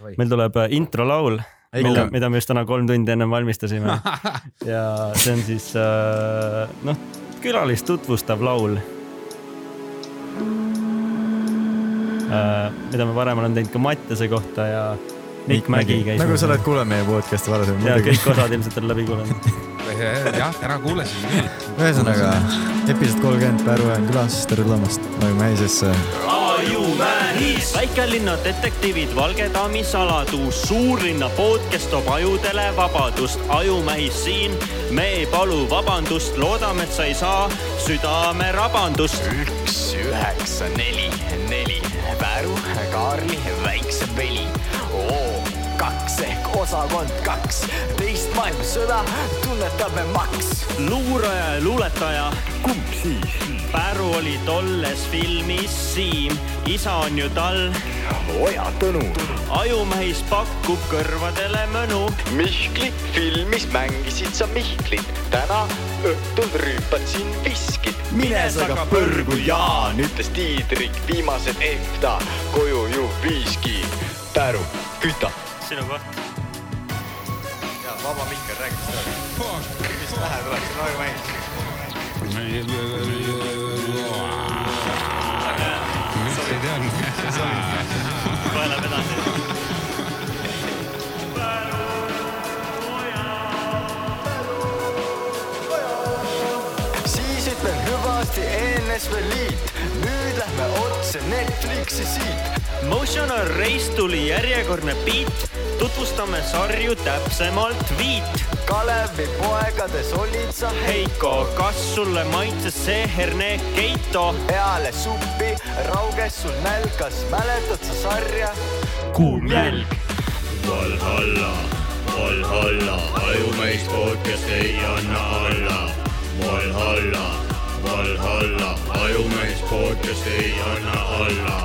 meil tuleb äh, introlaul, mille, mida me just täna kolm tundi ennem valmistasime ja see on siis äh, noh, külalist tutvustav laul. mida me varem olen teinud ka Mattiase kohta ja Mikk Mägi käis. nagu sa oled kuulanud meie podcast'i varem ja kõik osad ilmselt on läbi kuulanud. jah, täna kuulasin küll. ühesõnaga, episood kolmkümmend, Pärnu on külas, tere tulemast Aju Mäisesse. ajumähis. väikelinna detektiivid, Valge daami saladus, suurlinna podcast toob ajudele vabadust. ajumähis siin, me ei palu vabandust, loodame, et sa ei saa südamerabandust. üks, üheksa, neli, neli, Päru, Kaarli, väikse veli. Oo kaks ehk osakond kaks, teist maailmasõda tunnetame maks. luuraja ja luuletaja, kumb siis? Päru oli tolles filmis Siim, isa on ju tal. Oja Tõnu. ajumähis pakub kõrvadele mõnu. Mihkli filmis mängisid sa Mihklit, täna õhtul rüüpad siin viskit. mine sa ka põrgu, Jaan, ütles Tiidrik, viimased EFTA, koju ju viiski. Päru, küta. sinu koht. vaba mikker rääkis seda. mis pähe tuleb, see on Aju Mäis. Mis see edasi. siis ütlen hüvasti ENSV Liit, nüüd lähme otse Netflixi siit. Motional Race tuli järjekordne beat, tutvustame sarju täpsemalt viit. Kalevi poegades olid sa Heiko, kas sulle maitses see herne Keito? peale suppi, rauges sul nälgas, mäletad sa sarja? kuum jälg. Valhalla, Valhalla, ajumees podcast ei anna alla. Valhalla, Valhalla, ajumees podcast ei anna alla.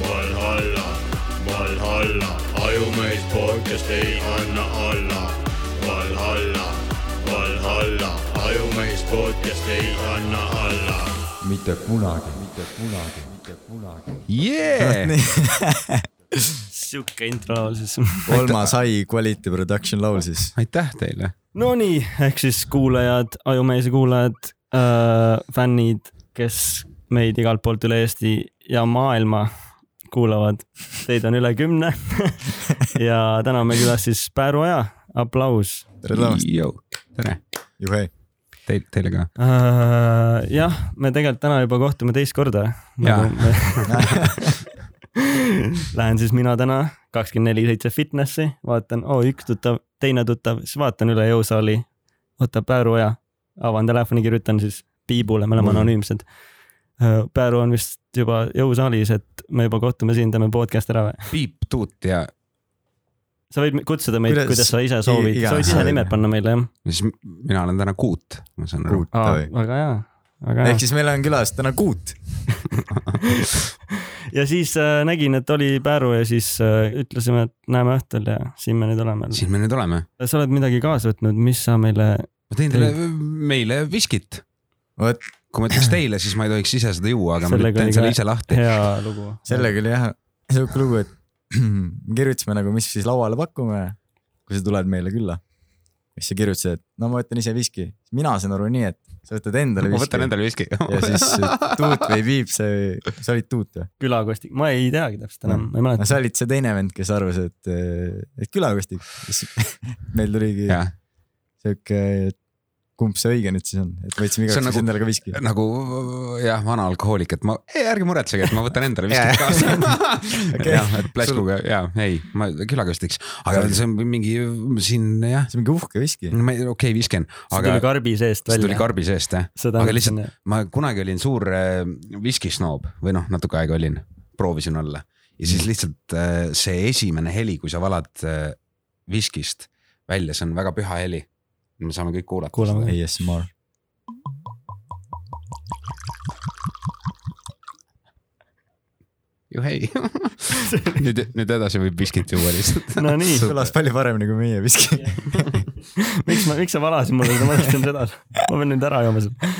Valhalla, Valhalla, ajumees podcast ei anna alla. Valhalla, Valhalla, ajumees podcast ei anna alla. mitte kunagi, mitte kunagi, mitte kunagi. jee, sihuke intro laul siis. kolmas High Quality Production laul siis. aitäh teile. Nonii, ehk siis kuulajad, Ajumeese kuulajad äh,, fännid, kes meid igalt poolt üle Eesti ja maailma kuulavad, teid on üle kümne. ja täna on meil külas siis Pääru Aja, aplaus tere tulemast, tere, juhei. teil, teile ka. äh,. jah, me tegelikult täna juba kohtume teist korda. Lähen siis mina täna kakskümmend neli seitse fitnessi, vaatan, oo üks tuttav, teine tuttav, siis vaatan üle jõusaali, võtab Pääru Oja, avan telefoni, kirjutan siis Piibule, me oleme Mm. anonüümsed. Pääru on vist juba jõusaalis, et me juba kohtume siin, teeme podcast ära või? Piip, Tuut ja sa võid kutsuda meid, Kuidas- kuidas sa ise soovid, sa võid ise nimed panna meile jah. siis mina olen täna Kuut, ma saan aru. Väga hea, väga hea ehk. siis meil on külas täna Kuut. ja siis äh, nägin, et oli Pääru ja siis äh, ütlesime, et näeme õhtul ja siin me nüüd oleme. siin me nüüd oleme. sa oled midagi kaasa võtnud, mis sa meile, ma tõin teile, meile viskit. vot kui ma ütleks teile, siis ma ei tohiks ise seda juua, aga ma Sellega teen oli selle ise lahti. hea lugu. sellega oli jah siuke lugu, et kirjutasime nagu, mis siis lauale pakume, kui sa tuled meile külla. siis sa kirjutasid, et no ma võtan ise viski. mina sain aru nii, et sa võtad endale ma viski võtan endale viski. ja siis Tuut või Piip, see, sa olid Tuut või? külakostik, ma ei teagi täpselt enam, ma ei no mäleta. sa olid see teine vend, kes arvas, et, et külakostik. meil tuligi jah, siuke, et kumb see õige nüüd siis on, et võtsime on igaks juhuks nagu- endale ka viski. nagu jah, vana alkohoolik, et ma, ei ärge muretsege, et ma võtan endale viskit kaasa. jah, et pläskuga ja ei, ma külakostiks, aga see on mingi siin jah, see on mingi uhke viski. ma ei, okei okay, visken, see tuli karbi seest see tuli välja. karbi seest jah. aga lihtsalt ma kunagi olin suur äh, viskisnoob või noh, natuke aega olin, proovisin olla ja siis lihtsalt äh, see esimene heli, kui sa valad äh, viskist välja, see on väga püha heli. Me saame kõik kuulata. kuulame ka. ASMR. juhei. nüüd, nüüd edasi võib viskit juua lihtsalt. no nii, kõlas palju paremini kui meie viski. miks ma, miks sa valasid mulle seda, ma mõtlesin seda, ma pean nüüd ära jooma seda.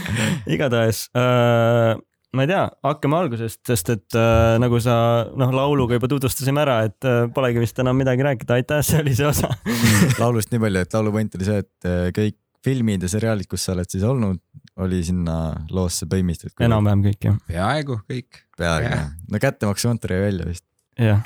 igatahes äh, ma ei tea, hakkame algusest, sest et äh, nagu sa noh, lauluga juba tutvustasime ära, et äh, polegi vist enam midagi rääkida, aitäh, see oli see osa. laulust nii palju, et laulu point oli see, et äh, kõik filmid ja seriaalid, kus sa oled siis olnud, oli sinna loosse põimistatud. enam-vähem kõik jah, peaaegu kõik, peaaegu Jah. no kättemaksukontor jäi välja vist.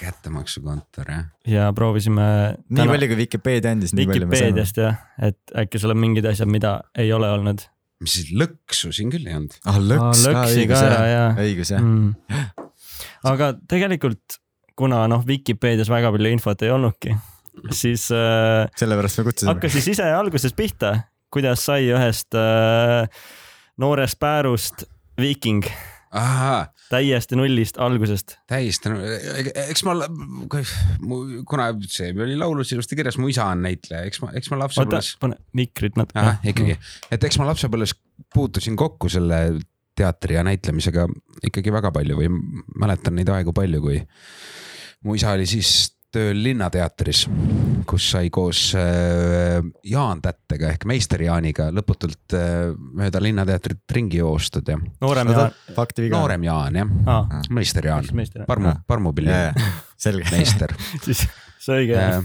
kättemaksukontor jah. ja proovisime nii täna... palju kui Vikipeedia andis, nii. Vikipeediast jah, et äkki sul on mingid asjad, mida ei ole olnud. Mis siis lõksu siin küll ei olnud. ah lõks ka, lõksi ka õigus jah, ja, õigus jah. mm. aga tegelikult, kuna noh, Vikipeedias väga palju infot ei olnudki, siis äh, sellepärast me kutsusime. hakka siis ise algusest pihta, kuidas sai ühest äh, noorest päärust viiking ahaa, täiesti nullist algusest. täiesti, eks ma, kuna see oli laulus ilusti kirjas, mu isa on näitleja, eks ma, eks ma lapsepõlves,, pane mikrit natuke. ikkagi, et eks ma lapsepõlves puutusin kokku selle teatri ja näitlemisega ikkagi väga palju või mäletan neid aegu palju, kui mu isa oli siis tööl Linnateatris, kus sai koos äh, Jaan Tättega ehk meister Jaaniga lõputult äh, mööda Linnateatrit ringi joostud ja noorem ja, fakti viga. noorem Jaan jah, aa, meister Jaan Parmu Ah., Parmupilli selge. meister siis see õige Äh,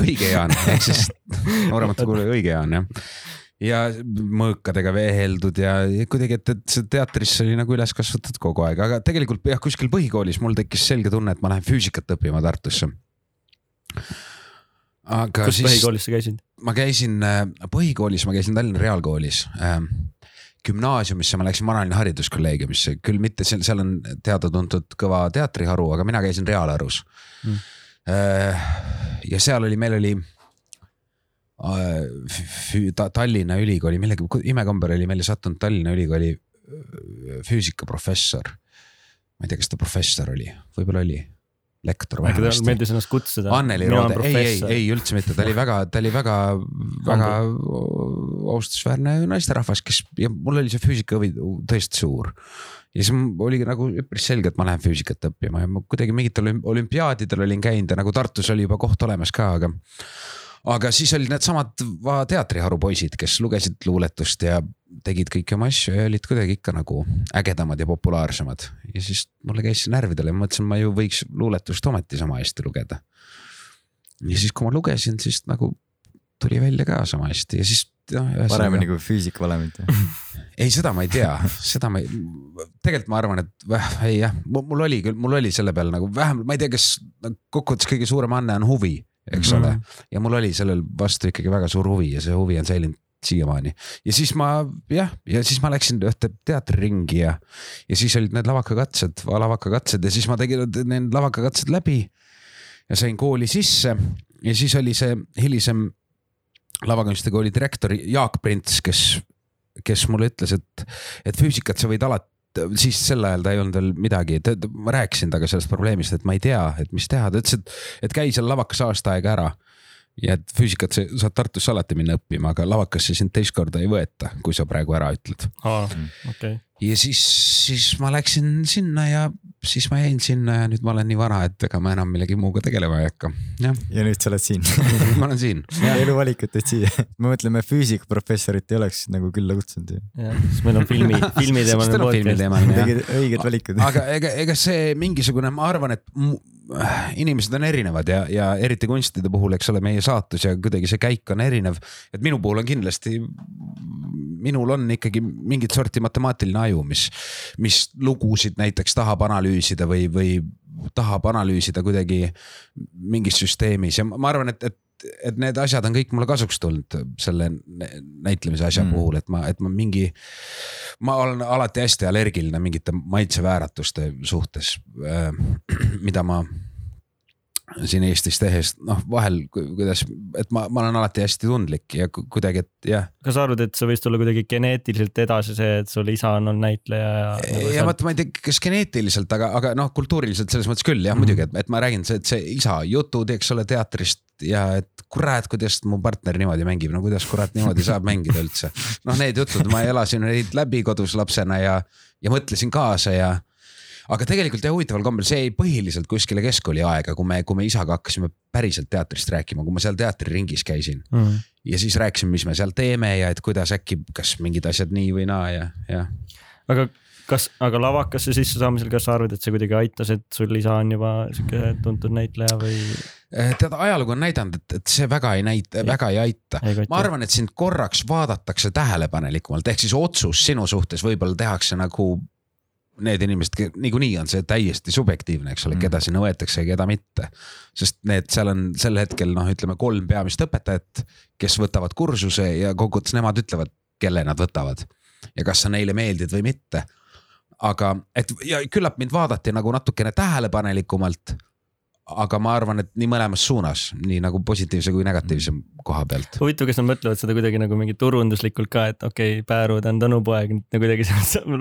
õige Jaan, ehk siis nooremate kuulaja õige Jaan jah. ja mõõkadega veeheldud ja kuidagi, et, et see teatrisse oli nagu üles kasvatatud kogu aeg, aga tegelikult jah, kuskil põhikoolis mul tekkis selge tunne, et ma lähen füüsikat õppima Tartusse. Aga kus siis põhikoolis sa käisid? ma käisin äh, põhikoolis, ma käisin Tallinna Reaalkoolis ähm, gümnaasiumisse ma läksin Vanalinna hariduskolleegiumisse, küll mitte seal, seal on teada-tuntud kõva teatriharu, aga mina käisin Reaalharus Mm. mm.. ja seal oli, meil oli äh, Tallinna Ülikooli, millegi imekombel oli meile sattunud Tallinna Ülikooli äh, füüsikaprofessor. ma ei tea, kas ta professor oli, võib-olla oli, lektor äkki talle vähemasti. meeldis ennast kutsuda? Anneli Roode, ei, ei, ei üldse mitte, ta oli väga, ta oli väga, väga austusväärne naisterahvas, kes ja mul oli see füüsikahuvi tõesti suur. ja siis mul oli nagu üpris selge, et ma lähen füüsikat õppima ja ma kuidagi mingitel olüm- olümpiaadidel olin käinud ja nagu Tartus oli juba koht olemas ka, aga aga siis olid needsamad teatriharu poisid, kes lugesid luuletust ja tegid kõiki oma asju ja olid kuidagi ikka nagu ägedamad ja populaarsemad. ja siis mulle käis see närvidele ma mõtlesin, ma ju võiks luuletust ometi sama hästi lugeda. ja siis, kui ma lugesin, siis nagu tuli välja ka sama hästi ja siis. paremini kui füüsikavalemit. ei, seda ma ei tea, seda ma ei, tegelikult ma arvan, et väh, ei jah, mul oli küll, mul oli selle peale nagu vähemalt, ma ei tea, kas kokkuvõttes kõige suurem anne on huvi, eks ole. ja mul oli sellel vastu ikkagi väga suur huvi ja see huvi on säilinud siiamaani. Ja siis ma jah, ja siis ma läksin ühte teatriringi ja, ja siis olid need lavakakatsed, lavakakatsed ja siis ma tegin need lavakakatsed läbi ja sain kooli sisse. Ja siis oli see hilisem lavakunstide kooli direktor Jaak Prints, kes, kes mulle ütles, et, et füüsikat sa võid alati siis sel ajal ta ei olnud veel midagi, ma rääkisin temaga sellest probleemist, et ma ei tea, et mis teha, ta ütles, et, et käi seal lavakas aasta aega ära ja et füüsikat sa saad Tartusse alati minna õppima, aga lavakasse sind teist korda ei võeta, kui sa praegu ära ütled. aa, okei. ja siis, siis ma läksin sinna ja siis ma jäin sinna ja nüüd ma olen nii vana, et ega ma enam millegi muuga tegelema ei hakka. jah, ja nüüd sa oled siin. ma olen siin. eluvalikut tõid siia. me mõtleme, füüsikaprofessorit ei oleks nagu külla kutsunud ju. jah, siis meil on filmi, filmiteemaline filmi podcast. õiged valikud. aga ega, ega see mingisugune, ma arvan, et inimesed on erinevad ja, ja eriti kunstide puhul, eks ole, meie saatus ja kuidagi see käik on erinev. et minu puhul on kindlasti, minul on ikkagi mingit sorti matemaatiline aju, mis, mis lugusid näiteks tahab analüüsida või, või tahab analüüsida kuidagi mingis süsteemis ja ma arvan, et, et et need asjad on kõik mulle kasuks tulnud selle nä- näitlemise asja Mm. puhul, et ma, et ma mingi. ma olen alati hästi allergiline mingite maitsevääratuste suhtes, mida ma siin Eestis tehes, noh vahel ku- kuidas, et ma, ma olen alati hästi tundlik ja ku- kuidagi, et jah. kas sa arvad, et see võis tulla kuidagi geneetiliselt edasi, see, et sul isa on olnud näitleja ja, ja vot ma ei tea, kas geneetiliselt, aga, aga noh, kultuuriliselt selles mõttes küll jah mm., muidugi, et, et ma räägin, et see isa jutud, eks ole, teatrist ja et kurat, kuidas mu partner niimoodi mängib, no kuidas kurat niimoodi saab mängida üldse. noh, need jutud, ma elasin neid läbi kodus lapsena ja, ja mõtlesin kaasa ja aga tegelikult jah, huvitaval kombel see jäi põhiliselt kuskile keskkooli aega, kui me, kui me isaga hakkasime päriselt teatrist rääkima, kui ma seal teatriringis käisin mm.. ja siis rääkisime, mis me seal teeme ja et kuidas äkki, kas mingid asjad nii või naa ja, ja aga kas, aga lavakasse sissesaamisel, kas sa arvad, et see kuidagi aitas, et sul isa on juba sihuke tuntud näitleja või Eh, tead, ajalugu on näidanud, et, et see väga ei näita, väga ei aita. ma arvan, et sind korraks vaadatakse tähelepanelikumalt, ehk siis otsus sinu suhtes võib-olla tehakse nagu need inimesed, niikuinii on see täiesti subjektiivne, eks ole, Mm. keda sinna võetakse ja keda mitte. sest need seal on sel hetkel noh, ütleme kolm peamist õpetajat, kes võtavad kursuse ja kokkuvõttes nemad ütlevad, kelle nad võtavad ja kas sa neile meeldid või mitte. aga et ja küllap mind vaadati nagu natukene tähelepanelikumalt aga ma arvan, et nii mõlemas suunas, nii nagu positiivse kui negatiivse koha pealt. huvitav, kas nad mõtlevad seda kuidagi nagu mingi turunduslikult ka, et okei okay,, Pääru, ta on Tõnu poeg, nüüd nagu kuidagi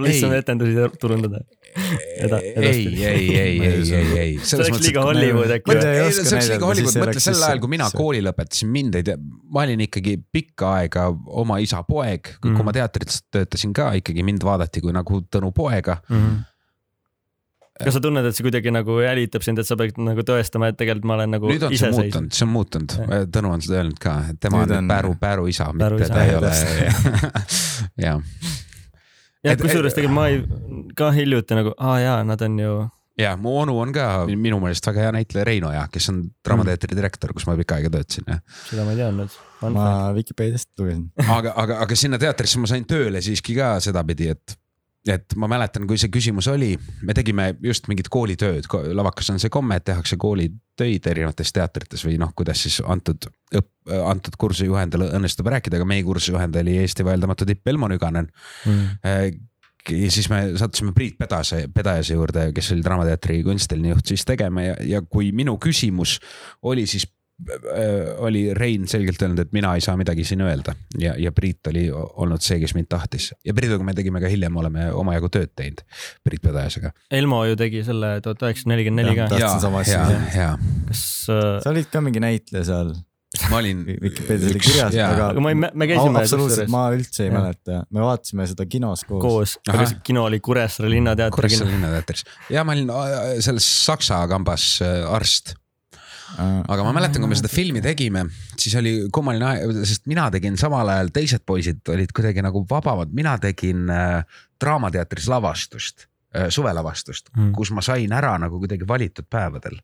lihtsam Ei. etendusi turundada. Ei, edaspidi. ei, ei, ei, ei, ei. see oleks liiga Hollywood äkki ei ei, see oleks liiga Hollywood, mõtle sel ajal, kui mina kooli lõpetasin, mind ei tea, ma olin ikkagi pikka aega oma isa poeg, kui Mhm. ma teatris töötasin ka ikkagi mind vaadati kui nagu Tõnu poega. Kas sa tunned, et see kuidagi nagu jälitab sind, et sa pead nagu tõestama, et tegelikult ma olen nagu on see on muutunud, Tõnu on seda öelnud ka, et tema Nüüd on Pääru, Pääru isa, mitte ta ei ole. jah, jah, kusjuures tegelikult ma ei, ka hiljuti nagu, aa jaa, nad on ju, ja mu onu on ka minu meelest väga hea näitleja Reino ja kes on Draamateatri direktor, kus ma pikka aega töötasin ja seda ma ei teadnud. ma Vikipeediast lugesin. aga, aga, aga sinna teatrisse ma sain tööle siiski ka sedapidi, et, et ma mäletan, kui see küsimus oli, me tegime just mingit koolitööd, lavakas on see komme, et tehakse koolitöid erinevates teatrites või noh, kuidas siis antud õpp-, antud kursuse juhendajal õnnestub rääkida, aga meie kursuse juhendaja oli Eesti vaieldamatu tipp Elmo Nüganen. ja siis me sattusime Priit Pedase, Pedajase juurde, kes oli Draamateatri kunstiline juht siis tegema ja, ja kui minu küsimus oli siis oli Rein selgelt öelnud, et mina ei saa midagi siin öelda. Ja, ja Priit oli olnud see, kes mind tahtis. Ja Priiduga me tegime ka hiljem, oleme omajagu tööd teinud Priit Pedajasega. Elmo ju tegi selle tuhat üheksasada nelikümmend neli ka, Tahtsin sama asja. ja ja kas äh,, sa olid ka mingi näitleja seal. Ma olin. Vikipeedias oli kirjas, aga aga ma ei, me käisime absoluutselt, ma üldse ei Jah. mäleta, me vaatasime seda kinos koos, koos, aga see kino oli Kuressaare Linnateatri Kuressaare kino. linnateatris. Ja ma olin äh, selles Saksa kambas äh, arst. Äh, aga ma mäletan, kui me seda filmi tegime, siis oli kummaline aeg, sest mina tegin samal ajal, teised poisid olid kuidagi nagu vabamad, mina tegin äh, Draamateatris lavastust äh, suvelavastust Mm. kus ma sain ära nagu kuidagi valitud päevadel.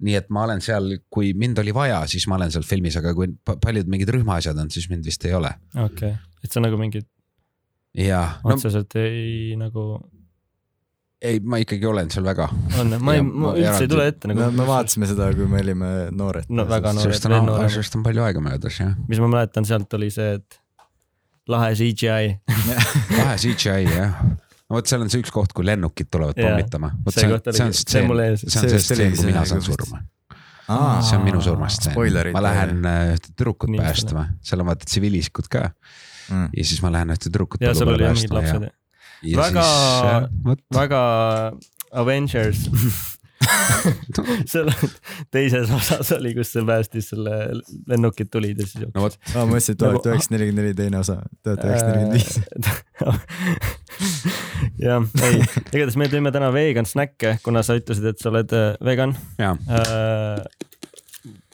nii et ma olen seal, kui mind oli vaja, siis ma olen seal filmis, aga kui pa- paljud mingid rühmaasjad on, siis mind vist ei ole. okei, et sa nagu mingit ja no otseselt ei nagu ei, ma ikkagi olen seal väga. on, ma ei, ma üldse eraldi- ei tule ette me, nagu me. vaatasime seda, kui me olime noored. No väga noored. sellest on sellest on palju aega möödas jah. mis ma mäletan sealt oli see, et lahe CGI. lahe CGI jah. no vot, seal on see üks koht, kui lennukid tulevad pommitama. see see on ees. see on see stseen, kui mina see saan surma. Aa, see on minu surmastseen ma lähen äh, ühte tüdrukut päästma, seal on vaata tsiviilisikud ka mm. ja siis ma lähen ühte tüdrukut ja seal oli jah mingid lapsed. ja Väga- äh, väga Avengers. Seal teises osas oli, kus see päästis selle, lennukid tulid ja siis. no vot, ma mõtlesin, et Nagu- tuhat üheksasada nelikümmend neli teine osa, tuhat üheksasada nelikümmend viis. jah, ei, igatahes me teeme täna vegan snäkke, kuna sa ütlesid, et sa oled äh, vegan. ja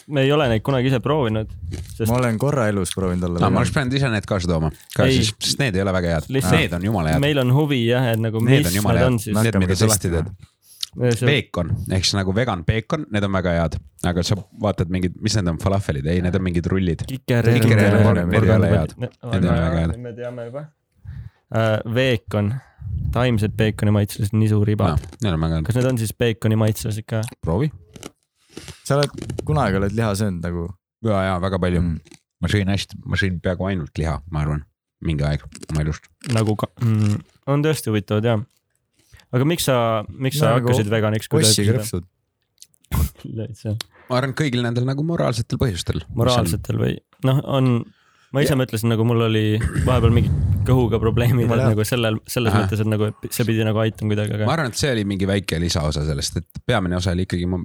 me ei ole neid kunagi ise proovinud, sest ma olen korra elus proovinud olla no,. ma oleks pidanud ise need kaasa tooma ka Ei. siis, sest need ei ole väga head, need on jumala head, meil on huvi jah, et nagu need mis on need on siis. need, mida sa lahti teed. Peekon ehk siis nagu vegan peekon, need on väga head, aga sa vaatad mingid, mis need on, falafelid, ei, need on mingid rullid. need ei ole head. Need ei ole väga head. me teame juba. Veekon, taimsed peekoni on väga head, kas need on siis peekoni maitselised ka? proovi. Sa oled, kunagi oled liha söönud nagu ja, ja väga palju mm.. ma sõin hästi, ma sõin peaaegu ainult liha, ma arvan, mingi aeg oma elust. nagu ka, mm,, on tõesti huvitavad jah. aga miks sa, miks sa Nagu hakkasid veganiks? Ossi krõpsud. ma arvan, et kõigil nendel nagu moraalsetel põhjustel. moraalsetel või noh, on, ma ise mõtlesin nagu mul oli vahepeal mingi kõhuga probleemid, et nagu sellel, selles Ahah. mõttes, et nagu see pidi nagu aitama kuidagi, ma aga arvan, et see oli mingi väike lisaosa sellest, et peamine osa oli ikkagi ma.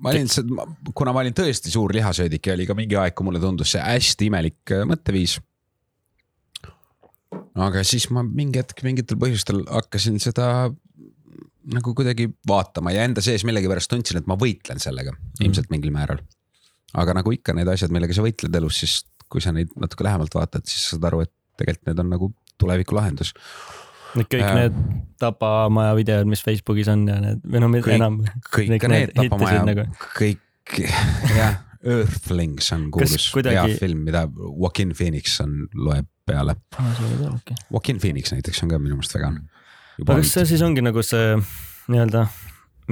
Ma olin, kuna ma olin tõesti suur lihasöödik ja oli ka mingi aeg, kui mulle tundus see hästi imelik äh, mõtteviis. aga siis ma mingi hetk mingitel põhjustel hakkasin seda nagu kuidagi vaatama ja enda sees millegipärast tundsin, et ma võitlen sellega ilmselt mingil määral. aga nagu ikka need asjad, millega sa võitled elus, siis kui sa neid natuke lähemalt vaatad, siis saad aru, et tegelikult need on nagu tuleviku lahendus. Kõik Jaa. need tapamaja videod, mis Facebookis on ja need või no Kõik- enam. kõik Kõik need need tapamaja nagu., kõik jah, Earthlings on kuulus kuidagi- hea film, mida Joaquin Phoenix on, loeb peale. Joaquin Phoenix näiteks on ka minu meelest vegan. aga kas see siis ongi nagu see nii-öelda,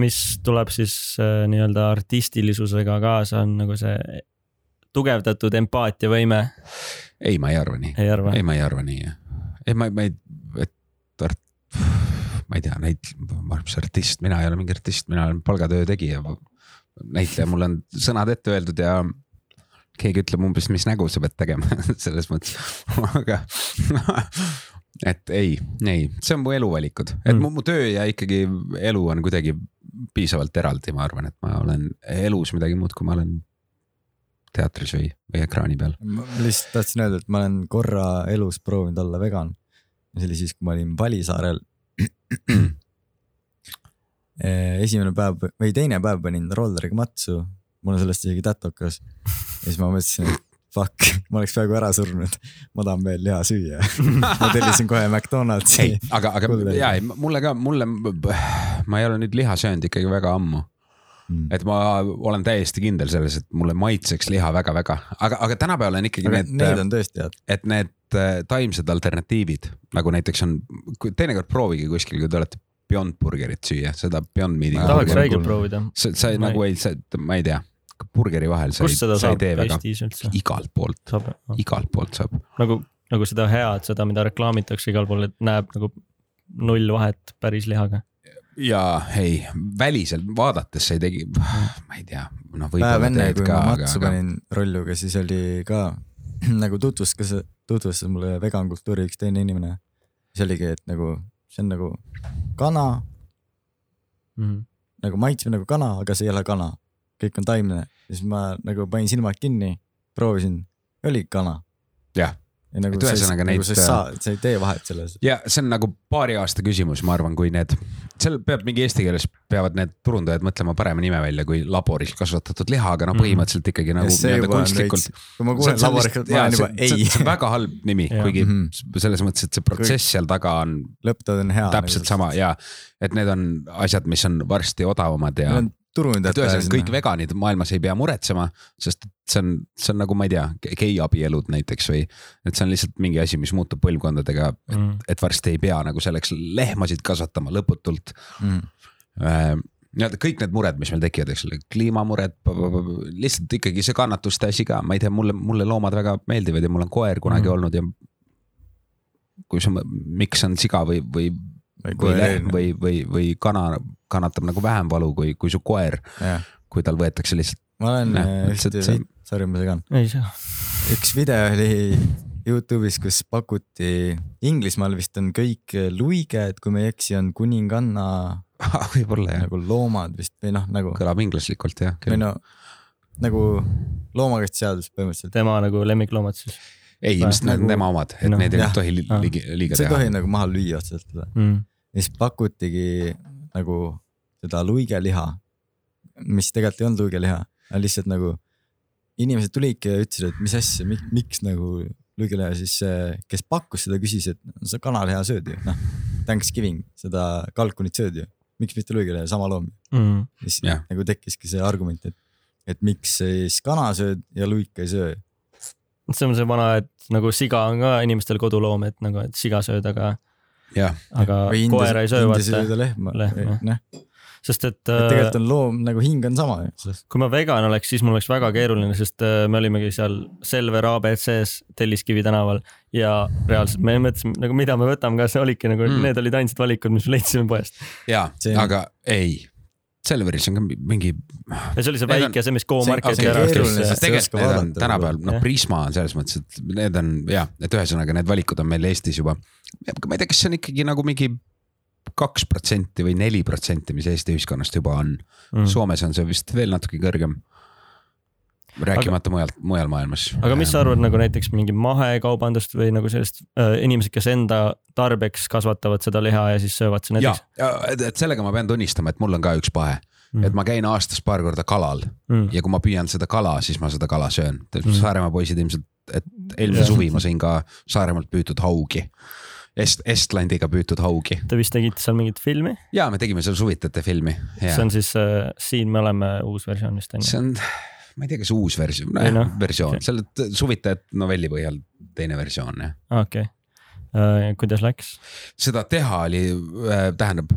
mis tuleb siis äh, nii-öelda artistilisusega kaasa, on nagu see tugevdatud empaatiavõime, ei, ma ei arva nii, ei ma ei arva nii. ei, ma, ma ei, ma ei tea, neid, ma arvan, mis artist, mina ei ole mingi artist, mina olen palgatöö tegija. näitleja, mul on sõnad ette öeldud ja keegi ütleb umbes, mis nägu sa pead tegema selles mõttes, aga et ei, ei, see on mu eluvalikud, et Mm. mu, mu töö ja ikkagi elu on kuidagi piisavalt eraldi, ma arvan, et ma olen elus midagi muud, kui ma olen teatris või, või ekraani peal. ma lihtsalt tahtsin öelda, et ma olen korra elus proovinud olla vegan. see oli siis, kui ma olin Palisaarel. esimene päev või teine päev panin rolleriga matsu, mul on sellest isegi tätokas. ja siis ma mõtlesin, et fuck, ma oleks peaaegu ära surnud, ma tahan veel liha süüa. ma tellisin kohe McDonaldsi aga, aga Kuule. ja ei, mulle ka, mulle, ma ei ole nüüd liha söönud ikkagi väga ammu, Mm. et ma olen täiesti kindel selles, et mulle maitseks liha väga-väga, aga, aga tänapäeval on ikkagi aga need, need on tõesti head. et need äh, taimsed alternatiivid nagu näiteks on, teinekord proovige kuskil, kui te olete Beyond Burgerit süüa, seda Beyond Meat'i. Tahaks räigelt proovida. sa, sa ei, Ma nagu ei, sa, ma ei tea, burgeri vahel sa ei, kust seda sa ei tee väga, igalt poolt, igalt poolt saab. nagu, nagu seda head, seda, mida reklaamitakse igal pool, et näeb nagu null vahet päris lihaga. ja ei, väliselt vaadates sa ei tegi, ma ei tea, noh, päev võib-olla enne, kui ka, ma aga, matsu aga panin rolluga, siis oli ka nagu tutvustas, tutvustas mulle vegan kultuuri üks teine inimene. siis oligi, et nagu see on nagu kana, Mhm. nagu maitseb nagu kana, aga see ei ole kana. kõik on taimne, siis ma nagu panin silmad kinni, proovisin, oli kana. Jah. Nagu Et ühesõnaga nagu neid- saa, sa ei tee vahet selles. ja see on nagu paari aasta küsimus, ma arvan, kui need, seal peab mingi eesti keeles peavad need turundajad mõtlema parema nime välja kui laboris kasvatatud liha, aga no Mhm. põhimõtteliselt ikkagi nagu nii-öelda kunstlikult kui ma kuulen laborist, ma olen juba ei, see on väga halb nimi, kuigi Mhm. selles mõttes, et see protsess seal taga on lõpptoode on hea. täpselt sama ja et need on asjad, mis on varsti odavamad ja meil on turundajad et ühesõnaga kõik veganid maailmas ei pea muretsema, sest et see on, see on nagu ma ei tea, geiabielud näiteks või et see on lihtsalt mingi asi, mis muutub põlvkondadega, Mhm. et varsti ei pea nagu selleks lehmasid kasvatama lõputult mm.. äh, nii-öelda kõik need mured, mis meil tekivad, eks ole, kliimamured, lihtsalt ikkagi see kannatuste asi ka, ma ei tea, mulle, mulle loomad väga meeldivad ja mul on koer kunagi mm. olnud ja. kui sa, miks on siga või, või, või lehm või, või, või kana kannatab nagu vähem valu kui, kui su koer, jah, kui tal võetakse lihtsalt, ma olen Jah, äh, lihtsalt ühte see-, sorry, ma segan. ei saa. üks video oli Youtube'is, kus pakuti, Inglismaal vist on kõik luiged, kui ma ei eksi, on kuninganna võib-olla jah, nagu loomad vist või noh, nagu kõlab inglaslikult jah. või no nagu loomakaitseseadus põhimõtteliselt. tema nagu lemmikloomad siis ei, ilmselt need on nagu- tema omad, et noh, need ei tohi Ah. liigi, liiga sa ei teha tohi. nagu maha lüüa otseselt teda. mm.. ja siis pakutigi nagu seda luigeliha, mis tegelikult ei olnud luigeliha, aga lihtsalt nagu inimesed tulidki ja ütlesid, et mis asja, miks nagu luigeliha, siis kes pakkus seda, küsis, et sa kanaliha sööd ju, noh. Thanksgiving, seda kalkunit sööd ju, miks mitte luigeliha, sama loom. Mm. siis Jah. nagu tekkiski see argument, et, et miks siis kana sööd ja luika ei söö. see on see vana, et nagu siga on ka inimestel koduloom, et nagu, et siga sööd, aga, aga või koera ei söö, vaata. lehma, Lehm, jah. noh, sest et, et äh, tegelikult on loom nagu hing on sama ju. kui ma vegan oleks, siis mul oleks väga keeruline, sest äh, me olimegi seal Selver abc-s Telliskivi tänaval ja reaalselt me mõtlesime nagu, mida me võtame, kas olidki nagu Mm. need olid ainsad valikud, mis me leidsime poest. ja See, aga ei, Selveris on ka mingi ja see oli see väike, see, mis on ära vaadata tänapäeval, noh. Prisma on selles mõttes, et need on jah, et ühesõnaga need valikud on meil Eestis juba. ma ei tea, kas see on ikkagi nagu mingi kaks protsenti või neli protsenti, mis Eesti ühiskonnast juba on mm.. Soomes on see vist veel natuke kõrgem. Rääkimata mujalt, mujal maailmas. aga mis sa arvad nagu näiteks mingi mahekaubandust või nagu sellist äh, inimesed, kes enda tarbeks kasvatavad seda liha ja siis söövad seda näiteks?, et, sellega ma pean tunnistama, et mul on ka üks pahe mm., et ma käin aastas paar korda kalal mm.. ja kui ma püüan seda kala, siis ma seda kala söön mm. Saaremaa poisid ilmselt, et eelmine Jah. suvi ma sõin ka Saaremaalt püütud haugi. Est-, Estlandiga püütud haugi Te vist tegite seal mingit filmi, ja me tegime seal suvitajate filmi. see on siis äh, Siin me oleme uus versioon vist on ju. see on, ma ei tea, kas uus versioon Ei, noh, versioon okei., selle t- suvitajad novelli põhjal teine versioon jah. okei, kuidas läks? seda teha oli, tähendab,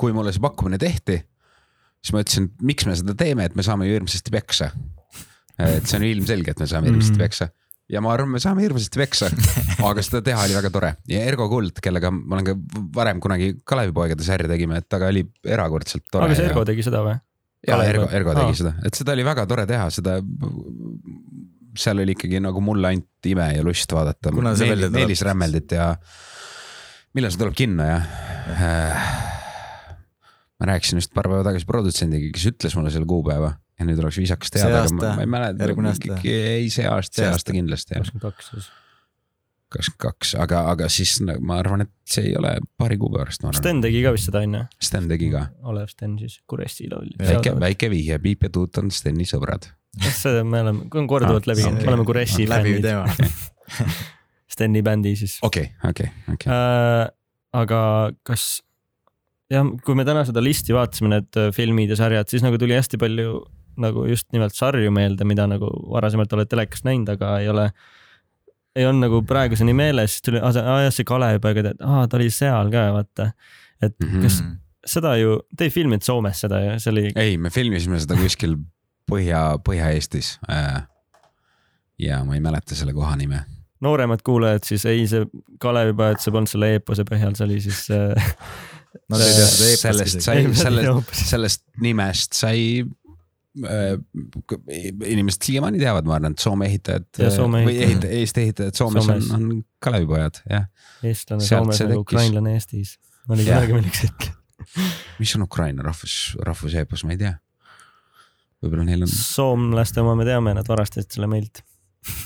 kui mulle see pakkumine tehti, siis ma ütlesin, miks me seda teeme, et me saame ju hirmsasti peksa. et see on ju ilmselge, et me saame hirmsasti Mhm. peksa ja ma arvan, me saame hirmsasti peksa, aga seda teha oli väga tore ja Ergo Kuld, kellega ma olen ka varem kunagi Kalevipoegade sarja tegime, et temaga oli erakordselt tore. aga kas Ergo tegi seda või? Ja Ergo? Ergo tegi Aa. seda, et seda oli väga tore teha, seda. seal oli ikkagi nagu mulle ainult ime ja lust vaadata. Tuleb? Meelis Rämmeldit ja millal see tuleb kinno ja äh,. ma rääkisin just paar päeva tagasi produtsendiga, kes ütles mulle selle kuupäeva ja nüüd oleks viisakas teada, aga ma, ma ei mäleta. ei, see aasta, See aasta. kindlasti kakskümmend kaks siis. Kakskümmend kaks, aga, aga siis nagu ma arvan, et see ei ole paari kuu pärast. Sten tegi ka vist seda on ju? Sten tegi ka, Olev Sten siis, Kuressi laul. väike, väike vihje, Piip ja Tuut on Steni sõbrad. see me oleme, on korduvalt Ah, läbi käinud, okei. me oleme Kuressi läbiv fännid. Steni bändi siis okei, okei, okei. äh,. aga kas jah, kui me täna seda listi vaatasime, need äh, filmid ja sarjad, siis nagu tuli hästi palju nagu just nimelt sarju meelde, mida nagu varasemalt oled telekast näinud, aga ei ole, ei olnud nagu praeguseni meeles, siis tuli, aa jah, see Kalevipoeg, et aa, ta oli seal ka, vaata. et Mhm. kas seda ju, te ei filminud Soomes seda ju, see oli, ei, me filmisime seda kuskil Põhja, Põhja-Eestis. ja ma ei mäleta selle koha nime. nooremad kuulajad siis ei, see Kalevipoeg, see polnud selle eepose põhjal, see oli siis äh, eepost sellest sai, sellest hoopis., sellest nimest sai äh, inimesed siiamaani teavad, ma arvan, et Soome ehitajad või ehitajad. ehita-, Eesti ehitajad Soomes, Soomes. on, on Kalevipojad, jah. eestlane Sealt Soomes see nagu ukrainlane Eestis. oli Jah. kunagi milleks hetkel. mis on Ukraina rahvus, rahvuseepos, ma ei tea. võib-olla neil on soomlaste oma me teame, nad varastasid selle meilt.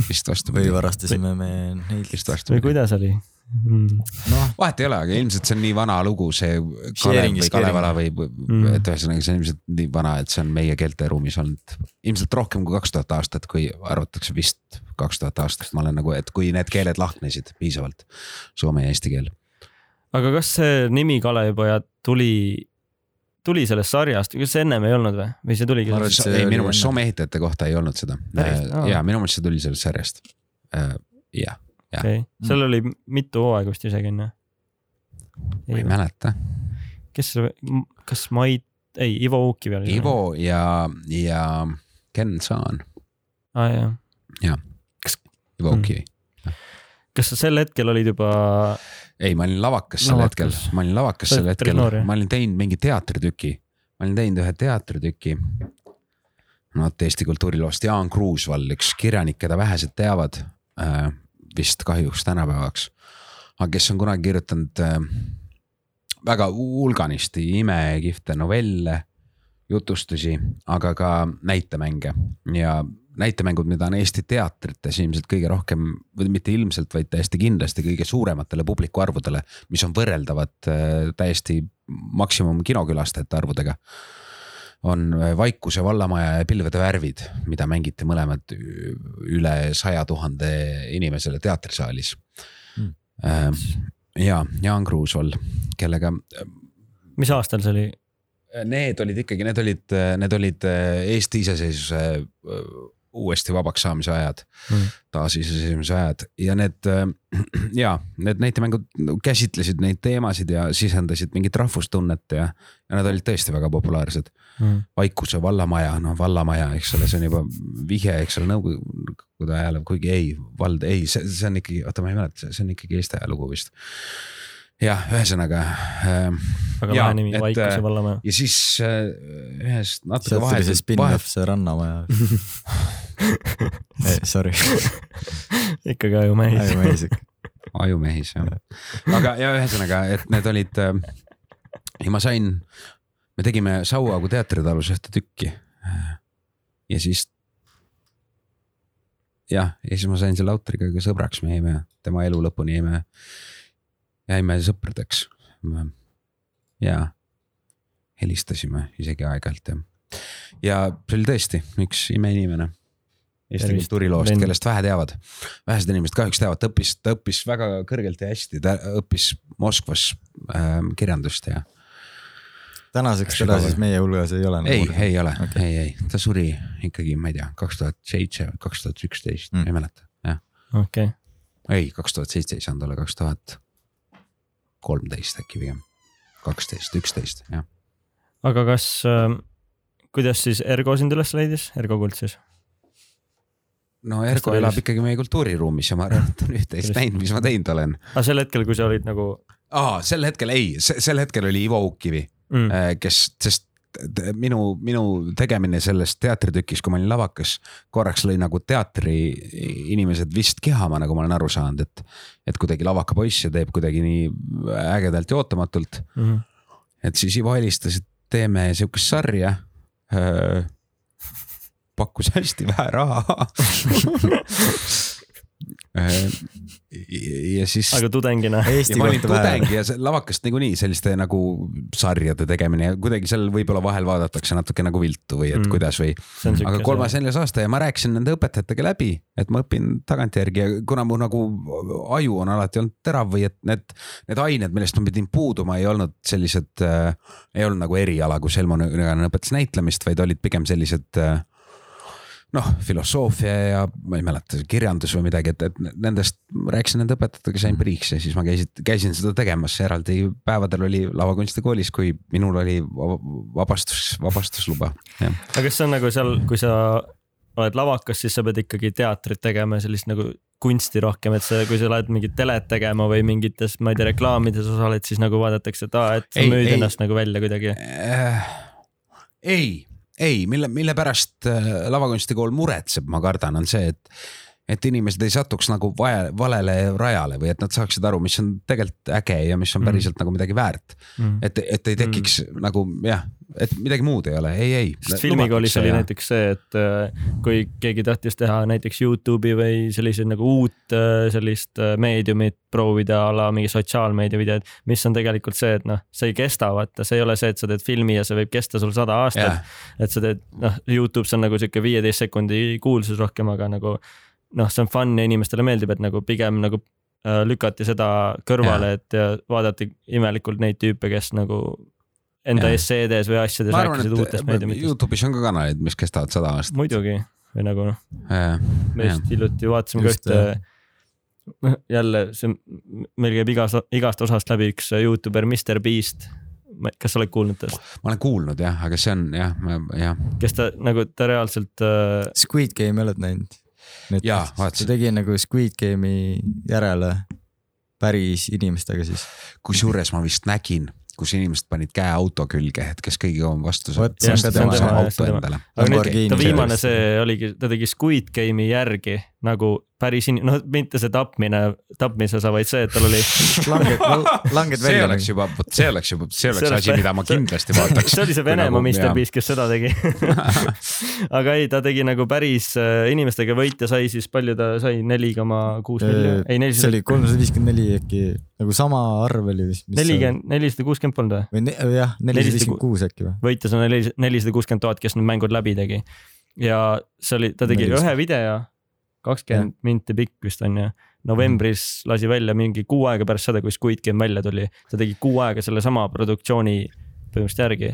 vist või vastupidi, varastasime me neilt. vist või vastupidi. kuidas oli? noh, vahet ei ole, aga ilmselt see on nii vana lugu, see Kalev või Kalevala või, Mm. et ühesõnaga see on ilmselt nii vana, et see on meie keelteruumis olnud ilmselt rohkem kui kaks tuhat aastat, kui arvatakse vist kaks tuhat aastat, ma olen nagu, et kui need keeled lahknesid piisavalt, soome ja eesti keel. aga kas see nimi Kalevipojad tuli, tuli sellest sarjast, kas see ennem ei olnud või, või see tuligi ei, minu meelest. Soome ehitajate kohta ei olnud seda? Aa. ja minu meelest see tuli sellest sarjast. jah, okei, seal oli mitu hooaega vist isegi onju. ma ei mäleta, kes kas Mait, ei Ivo Uukivi oli? Ivo ja, ja Ken Saan, aa ah, jah, Ivo Mm. Ukivi. kas sa sel hetkel olid juba, ei, ma olin lavakas sel hetkel Lavakas., ma olin lavakas sel hetkel jah?, ma olin teinud mingi teatritüki, ma olin teinud ühe teatritüki. no vot Eesti kultuuriloost Jaan Kruusvall, üks kirjanik, keda vähesed teavad äh,, vist kahjuks tänapäevaks. aga kes on kunagi kirjutanud äh, väga hulganisti imekihvte novelle, jutustusi, aga ka näitemänge ja näitemängud, mida on Eesti teatrites ilmselt kõige rohkem või mitte ilmselt, vaid täiesti kindlasti kõige suurematele publiku arvudele, mis on võrreldavad äh, täiesti maksimum kinokülastajate arvudega. On äh, Vaikuse vallamaja ja Pilvede värvid, mida mängiti mõlemad üle saja tuhande inimesele teatrisaalis Mm. ja Jaan Kruusvall, kellega mis aastal see oli? Need olid ikkagi, need olid, need olid äh, Eesti iseseisvuse äh, uuesti vabaks saamise ajad Mm. taasiseseisvumise ajad ja need ja need näitemängud käsitlesid neid teemasid ja sisendasid mingit rahvustunnet ja, ja nad olid tõesti väga populaarsed. Mm. Vaikuse vallamaja, noh vallamaja, eks ole, see on juba vihje, eks ole, nõukogude ajale, kuigi ei, vald ei, see, see on ikkagi, oota, ma ei mäleta, see on ikkagi Eesti ajalugu vist. jah, ühesõnaga äh, väga lahe nimi, Vaikuse äh, vallamaja. ja siis äh, ühest natuke sealt tuli see spin-off, vahet, see Rannamaja. Sorry, ikkagi ajumees. ajumees ikka. ajumehis jah, aga ja ühesõnaga, et need olid äh, ja ma sain, me tegime Sauagu teatritalus ühte tükki. ja siis. jah, ja siis ma sain selle autoriga ka sõbraks, me jäime tema elu lõpuni jäime, jäime sõpradeks. ja helistasime isegi aeg-ajalt ja, ja see oli tõesti üks imeinimene. Eesti kultuuriloost, kellest vähe teavad. vähesed inimesed kahjuks teavad, ta õppis, ta õppis väga kõrgelt ja hästi, ta õppis Moskvas ähm, kirjandust ja. tänaseks teda siis meie hulgas ei ole. ei, ei ole okay., ei, ei, ta suri ikkagi, ma ei tea, kaks tuhat seitse, kaks tuhat üksteist, Mm. ei mäleta, jah. okei, ei, kaks tuhat seitse ei saanud olla, kaks tuhat kolmteist äkki pigem, kaksteist, üksteist, jah. aga kas äh,, kuidas siis Ergo sind üles leidis, Ergo Kuld siis? no Ergo elab leidis? ikkagi meie kultuuriruumis ja ma arvan, et on üht-teist näinud, mis ma teinud olen. aga sel hetkel, kui sa olid nagu aa, sel hetkel ei, sel hetkel oli Ivo Uukkivi, mm,, kes, sest minu, minu tegemine selles teatritükis, kui ma olin lavakas, korraks lõi nagu teatri inimesed vist kihama, nagu ma olen aru saanud, et. et kuidagi lavaka poiss ja teeb kuidagi nii ägedalt ja ootamatult, mm, et siis Ivo helistas, et teeme sihukest sarja. pakkus hästi vähe raha. ja siis. aga tudengina, ma olin tudeng. ja see lavakast niikuinii selliste nagu sarjade tegemine ja kuidagi seal võib-olla vahel vaadatakse natuke nagu viltu või et Mm. kuidas või. aga kolmas, neljas aasta ja ma rääkisin nende õpetajatega läbi, et ma õpin tagantjärgi ja kuna mu nagu aju on alati olnud terav või et need, need ained, millest ma pidin puuduma, ei olnud sellised äh,, ei olnud nagu eriala, kus Helmo Nõgane õpetas näitlemist, vaid olid pigem sellised äh, noh, filosoofia ja ma ei mäleta, kirjandus või midagi, et, et nendest rääkisin nende õpetajatega, sain priiks ja siis ma käisin, käisin seda tegemas, eraldi päevadel oli lavakunstikoolis, kui minul oli va- vabastus, vabastusluba, aga kas see on nagu seal, kui sa oled lavakas, siis sa pead ikkagi teatrit tegema ja sellist nagu kunsti rohkem, et sa, kui sa lähed mingit telet tegema või mingites, ma ei tea, reklaamides osaled, siis nagu vaadatakse, et aa, et sa Ei, müüd ei. ennast nagu välja kuidagi. Äh, ei, ei, mille, mille pärast äh, lavakunstikool muretseb, ma kardan, on see, et, et inimesed ei satuks nagu vae- valele rajale või et nad saaksid aru, mis on tegelikult äge ja mis on Mm. päriselt nagu midagi väärt. et, et ei tekiks mm. nagu jah, et midagi muud ei ole, ei, ei. sest filmikoolis oli näiteks see, et äh, kui keegi tahtis teha näiteks Youtube'i või selliseid nagu uut äh, sellist äh, meediumit proovida a la mingi sotsiaalmeedia videod, mis on tegelikult see, et noh, see ei kesta, vaata, see ei ole see, et sa teed filmi ja see võib kesta sul sada aastat jah, et sa teed, noh, Youtube's on nagu sihuke viieteist sekundi kuulsus rohkem, aga nagu noh, see on fun ja inimestele meeldib, et nagu pigem nagu äh, lükati seda kõrvale, et ja vaadati imelikult neid tüüpe, kes nagu enda esseedes või asjades arvan, rääkisid uutest meediumitest. Youtube'is on ka kanaleid, mis kestavad sada aastat. muidugi, või nagu noh, me just hiljuti vaatasime ka ühte, noh jälle see, meil käib igast, igast osast läbi üks Youtuber, Mr Beast. kas sa oled kuulnud tast, ma olen kuulnud jah, aga see on jah, jah, kes ta nagu ta reaalselt äh, Squid Game oled näinud? Jaa, ta vaatasin. tegi nagu Squid Game'i järele päris inimestega siis. kusjuures ma vist nägin, kus inimesed panid käe auto külge, et kes kõige kauem vastu saab aga nüüd ta viimane see oligi, ta tegi Squid Game'i järgi nagu päris in-, noh, mitte see tapmine, tapmise osa, vaid see, et tal oli. langed, langed see välja. oleks juba, vot see oleks juba, see oleks See asi, mida ma kindlasti vaataks. see oli see Venemaa Mr Beast, kes seda tegi. aga ei, ta tegi nagu päris äh, inimestega võitja sai siis palju ta sai, neli koma kuus miljonit, ei see nelisada, oli kolmsada viiskümmend neli äkki, nagu sama arv oli vist. nelikümmend, nelisada kuuskümmend polnud või? või ne, jah, nelisada viiskümmend kuus äkki või? võitjas on neli- nelisada kuuskümmend tuhat, kes need mängud läbi tegi. ja see oli, ta tegi Nelisada. ühe video, kakskümmend minti pikk vist on ju. novembris lasi välja mingi kuu aega pärast seda, kui Squid Game välja tuli, ta tegi kuu aega sellesama produktsiooni põhimõtteliselt järgi.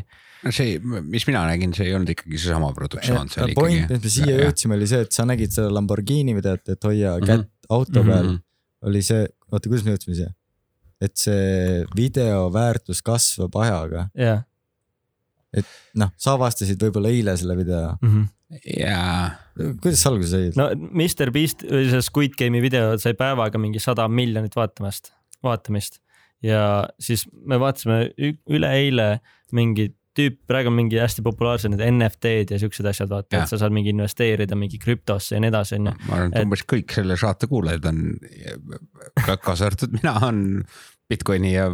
see, mis mina nägin, see ei olnud ikkagi seesama produktsioon, see oli point, ikkagi. et me siia jõudsime, oli see, et sa nägid seda Lamborghini videot, et hoia Mhm. kätt auto peal Mhm. oli see, oota, kuidas me jõudsime siia? et see video väärtus kasvab ajaga, jah noh, sa avastasid võib-olla eile selle video, mm. -hmm. jaa, kuidas sa alguses said? no Mr Beast, see Squid Game'i video sai päevaga mingi sada miljonit vaatamast, vaatamist ja siis me vaatasime üleeile mingi tüüp, praegu on mingi hästi populaarsed need NFT-d ja siuksed asjad, vaata, et sa saad mingi investeerida mingi krüptosse ja nii edasi, onju. ma arvan, et Et- umbes kõik selle saate kuulajad on, kaasa arvatud mina, on Bitcoini ja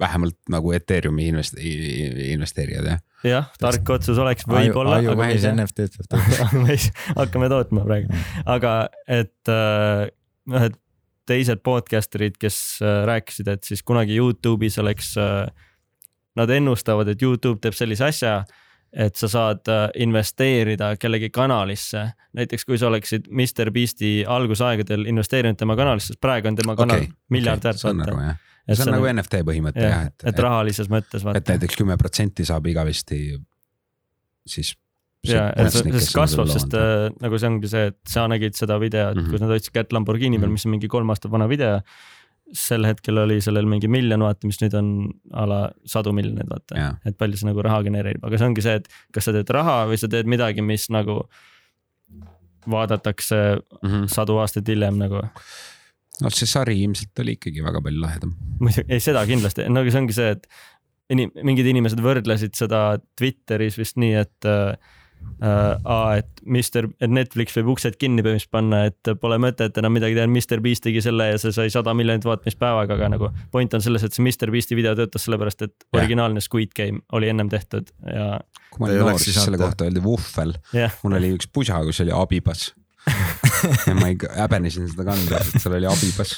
vähemalt nagu Ethereumi invest-, investeerijad jah. jah, tark otsus oleks võib-olla, tea. NFT-d tegema. ajumehis, hakkame tootma praegu, aga et äh, noh, et teised podcaster'id, kes äh, rääkisid, et siis kunagi Youtube'is oleks äh,, nad ennustavad, et Youtube teeb sellise asja, et sa saad äh, investeerida kellegi kanalisse. näiteks kui sa oleksid Mr Beast'i algusaegadel investeerinud tema kanalisse, sest praegu on tema kanal okay, see on nagu vaata. jah, et see on nagu NFT põhimõte jah, jah, et, et rahalises mõttes et vaata. näiteks kümme protsenti saab igavesti siis. ja, et see see kasvab, sest äh, nagu see ongi see, et sa nägid seda videot mm. -hmm. kus nad hoidsid kätt Lamborghini peal, Mhm. mis on mingi kolm aastat vana video. Sel hetkel oli sellel mingi miljon vaatamist, nüüd on a la sadu miljoneid vaata Jaa., et palju see nagu raha genereerib, aga see ongi see, et kas sa teed raha või sa teed midagi, mis nagu vaadatakse Mhm. sadu aastaid hiljem nagu. noh, see sari ilmselt oli ikkagi väga palju lahedam. muidugi, ei seda kindlasti, no aga see ongi see, et inim-, mingid inimesed võrdlesid seda Twitteris vist nii, et äh, äh, et Mr, et Netflix võib uksed kinni põhimõtteliselt panna, et pole mõtet enam midagi teha, Mr Beast tegi selle ja see sai sada miljonit vaatamist päevaga, aga nagu point on selles, et see Mr Beast'i video töötas sellepärast, et Jah. originaalne Squid Game oli ennem tehtud ja kui ma olin noor, siis selle kohta öeldi vuhvel, jah, mul oli üks pusa, kus oli abibas. ja ma ei häbenesin seda kanda, sest seal oli abibas.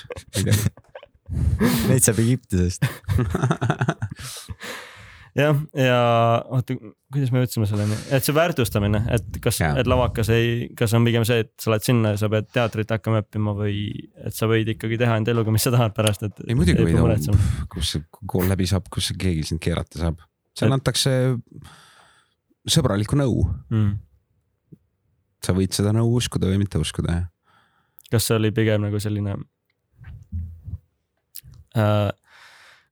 Neid saab Egiptusest. jah, ja oota, kuidas me jõudsime selleni, et see väärtustamine, et kas, et lavakas ei, kas on pigem see, et sa lähed sinna ja sa pead teatrit hakkama õppima või et sa võid ikkagi teha enda eluga, mis sa tahad pärast, et. ei muidugi võid muretsema, kus see kool läbi saab, kus keegi sind keerata saab. seal antakse sõbralikku nõu, mm.. sa võid seda nõu uskuda või mitte uskuda jah. kas see oli pigem nagu selline äh,.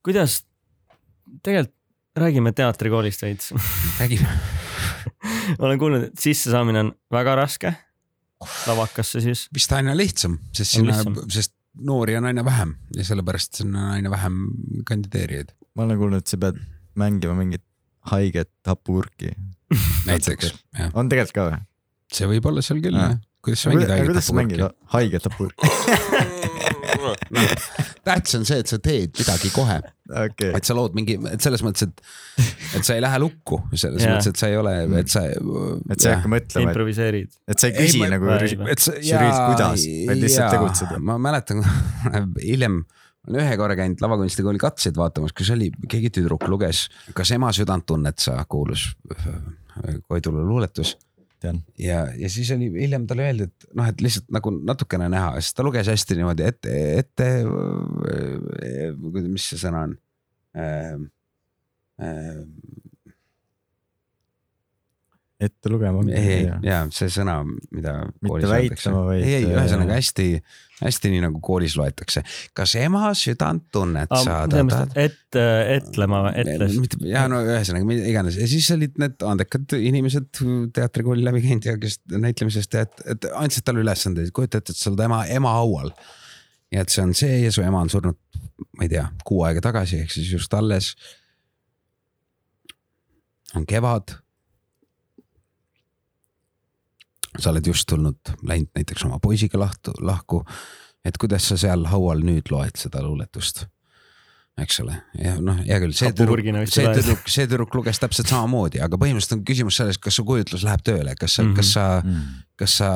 kuidas, tegelikult räägime teatrikoolist veits räägime. ma olen kuulnud, et sissesaamine on väga raske lavakasse siis. vist aina lihtsam, sest On sinna sest noori on aina vähem ja sellepärast sinna on aina vähem kandideerijaid ma olen kuulnud, et sa pead mängima mingit haiget hapukurki. näiteks, on tegelikult ka või? see võib olla seal küll Jah. kuidas sa mängid mängid haiged haiget hapukurki? tähtis on see, et sa teed midagi kohe, okei, et sa lood mingi, et selles mõttes, et, et sa ei lähe lukku, selles Jaa. mõttes, et sa ei ole, et sa. et sa ei hakka mõtlema, et, improviseeriid. et sa ei küsi Ei, ma- nagu žüriilt, et sa, kuidas, vaid lihtsalt tegutsed. ma mäletan hiljem, olen ühe korra käinud lavakunstikooli katseid vaatamas, kus oli keegi tüdruk luges, kas ema südant tunned sa, kuulus äh, Koidula luuletus tean. ja, ja siis oli hiljem talle öeldi, et noh, et lihtsalt nagu natukene näha, sest ta luges hästi niimoodi ette, ette, mis see sõna on äh,? Äh, ette lugema. ei, ja see sõna, mida. Mitte väitlema, vaid- ei, ei ühesõnaga hästi, hästi nii nagu koolis loetakse. kas ema südant tunned sa? et, etlema, etles. ja no ühesõnaga mida iganes ja siis olid need andekad inimesed teatrikooli läbi käinud ja kes näitlemisest ja et, et andsid talle ülesandeid, kujuta ette, et sa oled ema, ema haual. ja et see on see ja su ema on surnud, ma ei tea, kuu aega tagasi, ehk siis just alles. on kevad sa oled just tulnud, läinud näiteks oma poisiga lahtu, lahku. et kuidas sa seal haual nüüd loed seda luuletust? eks ole, ja noh, hea küll, see tüdruk, see tüdruk, see tüdruk luges täpselt samamoodi, aga põhimõtteliselt on küsimus selles, kas su kujutlus läheb tööle, kas sa mm, -hmm. kas sa, Mm. kas sa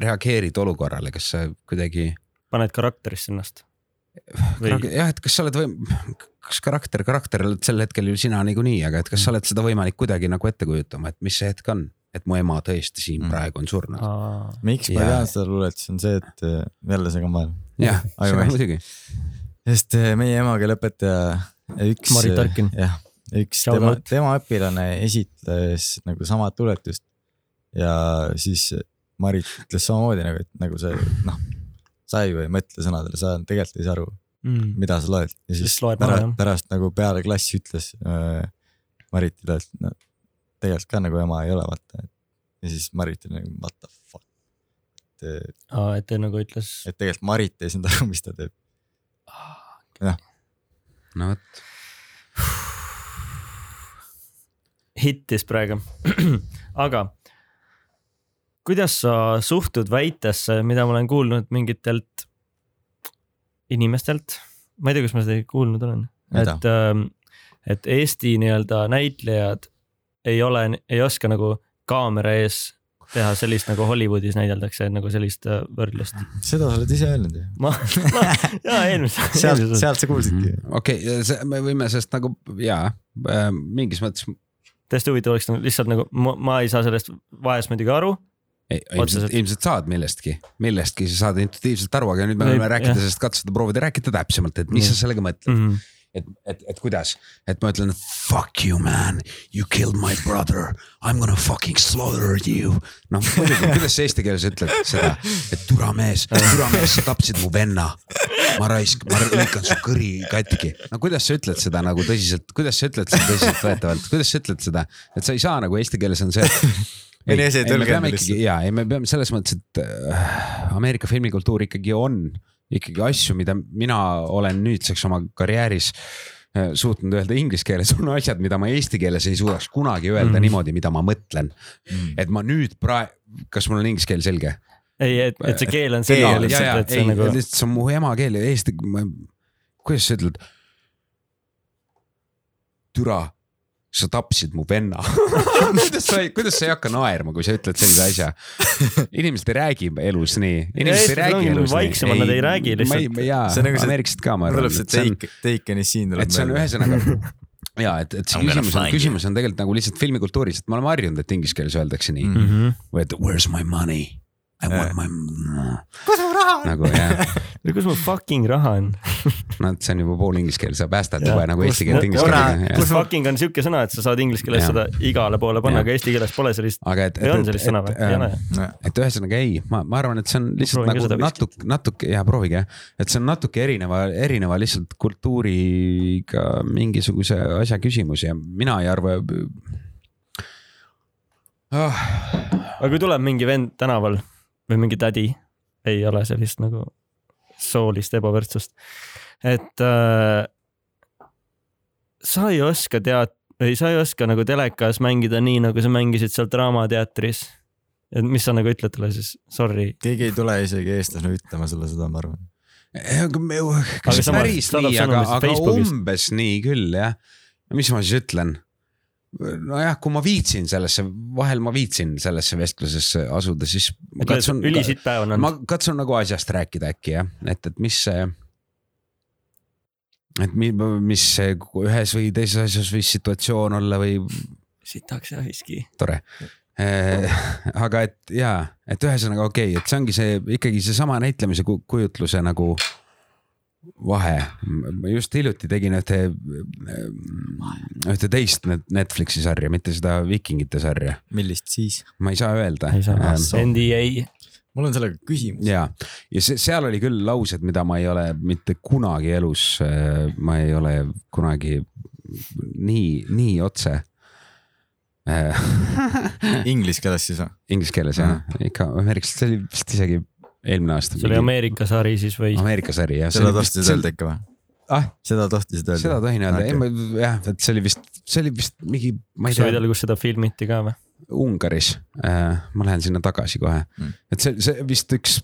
reageerid olukorrale, kas sa kuidagi. paned karakterisse ennast. Või- jah, et kas sa oled või, kas karakter, karakter oled sel hetkel ju sina niikuinii, aga et kas sa oled seda võimalik kuidagi nagu ette kujutama, et mis see hetk on, et mu ema tõesti siin Mm. praegu on surnud. miks ma Ja- tean seda luulet, see on see, et äh, jälle segan vahele. jah, Ajumäest. muidugi. sest äh, meie emakeeleõpetaja üks. Marit Tarkin. jah, üks Shout tema tema õpilane esitles nagu samat luuletust. ja siis Marit ütles samamoodi nagu, et nagu see noh, sa ju ei mõtle sõnadele, sa tegelikult ei saa aru, Mm. mida sa loed ja siis Siis pärast, pärast nagu peale klassi ütles äh, Maritile, et no tegelikult ka nagu ema ei ole, vaata. ja siis Marit oli nagu what the fuck. et, aa, et ta nagu ütles. et tegelikult Marit ei saanud aru, mis ta teeb. no vot, hittis praegu. aga kuidas sa suhtud väitesse, mida ma olen kuulnud mingitelt inimestelt, ma ei tea, kas ma seda kuulnud olen, et, et Eesti nii-öelda näitlejad ei ole, ei oska nagu kaamera ees teha sellist nagu Hollywoodis näideldakse nagu sellist äh, võrdlust. seda sa oled ise öelnud ju. ma, ma, jaa eelmise. sealt, sealt sa kuulsidki. okei okay,, me võime sellest nagu jaa, mingis mõttes täiesti huvitav oleks nagu lihtsalt nagu ma, ma ei saa sellest vahest muidugi aru. ilmselt ilmselt saad millestki, millestki sa saad intuitiivselt aru, aga nüüd me võime rääkida sellest, katsuda proovida rääkida täpsemalt, et mis Nii. sa sellega mõtled Mm -hmm. et, et, et kuidas, et ma ütlen fuck you man, you killed my brother, I m gonna fucking slaughter you. noh, kuidas sa eesti keeles ütled seda, et türa mees, türa mees, sa tapsid mu venna. ma raisk, ma lõikan su kõri katki. no kuidas sa ütled seda nagu tõsiselt, kuidas sa ütled seda tõsiseltvõetavalt, kuidas sa ütled seda, et sa ei saa nagu eesti keeles on see. Ei, ei, see ei me tõlgenda peame lihtsalt. ikkagi ja, ei me peame selles mõttes, et äh, Ameerika filmikultuur ikkagi on ikkagi asju, mida mina olen nüüdseks oma karjääris äh, suutnud öelda inglise keeles, on asjad, mida ma eesti keeles ei suudaks kunagi öelda Mm. niimoodi, mida ma mõtlen mm.. et ma nüüd praegu, kas mul on inglise keel selge? ei, et, et see keel on selge ja, lihtsalt, et see ei nagu, see on mu emakeel ja eesti, kuidas sa ütled? türa, sa tapsid mu venna kuidas sa, kuidas sa ei hakka naerma, kui sa ütled sellise asja? inimesed ei räägi elus nii, inimesed ei räägi elus vaiksemad, nad ei räägi lihtsalt. See on nagu, see- ameeriklased ka, ma arvan tuleb, see take, taken is siin tuleb et see on ühesõnaga ja et, et see I'm küsimus on, küsimus on tegelikult nagu lihtsalt filmikultuuris, et me oleme harjunud, et inglise keeles öeldakse nii Mm. Mhm. või et where's my money? My. kus mu raha on? nagu jah, kus mu fucking raha on? no see on juba pool inglise keel, sa päästad juba nagu eesti keelt inglise keelega. kus fucking on siuke sõna, et sa saad inglise keeles seda igale poole panna, aga eesti keeles pole sellist, aga et, sõna või? ei ole. et ühesõnaga ei, ma, ma arvan, et see on lihtsalt Proovin ka nagu natuke, natuke ja proovige jah, et see on natuke erineva, erineva lihtsalt kultuuriga mingisuguse asja küsimus ja mina ei arva oh,. aga kui tuleb mingi vend tänaval või mingi tädi, ei ole sellist nagu soolist ebavõrdsust, et äh, sa ei oska tead-, ei sa ei oska nagu telekas mängida nii, nagu sa mängisid seal Draamateatris. et mis sa nagu ütled talle siis, sorry, keegi ei tule isegi eestlasena ütlema sulle seda, ma arvan. aga Aga kas samas päris nii, aga aga umbes nii küll jah. mis ma siis ütlen? nojah, kui ma viitsin sellesse, vahel ma viitsin sellesse vestlusesse asuda, siis ma katsun, ülisitt päev on ma olnud. katsun nagu asjast rääkida äkki jah, et, et mis see. et mi, mis see ühes või teises asjas võis situatsioon olla või sitaks ja viski. tore. aga et ja, et ühesõnaga okei okay,, et see ongi see ikkagi seesama näitlemise ku- kujutluse nagu vahe. ma just hiljuti tegin ühte, ühte teist net- Netflixi sarja, mitte seda Vikingite sarja, millist siis? ma ei saa öelda. ei saa Ähm,, NDA, mul on sellega küsimus. ja, ja see, seal oli küll laused, mida ma ei ole mitte kunagi elus, ma ei ole kunagi nii, nii otse. Inglise keeles siis või? Inglise keeles jah, ikka ameeriklased, see oli vist isegi eelmine aasta. see oli Ameerika sari siis või? Ameerika sari jah. seda tohtisid öelda ikka või? ah, seda tohtisid öelda? seda tohin öelda okay., ei ma jah, et see oli vist, see oli vist mingi, ma ei sa võid tea, öelda, kus seda filmiti ka või? Ungaris äh,. ma lähen sinna tagasi kohe Mm. et see, see vist üks,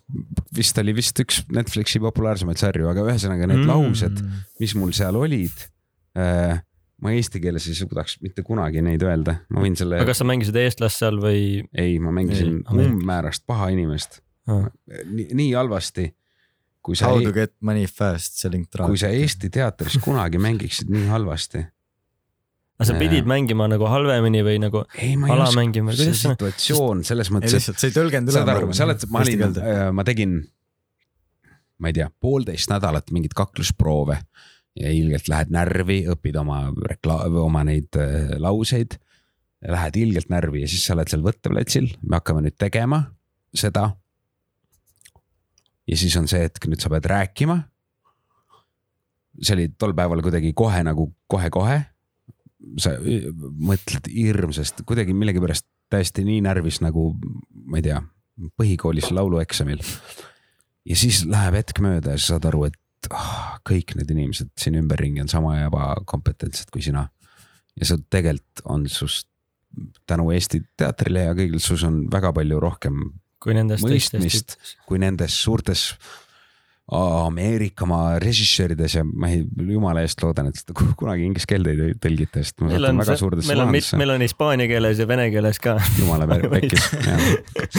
vist oli vist üks Netflixi populaarsemaid sarju, aga ühesõnaga need mm. laused, mis mul seal olid äh,. ma eesti keeles ei suudaks mitte kunagi neid öelda, ma võin selle aga, kas sa mängisid eestlast seal või? ei, ma mängisin umbmäärast paha inimest. Nii, nii halvasti. kui sa How, to get money fast selling drugs. kui sa Eesti teatris kunagi mängiksid nii halvasti. aga sa pidid mängima nagu halvemini või nagu ei, ei alamängima, see situatsioon selles ei mõttes, lihtsalt, sa ei tõlgendanud üle. saad aru, sa oled, ma olin, ma tegin, ma ei tea, poolteist nädalat mingeid kaklusproove ja ilgelt lähed närvi, õpid oma rekla-, oma neid äh, lauseid. Lähed ilgelt närvi ja siis sa oled seal võtteplatsil, me hakkame nüüd tegema seda. Ja siis on see hetk, nüüd sa pead rääkima. see oli tol päeval kuidagi kohe nagu kohe-kohe. sa mõtled hirmsasti, kuidagi millegipärast täiesti nii närvis nagu ma ei tea, põhikoolis laulueksamil. ja siis läheb hetk mööda ja sa saad aru, et oh, kõik need inimesed siin ümberringi on sama ebakompetentsed kui sina. ja sa tegelikult on sust tänu Eesti teatrile ja kõigil sus on väga palju rohkem kui nendest mõistmist kui nendes suurtes Ameerikamaa režissöörides ja ma ei, jumala eest loodan, et seda ku- kunagi inglise keelde ei tõlgita, sest ma satun väga, suurdesse pahandesse. meil on hispaania keeles ja vene keeles ka. jumala pe- pekkis, jah.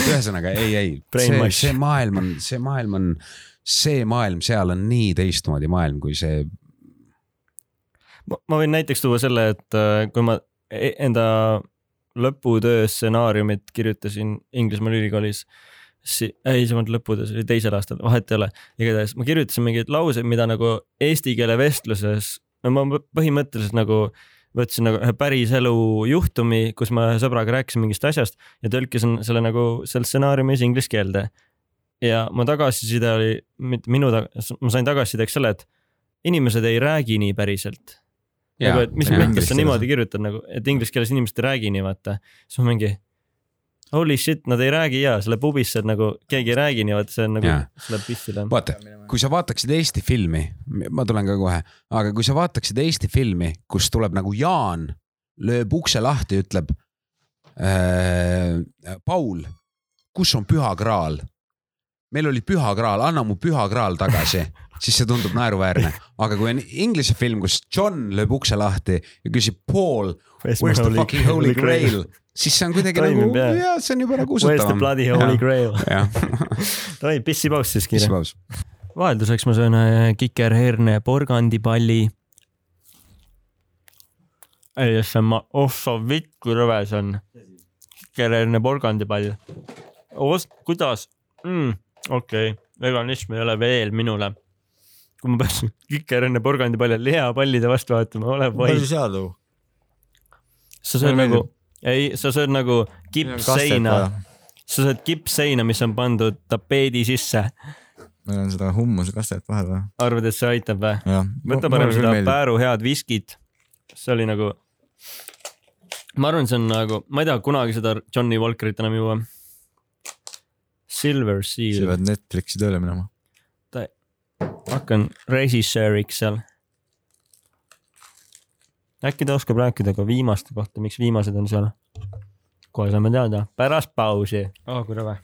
ühesõnaga ei, ei, see, see maailm on, see maailm on, see maailm seal on nii teistmoodi maailm kui see. ma ma võin näiteks tuua selle, et äh, kui ma e- enda lõputöö stsenaariumit kirjutasin Inglismaal ülikoolis si-, ei see polnud lõputöö, see oli teisel aastal, vahet ei ole. igatahes ma kirjutasin mingeid lauseid, mida nagu eesti keele vestluses, no ma põhimõtteliselt nagu võtsin nagu ühe päriselu juhtumi, kus ma ühe sõbraga rääkisin mingist asjast ja tõlkisin selle nagu seal stsenaariumis inglise keelde. ja mu tagasiside oli, mitte minu, ma sain tagasisideks selle, et inimesed ei räägi nii päriselt. nagu, et mis mõttes sa niimoodi kirjutad nagu, et inglise keeles inimesed ei räägi nii, vaata. siis ma mingi holy shit, nad ei räägi ja selle pubis seal nagu keegi ei räägi nii, vaata see on nagu see läheb pissile. vaata, kui sa vaataksid Eesti filmi, ma tulen ka kohe, aga kui sa vaataksid Eesti filmi, kus tuleb nagu Jaan lööb ukse lahti, ütleb äh,. Paul, kus on püha graal? meil oli püha graal, anna mu püha graal tagasi, siis see tundub naeruväärne, aga kui on inglise film, kus John lööb ukse lahti ja küsib Paul, where's the fucking holy grail, siis see on kuidagi Toimib, nagu jaa, see on juba nagu Where's the usutavam. bloody holy grail? davai, pissipaus siis kiire. vahelduseks ma söön äh, kikerherne porgandipalli. ei, see on ma, oh sa vitt, kui rõve see on. kikerherne porgandipall. kuidas mm,? okei okay., veganism ei ole veel minule. Kui ma peaksin kikerherne porgandipalli lihapallide vastu vaatama, ole palju vaid. seal too? sa sööd nagu, ei, sa sööd nagu kippseina, meil sa sööd kippseina, mis on pandud tapeedi sisse. on seda hummusekastet vahel või? arvad, et see aitab või? võta parem seda. Pääru head viskit. see oli nagu, ma arvan, see on nagu, ma ei taha kunagi seda Johnny Walkerit enam juua. Silver sa Seal, pead Netflixi tööle minema. Hakkan režissööriks seal. äkki ta oskab rääkida ka viimaste kohta, miks viimased on seal? kohe saame teada, pärast pausi oh,. kui rõve.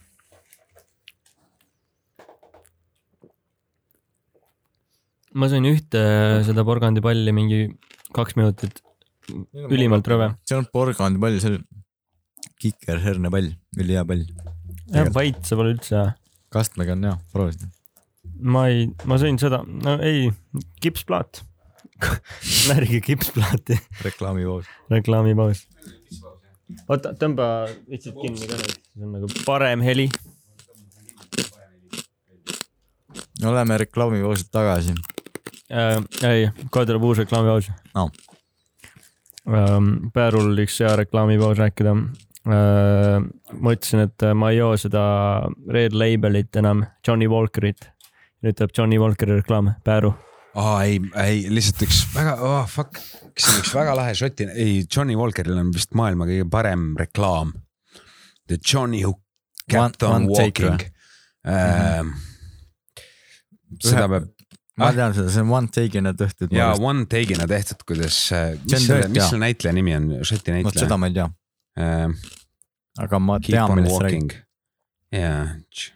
ma sõin ühte seda porgandipalli mingi kaks minutit, ülimalt rõve. see on porgandipall, see on kikerhernepall, ülihea pall. jah, vait see pole üldse hea. kastmega on hea, proovisid? Ma ei, ma sõin seda, no ei, kipsplaat. närige kipsplaati, reklaamivoos. reklaamipaus. oota, tõmba vitsid kinni ka nüüd, see on nagu parem heli. oleme reklaamivoosid tagasi. äh,. ei, kohe tuleb uus reklaamipaus No. ähm,. Päärul üks hea reklaamipaus rääkida äh,. ma ütlesin, et ma ei joo seda Red Labelit enam, Johnny Walkerit. Nüüd tuleb Johnny Walkeri reklaam, Pääru. aa ei, ei lihtsalt üks väga oh,, fuck, üks väga lahe šoti, ei Johnny Walkeril on vist maailma kõige parem reklaam. The Johnny who kept on one take walking. seda peab ma Ah. tean seda, see on one take'ina tehtud. ja one take'ina tehtud, kuidas, mis on selle, mis selle näitleja nimi on, šoti vot seda näitleja? ma ei tea, aga ma Keep tean, on millest sa räägid. walking. jaa,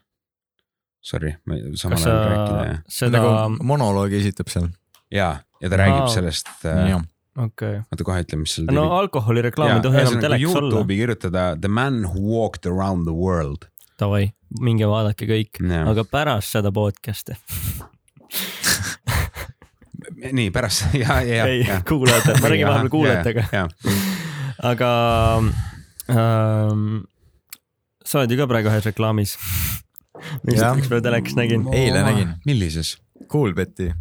sorry, ma ei- samal ajal rääkida ja, seda, nagu monoloogi esitab seal. ja, ja ta räägib Wow. sellest, jah, okei. oota kohe ütle, mis seal no alkoholireklaam ei tohi enam telekas olla. Youtube'i kirjutada The man who walked around the world. Davai, minge vaadake kõik, aga pärast seda podcast'i. nii pärast ja, ja, ei ja, kuulajatele, ma räägin vahepeal kuulajatega, ja, aga ähm, sa oled ju ka praegu ühes reklaamis. Ma Jah. just ükspäev telekas nägin. eile nägin, millises? Coolbeti.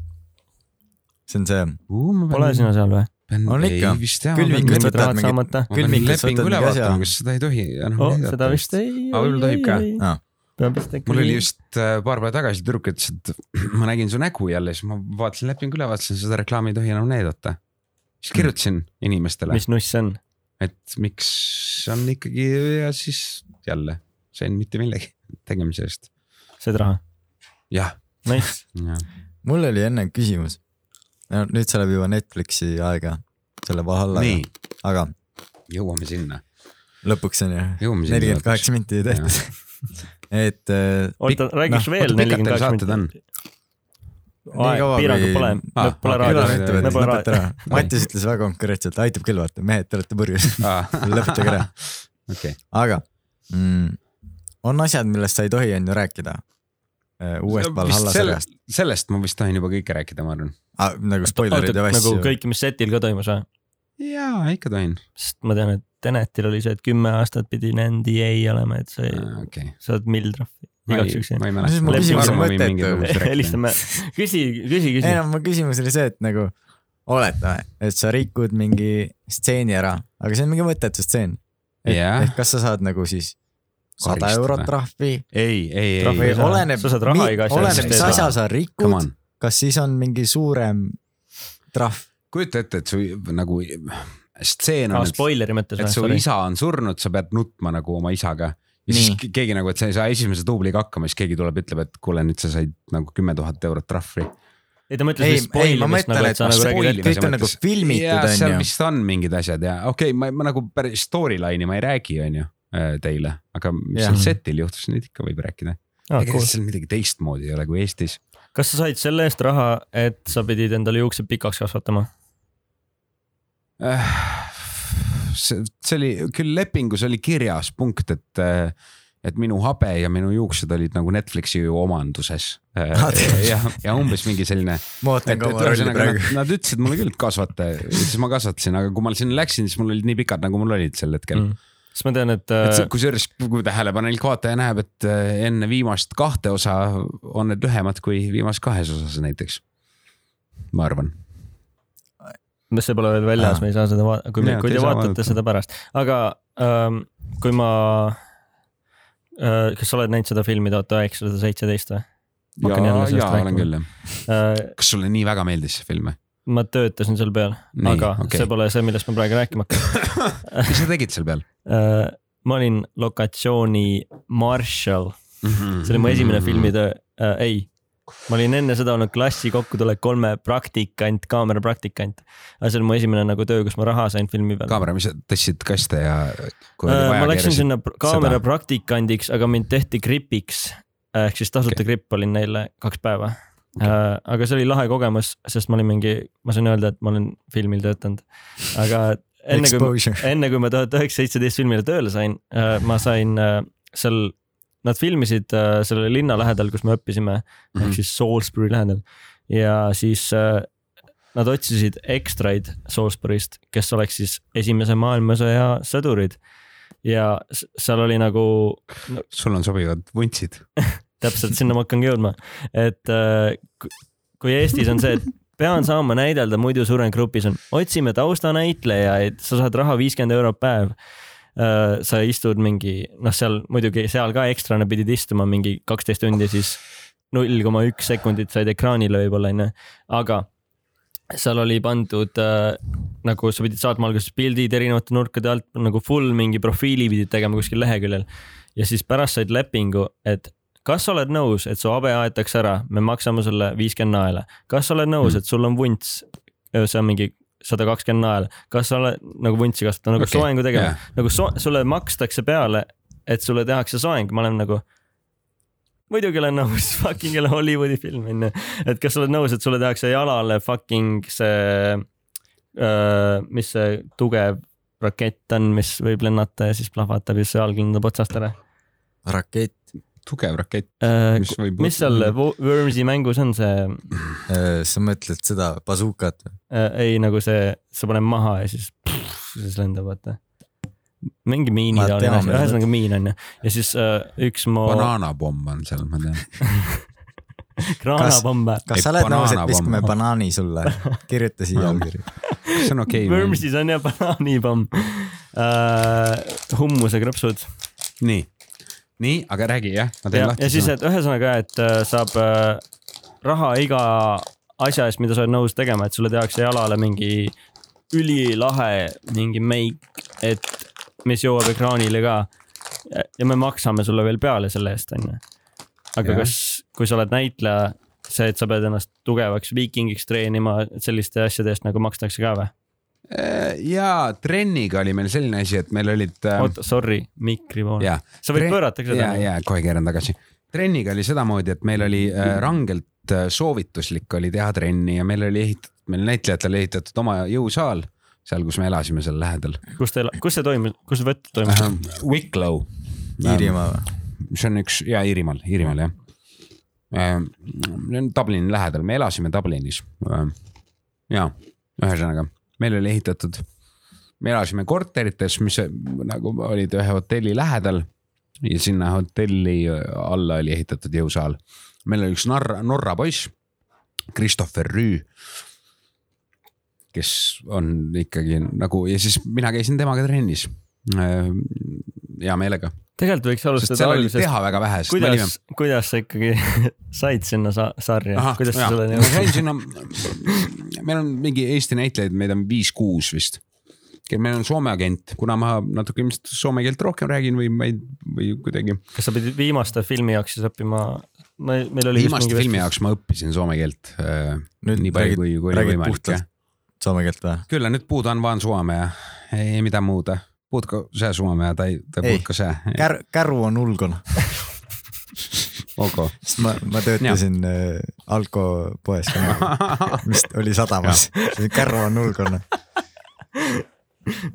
see on see, Pole sina seal või? On ikka. rahad mingit- saamata? ma lepingu võtad üle vaatama, kas seda ei tohi enam oh, näidata seda vist ei. Aga võib-olla tohib ka. Vist äkki. mul oli just äh, paar päeva tagasi tüdruk ütles, et ma nägin su nägu jälle, siis ma vaatasin lepingu üle, vaatasin seda reklaami ei tohi enam näidata. siis kirjutasin inimestele, mis nuss see on? et miks on ikkagi ja siis jälle sain mitte millegi tegemise eest. said raha? jah, Nice. jah. mul oli enne küsimus. no nüüd see läheb juba Netflixi aega, selle Valhallaga aga jõuame sinna. lõpuks on ju Jõuame sinna nelikümmend kaheksa minti tehtud. et äh, oota, räägiks noh, veel nelikümmend kaheksa minti. Nii aeg kaua,, piirangut kui- pole, Ah, pole raadios. Mattias ütles väga konkreetselt, aitab küll vaata, mehed, te olete purjus, lõpetage ära. okei, aga mm, on asjad, millest sa ei tohi on ju rääkida äh, uuest Valhalla sarjast. sellest ma vist tohin juba kõike rääkida, ma arvan. Ah, nagu spoilerid ja nagu asju. kõik, mis setil ka toimus või? jaa, ikka tohin. sest ma tean, et Tenetil oli see, et kümme aastat pidi NDA olema, et sa okei. saad mill trahvi igaks juhuks. ei mõttetu. helistame, küsi, küsi, ei küsi. no mu küsimus oli see, et nagu oletame, et sa rikud mingi stseeni ära, aga see on mingi mõttetu stseen. Jah. ehk kas sa saad nagu siis sada eurot trahvi ei, ei, ei oleneb, oleneb, mis asja sa Come rikud on,, kas siis on mingi suurem trahv? kujuta ette, et su nagu stseen on, et spoileri mõttes et su või? isa on surnud, sa pead nutma nagu oma isaga. ja siis Nii. keegi nagu, et sa ei saa esimese duubliga hakkama, siis keegi tuleb, ütleb, et kuule, nüüd sa said nagu kümme tuhat eurot trahvi. ei ta mõtles ei vist, spoilimist mõtlen, nagu, et et sa nagu räägid ette. kõik on nagu filmitud, on seal ju. vist on mingid asjad ja okei okay,, ma, ma nagu päris storyline'i ma ei räägi, on ju teile, aga mis seal setil juhtus, nüüd ikka võib rääkida. aa, ega cool. seal midagi teistmoodi ei ole kui Eestis. kas sa said selle eest raha, et sa pidid endale juuksed pikaks kasvatama? Äh, see, see oli küll lepingus oli kirjas punkt, et, et minu habe ja minu juuksed olid nagu Netflixi omanduses. Ah, tead. ja, ja umbes mingi selline nad,. nad ütlesid mulle küll, et kasvata ja siis ma kasvatasin, aga kui ma sinna läksin, siis mul olid nii pikad, nagu mul olid sel hetkel mm.. Siis ma tean, et et äh, kusjuures, kui tähelepanelik vaataja näeb, et äh, enne viimast kahte osa on need lühemad kui viimases kahes osas näiteks. ma arvan. see pole veel väljas me ei saa seda vaadata, kui, kui te vaatate vaadata. seda pärast, aga ähm, kui ma äh,, kas sa oled näinud seda filmi tuhat üheksasada seitseteist või? Ja ja olen küll jah. Äh, kas sulle nii väga meeldis see film või? Ma töötasin seal peal, aga okay. see pole see, millest ma praegu rääkima hakkan mis sa tegid seal peal? äh,. ma olin lokatsiooni marshal, see oli mu Mhm. esimene filmitöö äh,, ei, ma olin enne seda olnud klassi kokkutulek kolme praktikant, kaamerapraktikant. aga see oli mu esimene nagu töö, kus ma raha sain filmi peal. kaamera, mis sa tõstsid kaste ja? Äh, ma läksin sinna kaamera praktikandiks, aga mind tehti gripiks ehk siis tasuta okay. gripp olin neile kaks päeva okay.. aga see oli lahe kogemus, sest ma olin mingi, ma sain öelda, et ma olen filmil töötanud, aga enne kui, enne kui ma tuhat üheksasada seitseteist filmile tööle sain, ma sain äh, seal, nad filmisid äh, selle linna lähedal, kus me õppisime mm -hmm. ehk siis Salisbury lähedal ja siis äh, nad otsisid ekstraid Salisbury'st, kes oleks siis esimese maailmasõja sõdurid ja seal oli nagu no, sul on sobivad vuntsid. täpselt sinna ma hakkangi jõudma, et äh, ku- kui Eestis on see, et pean saama näidelda, muidu suren grupis on, otsime taustanäitlejaid, sa saad raha viiskümmend eurot päev. sa istud mingi, noh, seal muidugi seal ka ekstrana pidid istuma mingi kaksteist tundi, siis null koma üks sekundit said ekraanile võib-olla onju, aga seal oli pandud äh, nagu sa pidid saatma alguses pildid erinevate nurkade alt nagu full mingi profiili pidid tegema kuskil leheküljel. Ja siis pärast said lepingu, et kas sa oled nõus, et su habe aetakse ära, me maksame sulle viiskümmend naela, kas sa oled nõus, et sul on vunts, see on mingi sada kakskümmend naela, kas sa oled nagu vuntsi kasvatada, nagu okay, soengu tegema? yeah., nagu so, sulle makstakse peale, et sulle tehakse soeng, ma olen nagu muidugi olen nõus, fucking jälle Hollywoodi film onju, et kas sa oled nõus, et sulle tehakse jalale fucking see uh,, mis see tugev rakett on, mis võib lennata ja siis plahvatab ja siis jalg lendab otsast ära? Rakett, tugev rakett. uh,. Mis võib- mis seal Wo- Wormsi mängus on see Äh, sa mõtled seda bazookat või? uh,, ei nagu see, sa paned maha ja siis, siis lendab, vaata. mingi miini asi, mida ühesõnaga miin on ju ja siis uh, üks mu banaanapomm on seal, ma tean. kraanapomm kas Ei, sa oled nõus, et viskame banaani sulle? kirjuta siia allkiri. see on okei okay,. Wormsis on jah banaanipomm uh,, hummusekrõpsud nii, nii, aga räägi jah, ma teen ja, lahti. ja siis, et ühesõnaga, et äh, saab äh, raha iga asja eest, mida sa oled nõus tegema, et sulle tehakse jalale mingi ülilahe mingi meik, et mis jõuab ekraanile ka. ja me maksame sulle veel peale selle eest, onju. aga Jah. kas, kui sa oled näitleja, see, et sa pead ennast tugevaks viikingiks treenima, selliste asjade eest nagu makstakse ka või? Ja trenniga oli meil selline asi, et meil olid äh,. oota, sorry, mikri poole. ja, sa võid pöörata ka ja, seda. ja kohe keeran tagasi. trenniga oli sedamoodi, et meil oli äh, rangelt äh, soovituslik oli teha trenni ja meil oli ehitatud, meil näitlejatel ehitatud oma jõusaal seal, kus me elasime seal lähedal kus te, kus see toimus, kus see võtt toimus? ähm,. Wicklow. Iirimaa või? see on üks ja Iirimaal, Iirimaal jah ähm,. Dublini lähedal, me elasime Dublinis ähm,. ja ühesõnaga, meil oli ehitatud me elasime korterites, mis nagu olid ühe hotelli lähedal ja sinna hotelli alla oli ehitatud jõusaal. meil oli üks Norra, Norra poiss, Christopher Rüü, kes on ikkagi nagu ja siis mina käisin temaga trennis. hea meelega, tegelikult võiks alustada algusest, teha väga vähe, sest me olime kuidas, kuidas sa ikkagi said sinna sa sarja, kuidas sa selleni ma sain jõudsid? sinna, meil on mingi Eesti näitlejaid, meid on viis-kuus vist. meil on Soome agent, kuna ma natuke ilmselt soome keelt rohkem räägin või ma ei, või kuidagi. kas sa pidid viimaste filmi jaoks siis õppima? meil oli viimaste filmi jaoks ma õppisin soome keelt äh, Nüüd nii palju kui, kui oli võimalik soome keelt või? kyllä nyt puhutaan vaan suomea, ei mitään muuta. Puhutko sä suomea tai, tai Ei. puhutko sä? Kär-, käru on ulkona, Ok. sest ma, ma töötasin äh, alkopoes ka, mis oli sadamas, käru on ulkona.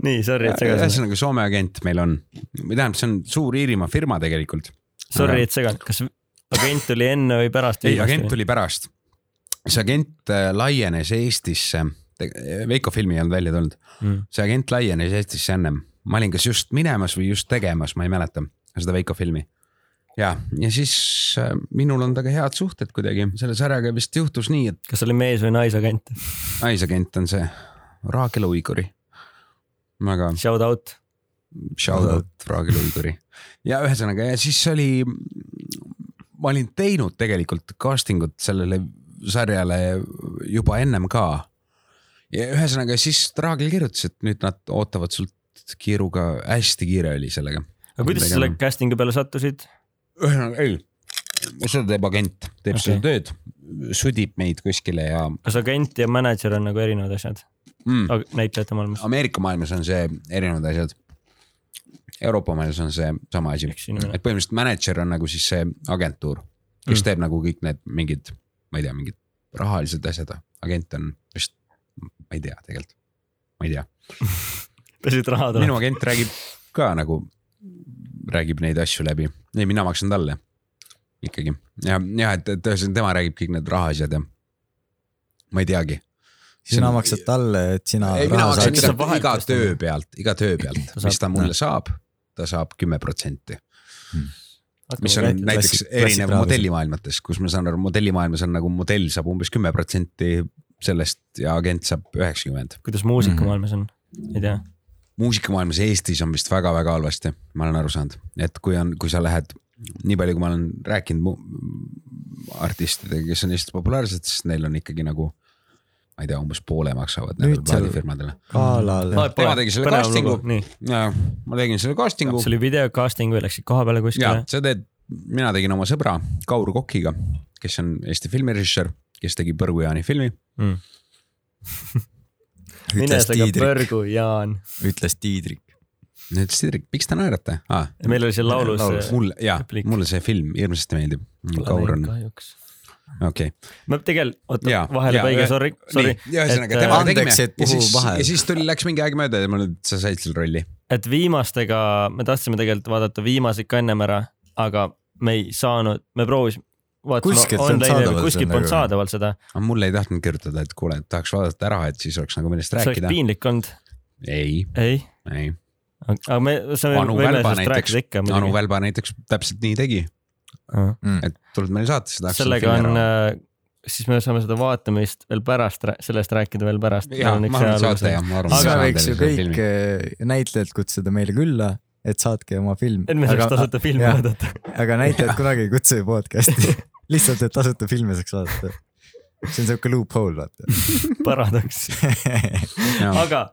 nii, sorry, et segasin. ühesõnaga Soome agent meil on, või tähendab, see on suur Iirimaa firma tegelikult. Sorry, et segan, kas agent tuli enne või pärast? ei, agent tuli pärast. see agent äh, laienes Eestisse, Veiko filmi ei olnud välja tulnud, mm.. see agent laienes Eestisse ennem, ma olin kas just minemas või just tegemas, ma ei mäleta seda Veiko filmi. ja, ja siis äh, minul on temaga head suhted kuidagi, selle sarjaga vist juhtus nii, et kas oli mees või naisagent? naisagent on see Raagel Uiguri. väga Shout out. shout out Raagel Uiguri ja ühesõnaga ja siis oli, ma olin teinud tegelikult casting ut sellele sarjale juba ennem ka. ja ühesõnaga siis Raagel kirjutas, et nüüd nad ootavad sult kiiruga, hästi kiire oli sellega. aga kuidas sa selle casting'u peale sattusid? ühesõnaga ei, seda teeb agent, teeb okay. Seda tööd, sudib meid kuskile ja kas agent ja mänedžer on nagu erinevad asjad mm, näitlejate maailmas? Ameerika maailmas on see erinevad asjad. Euroopa maailmas on see sama asi, et põhimõtteliselt mänedžer on nagu siis see agentuur, kes mm. teeb nagu kõik need mingid, ma ei tea, mingid rahalised asjad, agent on vist, ma ei tea tegelikult, ma ei tea. pesid raha minu tuleb. agent räägib ka nagu, räägib neid asju läbi, ei mina maksan talle ikkagi ja, ja et, et ühesõnaga tema räägib kõik need rahaasjad ja ma ei teagi. sina maksad talle, et sina mina raha maksan iga, iga töö pealt, iga töö pealt Ta, mis ta mulle saab, ta saab kümme protsenti, mis on klassi- näiteks klassi- erinev klassipraadus. modellimaailmates, kus ma saan aru, modellimaailmas on nagu modell saab umbes kümme protsenti sellest ja agent saab üheksakümmend. kuidas muusikamaailmas on? ei tea. Muusikamaailmas Eestis on vist väga-väga halvasti, ma olen aru saanud, et kui on, kui sa lähed, nii palju, kui ma olen rääkinud artistidega, kes on Eestis populaarsed, siis neil on ikkagi nagu, ma ei tea, umbes poole maksavad nendele plaadifirmadele. galal. tema tegi selle casting'u. ma tegin selle casting'u see oli video casting või läksid koha peale ja kuskile? sa teed, mina tegin oma sõbra Kaur Kokiga, kes on Eesti filmirežissöör, kes tegi Põrgu-Jaani filmi. Mm. ütles Tiidrik, põrgu, Jaan. ütles Tiidrik. nüüd Sidrik, miks te naerate ah,? meil oli seal laulus. Laulus. mulle ja repliik. mulle see film hirmsasti meeldib. Kaur on, kahjuks. okei okay.. ma tegelikult, oota Jaa,, vahele jaa, põige ühe-, sorry, sorry. ühesõnaga et, temaga äh, andeks, et ja puhu siis, vahele. ja siis tuli, läks mingi aeg mööda ja ma nüüd, sa said selle rolli. et viimastega me tahtsime tegelikult vaadata viimased ka ennem ära, aga me ei saanud, me proovisime. Kuskilt on saadaval kuskilt polnud nagu- saadaval seda, aga mulle ei tahtnud kirjutada, et kuule, et tahaks vaadata ära, et siis oleks nagu millest see oleks rääkida. piinlik olnud, ei, ei, ei. aga me, Anu võime sellest näiteks rääkida, ikka Anu. Välba näiteks täpselt nii tegi, et tuled meile saatesse. sellega on, siis me saame seda vaatamist veel pärast, sellest rääkida veel pärast. siis võiks ju kõik eh, näitlejad kutsuda meile külla, et saatke oma film. et me saaks tasuta filmi vaadata. aga näitlejad kunagi ei kutsu ju podcast'i lihtsalt, et tasuta filme saaks vaadata. see on siuke loophole, vaata. paradoks, aga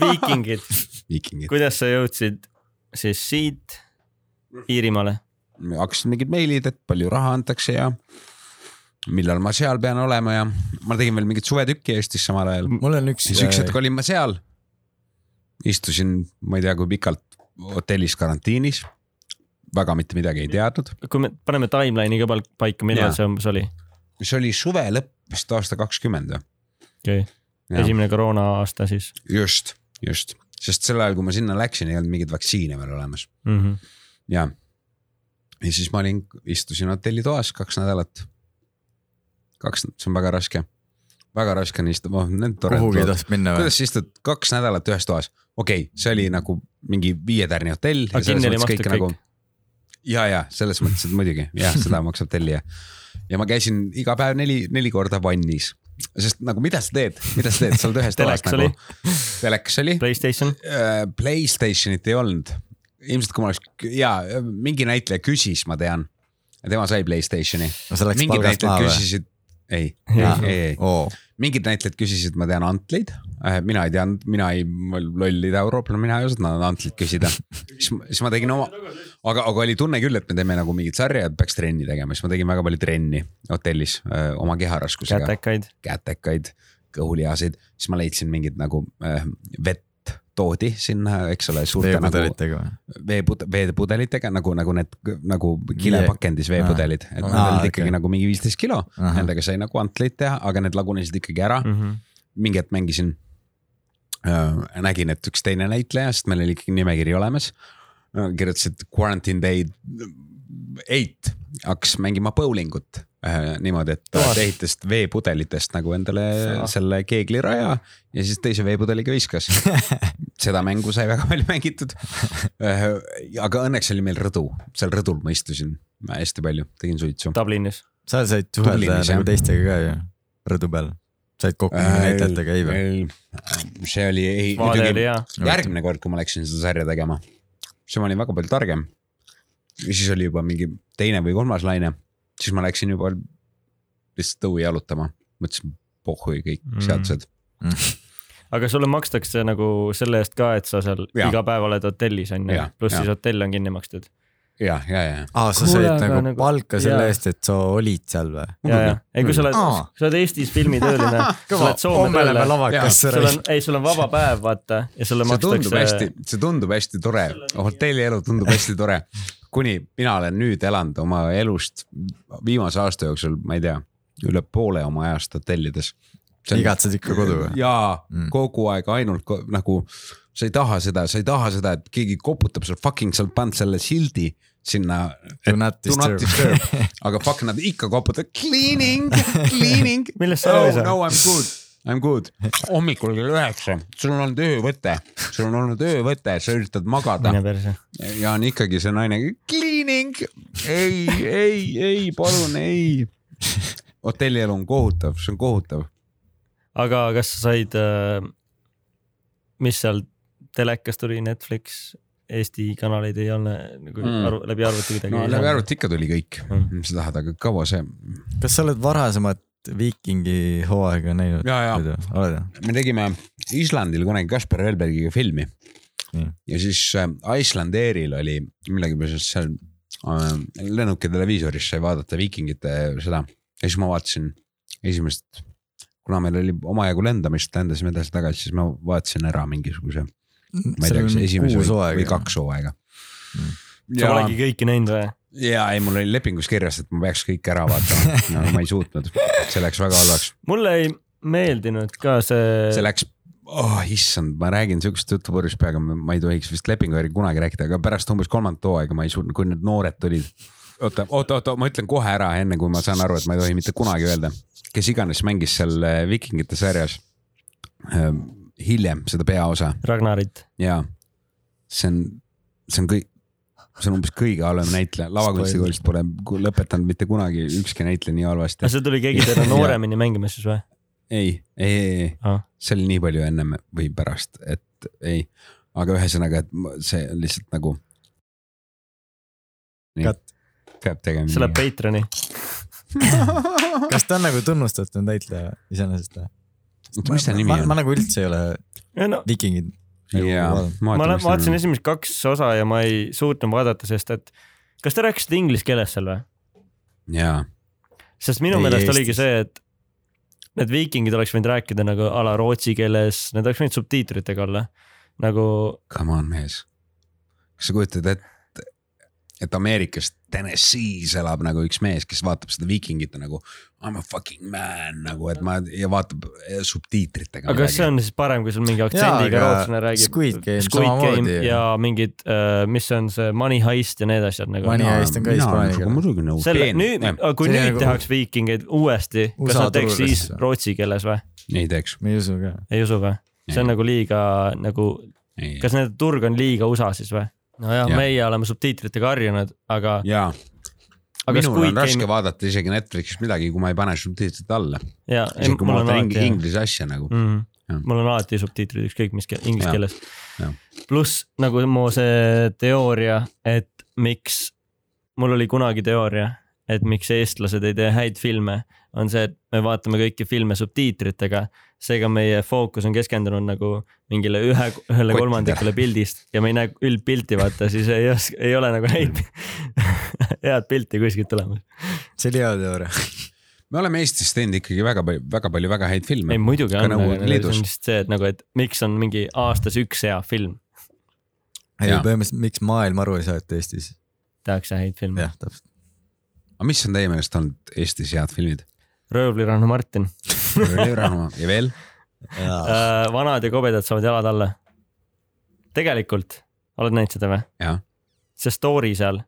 viikingid, viikingid, kuidas sa jõudsid siis siit Iirimaale? hakkasid mingid meilid, et palju raha antakse ja millal ma seal pean olema ja ma tegin veel mingit suvetükki Eestis samal ajal. mul on üks. siis üks hetk olin ma seal. istusin, ma ei tea, kui pikalt hotellis karantiinis. Väga mitte midagi ei teadnud, kui me paneme timeline'i ka paika, millal Jaa. see umbes oli? see oli suve lõpp vist aasta kakskümmend või? okei okay., esimene koroona aasta siis just, just, sest sel ajal, kui ma sinna läksin, ei olnud mingeid vaktsiine veel olemas mm. -hmm. ja, ja siis ma olin, istusin hotellitoas kaks nädalat. kaks, see on väga raske. väga raske on istuda, need toredad kuhugi tohiks minna või? kuidas sa istud kaks nädalat ühes toas, okei okay,, see oli nagu mingi viietärni hotell. Aga kinni oli makstud kõik? nagu... ja, ja selles mõttes, et muidugi jah, seda maksab tellija. ja ma käisin iga päev neli, neli korda vannis, sest nagu mida sa teed, mida sa teed, sa oled ühes toas nagu telekas oli, Playstation, Playstationit ei olnud. ilmselt kui ma oleks, jaa, mingi näitleja küsis, ma tean. tema sai Playstationi. mingid näitlejad küsisid, ei, ei, ei, ei oo, mingid näitlejad küsisid, ma tean antleid, mina ei teadnud, mina ei, loll idaeurooplane, mina ei osanud antleid küsida. siis, siis ma tegin oma, aga, aga oli tunne küll, et me teeme nagu mingit sarja, et peaks trenni tegema, siis ma tegin väga palju trenni hotellis öö, oma keharaskusega, kätekaid, kätekaid, kõhulihaseid, siis ma leidsin mingid nagu öö, vett toodi sinna, eks ole, suurte nagu veepudelitega või? veepud-, veepudelitega nagu, nagu need nagu kilepakendis veepudelid, et need Aa, olid ikkagi okei. nagu mingi viisteist kilo, Ahah. nendega sai nagu antleid teha, aga need lagunesid ikkagi ära mm. -hmm. mingi hetk mängisin äh,. nägin, et üks teine näitleja, sest meil oli ikkagi nimekiri olemas äh,, kirjutas, et quarantine day eight hakkas mängima bowlingut äh, niimoodi, et ta ehitas veepudelitest nagu endale Saa. selle keegliraja ja siis teise veepudeliga viskas. seda mängu sai väga palju mängitud. aga õnneks oli meil rõdu, seal rõdul ma istusin hästi palju, tegin suitsu. Dublinis. sa said suhelda nagu teistega ka ju, rõdu peal. said kokku mingi näitlejatega, ei või? see oli, ei muidugi järgmine kord, kui ma läksin seda sarja tegema, siis ma olin väga palju targem. ja siis oli juba mingi teine või kolmas laine, siis ma läksin juba lihtsalt õue jalutama, mõtlesin pohhui kõik Mm. mm. seadused. aga sulle makstakse nagu selle eest ka, et sa seal Jaa. iga päev oled hotellis on ju pluss siis hotell on kinni makstud. ja, ja, ja. aa, sa said nagu nagu- palka selle eest, et sa olid seal või? ja, ja, ei kui sa oled sa oled Eestis filmitööline, sa oled Soome tööle, sul on, ei, sul on vaba päev, vaata ja sulle see tundub hästi makstakse,, see tundub hästi tore, hotellielu tundub hästi tore. kuni mina olen nüüd elanud oma elust viimase aasta jooksul, ma ei tea, üle poole oma ajast hotellides. igatsed ikka kodu või? jaa Mm. kogu aeg ainult ko nagu sa ei taha seda, sa ei taha seda, et keegi koputab sul fucking, sa oled pannud selle sildi sinna. Do not disturb. aga fuck nad ikka koputavad cleaning, cleaning. Millest sa aru ei saa? no I m good, I m good. hommikul kell üheksa, sul on olnud öövõte, sul on olnud öövõte, sa üritad magada ja on ikkagi see naine cleaning, ei, ei, ei, palun ei. hotellielu on kohutav, see on kohutav aga kas sa said, mis seal telekas tuli, Netflix, Eesti kanaleid ei olnud nagu Mm. arv, läbi arvuti kuidagi no läbi arvuti ikka tuli kõik Mm. mis sa tahad, aga kaua see, kas sa oled varasemat Viikingi hooaega näinud? me tegime Islandil kunagi Kaspar Elbergiga filmi. Ja siis äh, Iceland Airil oli millegipärast seal äh, lennuki televiisoris sai vaadata viikingite seda. Ja siis ma vaatasin esimest, kuna meil oli omajagu lendamist, lendasime edasi-tagasi, siis ma vaatasin ära mingisuguse, ma ei tea, kas esimese või, või kaks hooaega. Mm. sa polegi kõiki näinud või? Ja ei, mul oli lepingus kirjas, et ma peaks kõik ära vaatama. No,, ma ei suutnud, see läks väga halvaks, mulle ei meeldinud ka see, see läks oh issand, ma räägin siukest juttu purjus peaga, ma ei tohiks vist lepingu järgi kunagi rääkida, aga pärast umbes kolmandat hooaega ma ei suutnud, kui need noored tulid. oota, oota, oota, ma ütlen kohe ära, enne kui ma saan aru, et ma ei tohi mitte kunagi öelda, kes iganes mängis seal äh, Vikingite sarjas äh, hiljem seda peaosa. Ragnarit. ja see on, see on kõik, see on umbes kõige halvem näitleja, lavakunstikoolist pole lõpetanud mitte kunagi ükski näitleja nii halvasti aga. see tuli keegi teda nooremini mängima siis või? ei, ei, ei, ei Ah., see oli nii palju ennem või pärast, et ei, aga ühesõnaga, et see on lihtsalt nagu. Peab tegema see läheb Patreoni. kas ta on nagu tunnustatud näitleja iseenesest või? mis ta nimi ma, ma on? nagu üldse ei ole no viikingid nagu jaa, vaadanud. ma vaatasin esimesed kaks osa ja ma ei suutnud vaadata, sest et kas te rääkisite inglise keeles seal või? jaa, sest minu meelest oligi see, et need viikingid oleks võinud rääkida nagu a la rootsi keeles, need oleks võinud subtiitritega olla. nagu come on mees. kas sa kujutad ette, et Ameerikas Tennessee's elab nagu üks mees, kes vaatab seda Vikingit nagu I m a fucking man nagu, et ma ja vaatab eh, subtiitritega. aga kas see on siis parem, kui sul mingi aktsendiga rootslane räägib? Squid Game Squid Game samamoodi ja mingid, mis on see Money Heist ja need asjad nagu. Money Heist on ka hispaania keeles. muidugi nõus. selle, nüüd, kui See nüüd nagu- tehakse viikingeid uuesti, kas nad teeks siis rootsi keeles või? ei teeks. ma ei usu ka. ei usu või? see on nagu liiga nagu, kas nende turg on liiga USA siis või? nojah, Jah. meie oleme subtiitritega harjunud, aga, jaa, minul on raske Game, vaadata isegi Netflixis midagi, kui ma ei pane subtiitrit alla. isegi kui ma vaatan ing- inglise asja nagu. mm, Jah.. mul on alati subtiitrid ükskõik mis keel, inglise keeles pluss nagu mu see teooria, et miks, mul oli kunagi teooria, et miks eestlased ei tee häid filme, on see, et me vaatame kõiki filme subtiitritega. seega meie fookus on keskendunud nagu mingile ühe, ühele kolmandikule pildist ja me ei näe üldpilti, vaata, siis ei oska, ei ole nagu häid, head pilti kuskilt tulemas. see oli hea teooria. me oleme Eestis teinud ikkagi väga palju, väga palju väga häid filme ei. muidugi on, aga see on lihtsalt see, et nagu, et miks on mingi aastas üks hea film, ei põhimõtteliselt, miks maailm aru ei saa, et Eestis, tehakse häid filme. jah, täpselt. aga mis on teie meelest olnud Eestis head filmid? Röövlirannu Martin ja veel? äh,. vanad ja kobedad saavad jalad alla. tegelikult, oled näinud seda või? jah, see story seal.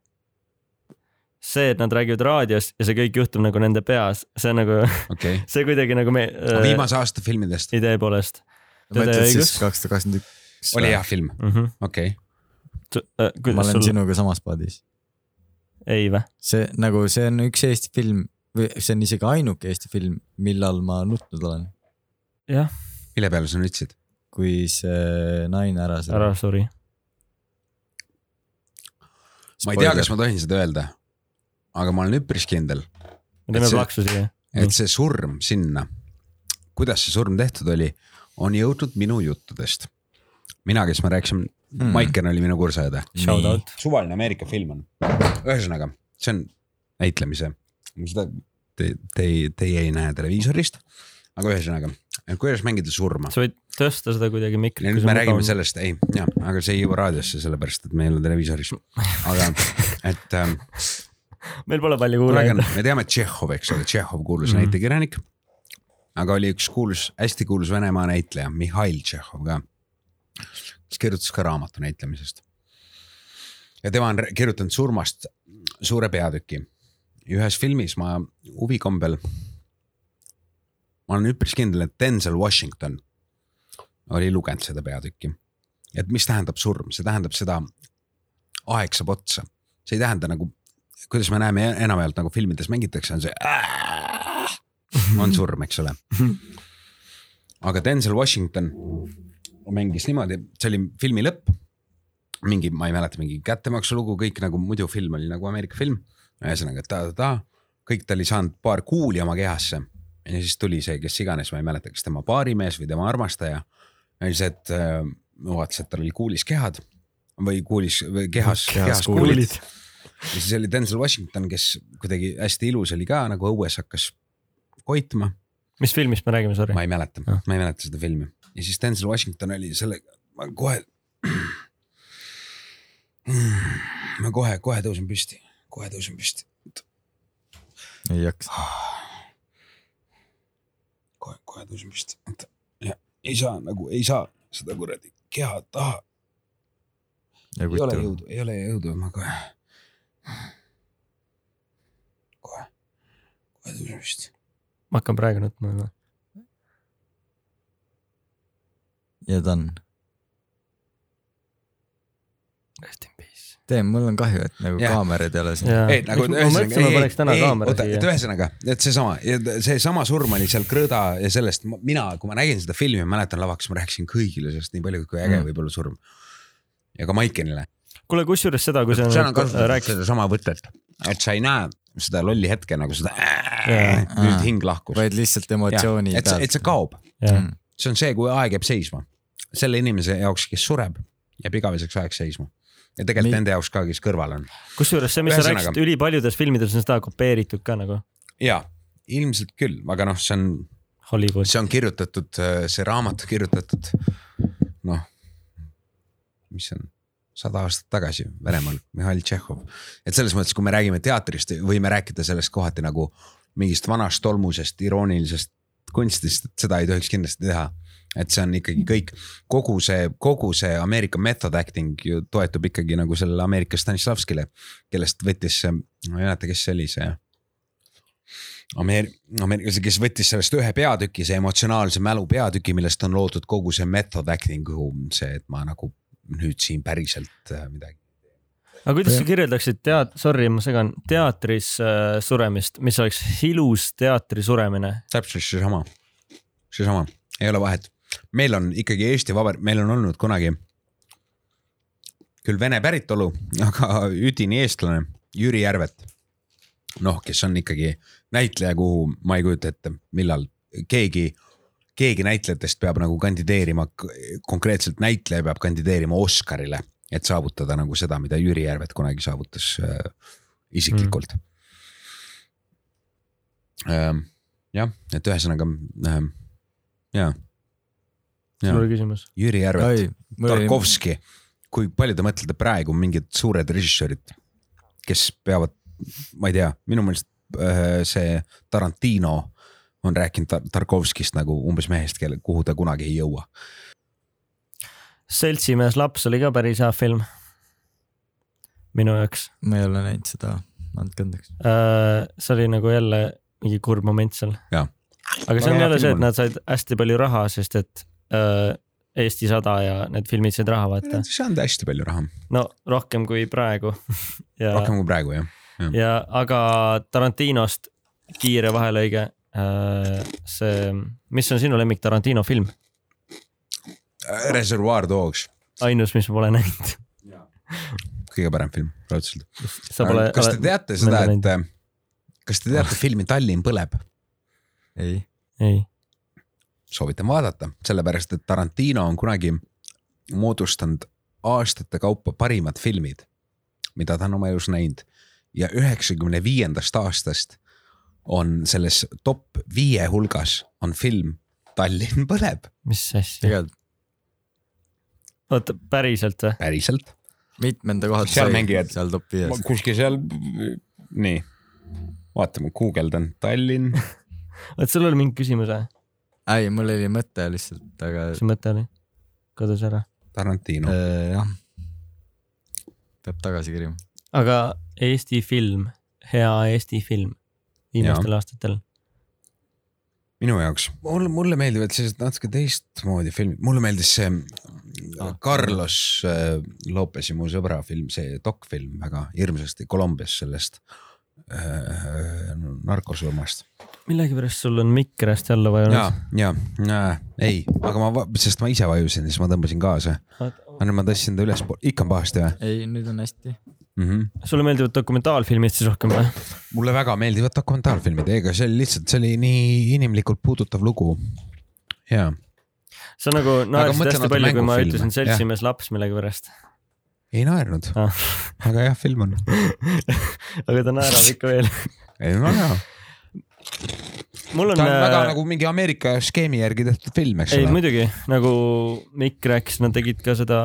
see, et nad räägivad raadios ja see kõik juhtub nagu nende peas, see on nagu, okei see kuidagi nagu me okay.. äh, viimase aasta filmidest idee poolest mõtled siis kaks tuhat kakskümmend üks? oli hea film. -hmm. okei okay.. Äh, ma olen sul, sinuga samas paadis. ei või? see nagu, see on üks Eesti film või see on isegi ainuke Eesti film, millal ma nutnud olen, jah, mille peale sa nutsid? kui see naine ära sai. ära suri. ma ei tea, kas ma tohin seda öelda, aga ma olen üpris kindel, me teeme Et see- plaksu siia. et see surm sinna, kuidas see surm tehtud oli, on jõudnud minu juttudest. mina, kes ma rääkisin Hmm. mm., Maiken oli minu kursaõde. Suvaline Ameerika film on. ühesõnaga, see on näitlemise, seda te, te, teie ei näe televiisorist, aga ühesõnaga, kuidas mängida surma. sa võid tõsta seda kuidagi mikri. ja nüüd me räägime. sellest, ei, jah, aga see ei jõua raadiosse, sellepärast et me ei ole televiisoris. aga, et ähm, meil pole palju on, kuulajaid. me teame Tšehhov, eks ole, Tšehhov kuulus mm. näitekirjanik. aga oli üks kuulus, hästi kuulus Venemaa näitleja, Mihhail Tšehhov ka. kes kirjutas ka raamatu näitlemisest. ja tema on kirjutanud surmast suure peatüki. Ühes filmis ma huvikombel. ma olen üpris kindel, et Denzel Washington oli lugenud seda peatükki. et mis tähendab surm, see tähendab seda, aeg saab otsa, see ei tähenda nagu kuidas me näeme enamjaolt nagu filmides mängitakse, on see on surm, eks ole. aga Denzel Washington mängis niimoodi, see oli filmi lõpp. mingi, ma ei mäleta, mingi kättemaksu lugu, kõik nagu muidu film oli nagu Ameerika film. Ühesõnaga ta-ta-ta, kõik ta oli saanud paar kuuli oma kehasse ja siis tuli see, kes iganes, ma ei mäleta, kas tema baarimees või tema armastaja. ja siis, et äh, ma vaatasin, et tal oli kuulis kehad või kuulis või kehas, Kehas kehas kuulid ja siis oli Denzel Washington, kes kuidagi hästi ilus oli ka nagu õues hakkas koitma, mis filmist me räägime, sorry ma? ei mäleta Ah., ma ei mäleta seda filmi ja siis Denzel Washington oli selle, ma kohe. ma kohe, kohe tõusen püsti, kohe tõusen püsti, ei jaksa. kohe, kohe tõusen püsti, oota ja ei saa nagu ei saa seda kuradi keha taha, ei ole jõudu, ei ole jõudu, ma kohe. kohe, kohe tõusen püsti. ma hakkan praegu nutma juba. ja ta on. Rest in peace. tead, mul on kahju, et nagu Jah. kaamerad ei ole siin. ei nagu oota, et ühesõnaga, et seesama, seesama surm oli seal Krõda ja sellest mina, kui ma nägin seda filmi, ma mäletan lavaks, ma rääkisin kõigile sellest nii palju, kui äge Mm. mm. võib olla surm. ja ka Maikenile. kuule, kusjuures seda, kui sa seal on kasutatud sedasama võtet, et sa ei näe seda lolli hetke nagu seda Jaa. nüüd hing lahkus. vaid lihtsalt emotsiooni et see, et see kaob, jah, see on see, kui aeg jääb seisma. selle inimese jaoks, kes sureb, jääb igaveseks ajaks seisma. Ja tegelikult Mi- nende jaoks ka, kes kõrval on. kusjuures see, mis sa Ühesõnaga- rääkisid, ülipaljudes filmides on seda kopeeritud ka nagu ja ilmselt küll, aga noh, see on Hollywood. see on kirjutatud, see raamat kirjutatud, noh, mis see on, sada aastat tagasi Venemaal, Mihhail Tšehhov. et selles mõttes, kui me räägime teatrist, võime rääkida sellest kohati nagu mingist vanast tolmusest, iroonilisest kunstist, et seda ei tohiks kindlasti teha. Et see on ikkagi kõik, kogu see, kogu see Ameerika method acting ju toetub ikkagi nagu sellele Ameerika Stanislavskile, kellest võttis, ma ei mäleta, kes see oli, see Ameer-, ameeriklase, kes võttis sellest ühe peatüki, see emotsionaalse mälu peatüki, millest on loodud kogu see method acting'u, see, et ma nagu nüüd siin päriselt äh, midagi. aga kuidas sa kirjeldaksid teat-, sorry, ma segan, teatris äh, suremist, mis oleks ilus teatri suremine? täpselt seesama, seesama, ei ole vahet. Meil on ikkagi Eesti Vabariik, meil on olnud kunagi küll vene päritolu, aga üdini eestlane, Jüri Järvet. noh, kes on ikkagi näitleja, kuhu ma ei kujuta ette, millal keegi, keegi näitlejatest peab nagu kandideerima, konkreetselt näitleja peab kandideerima Oscarile, et saavutada nagu seda, mida Jüri Järvet kunagi saavutas äh, isiklikult mm. Ähm, jah, et ühesõnaga ähm, ja. Sul oli küsimus? Jüri Järvet, Tarkovski, kui palju te mõtlete praegu mingid suured režissöörid, kes peavad, ma ei tea, minu meelest äh, see Tarantino on rääkinud Tar- Tarkovskist nagu umbes mehest, kelle, kuhu ta kunagi ei jõua. seltsimees laps oli ka päris hea film. minu jaoks ma ei ole näinud seda, andke andeks. äh,. see oli nagu jälle mingi kurb moment seal. Aga see on jälle see, et nad said hästi palju raha, sest et Eesti sada ja need filmid said raha vaata ei saanud hästi palju raha, no rohkem kui praegu ja, rohkem kui praegu jah. ja aga Tarantinost kiire vahelõige. see, mis on sinu lemmik Tarantino film? Reservoir Dogs, ainus, mis ma pole näinud. kõige parem film, raudselt. kas te teate seda, et, kas te teate filmi Tallinn põleb? ei, ei, soovitan vaadata, sellepärast et Tarantino on kunagi moodustanud aastate kaupa parimad filmid, mida ta on oma elus näinud ja üheksakümne viiendast aastast on selles top viie hulgas on film Tallinn põleb, mis asja, oota päriselt või? päriselt. mitmenda kohta Seal mängivad- seal top viies. kuskil seal, nii, vaata ma guugeldan Tallinn, oot, sul oli mingi küsimus või? ei, mul oli mõte lihtsalt, aga mis mõte oli? kadus ära. Tarantino, äh, jah. peab tagasi kirjuma. aga Eesti film, hea Eesti film viimastel Jaa. aastatel. minu jaoks, mulle, mulle meeldivad sellised natuke teistmoodi filmid, mulle meeldis see Carlos äh, Lopesi mu sõbra film, see dokfilm väga hirmsasti Kolumbias sellest äh, narkosurmast. millegipärast sul on mikker hästi alla vajunud., ja, ja ei, aga ma, sest ma ise vajusin, siis ma tõmbasin kaasa. aga nüüd ma tõstsin ta ülespoole, ikka on pahasti või ei, nüüd on hästi. mm? -hmm. sulle meeldivad dokumentaalfilmid siis rohkem või? mulle väga meeldivad dokumentaalfilmid, ega see oli lihtsalt, see oli nii inimlikult puudutav lugu. ja, sa nagu naersid hästi palju, kui ma ütlesin seltsimees laps millegipärast. Ei naernud, Ah. aga jah, film on. aga ta naerab ikka veel. ei no jaa, mul on ta on väga äh, nagu mingi Ameerika skeemi järgi tehtud film, eks ei ole. muidugi nagu Mikk rääkis, nad tegid ka seda.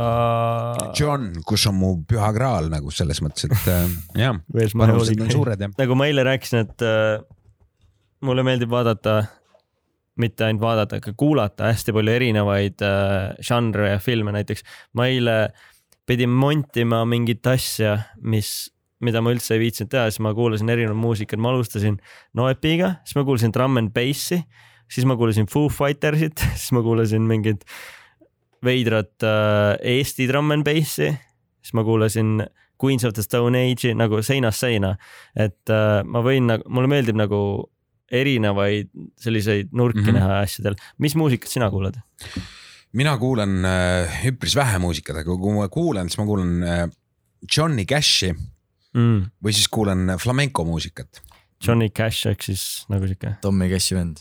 John, kus on mu püha graal nagu selles mõttes, et äh, jah, panused on suured jah. nagu ma eile rääkisin, et äh, mulle meeldib vaadata, mitte ainult vaadata, aga kuulata hästi palju erinevaid äh, žanre ja filme, näiteks ma eile pidin montima mingit asja, mis, mida ma üldse ei viitsinud teha, siis ma kuulasin erinevat muusikat, ma alustasin Noepiga, siis ma kuulasin Drum n Bassi, siis ma kuulasin Foo Fightersit, siis ma kuulasin mingit veidrat äh, Eesti Drum n Bassi, siis ma kuulasin Queens of the Stone Age'i nagu seinast seina et äh, ma võin nagu, mulle meeldib nagu erinevaid selliseid nurki mm. -hmm. näha asjadel. mis muusikat sina kuulad? Mina kuulan äh, üpris vähe muusikat, aga kui ma kuulan, siis ma kuulan äh, Johnny Cashi Mm. või siis kuulan flamenco muusikat. Johnny Cash ehk siis nagu sihuke, Tommy Cashi vend.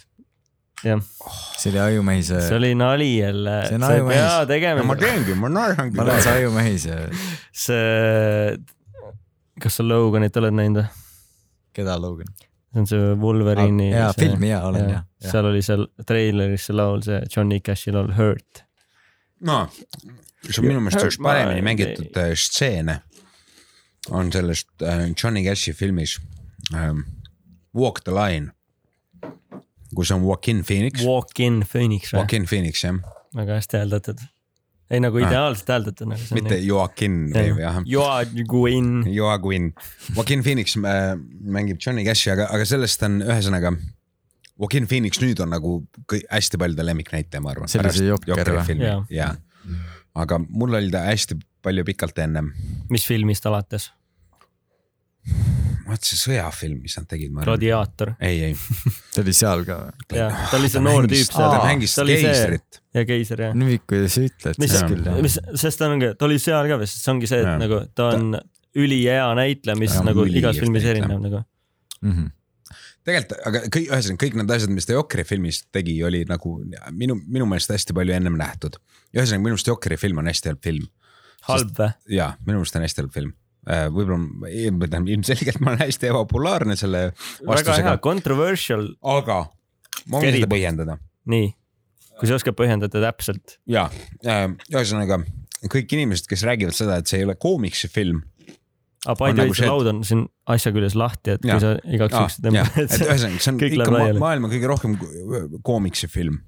jah, see oli Ajumehise, see oli nali jälle. see on ajumehis. pea tegemine, teengi, ma naerangi ma olen see Ajumehise, see, kas sa Loganit oled näinud või? keda Logan? see on see Wolverine'i. jaa, filmi jaa, olen jah. Seal oli seal treileris see laul, see Johnny Cashi laul Hurt. no see on minu meelest üks paremini mängitud äh, stseene on sellest äh, Johnny Cashi filmis ähm, Walk the line, kus on Joaquin Phoenix, Walk-in Phoenix või? Joaquin Phoenix jah, väga hästi hääldatud. ei nagu Ah. ideaalselt hääldatud nagu mitte Joaquin või jah. Joaquin, Joaquin, Joaquin Phoenix äh, mängib Johnny Cashi, aga, aga sellest on ühesõnaga. Joaquin Phoenix nüüd on nagu hästi paljude lemmiknäitleja, ma arvan. See oli see Jokker või? filmi Jaa. ja, aga mul oli ta hästi palju pikalt ennem. mis filmist alates? vaat see sõjafilm, mis nad tegid, gladiaator. ei, ei, see oli seal ka või? jah, ta oli see noor tüüp seal. ta mängis keisrit. ja keiser jah. nüüd, kui sa ütled, mis siis, küll jah. mis, sest ta ongi, ta oli seal ka vist, see ongi see, et Jaa. nagu ta on ülihea näitleja, mis Ta on nagu igas filmis erineb nagu. Mhm. tegelikult, aga kõik, ühesõnaga kõik need asjad, mis ta Jokeri filmis tegi, oli nagu minu, minu meelest hästi palju ennem nähtud. ühesõnaga minu meelest Jokeri film on hästi halb film halb või? ja minu meelest on hästi halb film. võib-olla, tähendab ilmselgelt ma olen hästi ebapopulaarne selle väga hea vastusega,, controversial, aga ma võin seda põhjendada nii. kui sa oskad põhjendada täpselt. ja äh, ühesõnaga kõik inimesed, kes räägivad seda, et see ei ole koomiksi film. Aga by the way, see, laud on siin asja küljes lahti, et Jaa. kui sa igaks juhuks et tõmbad, ühesõnaga, see on ikka ma maailma kõige rohkem koomiksi film.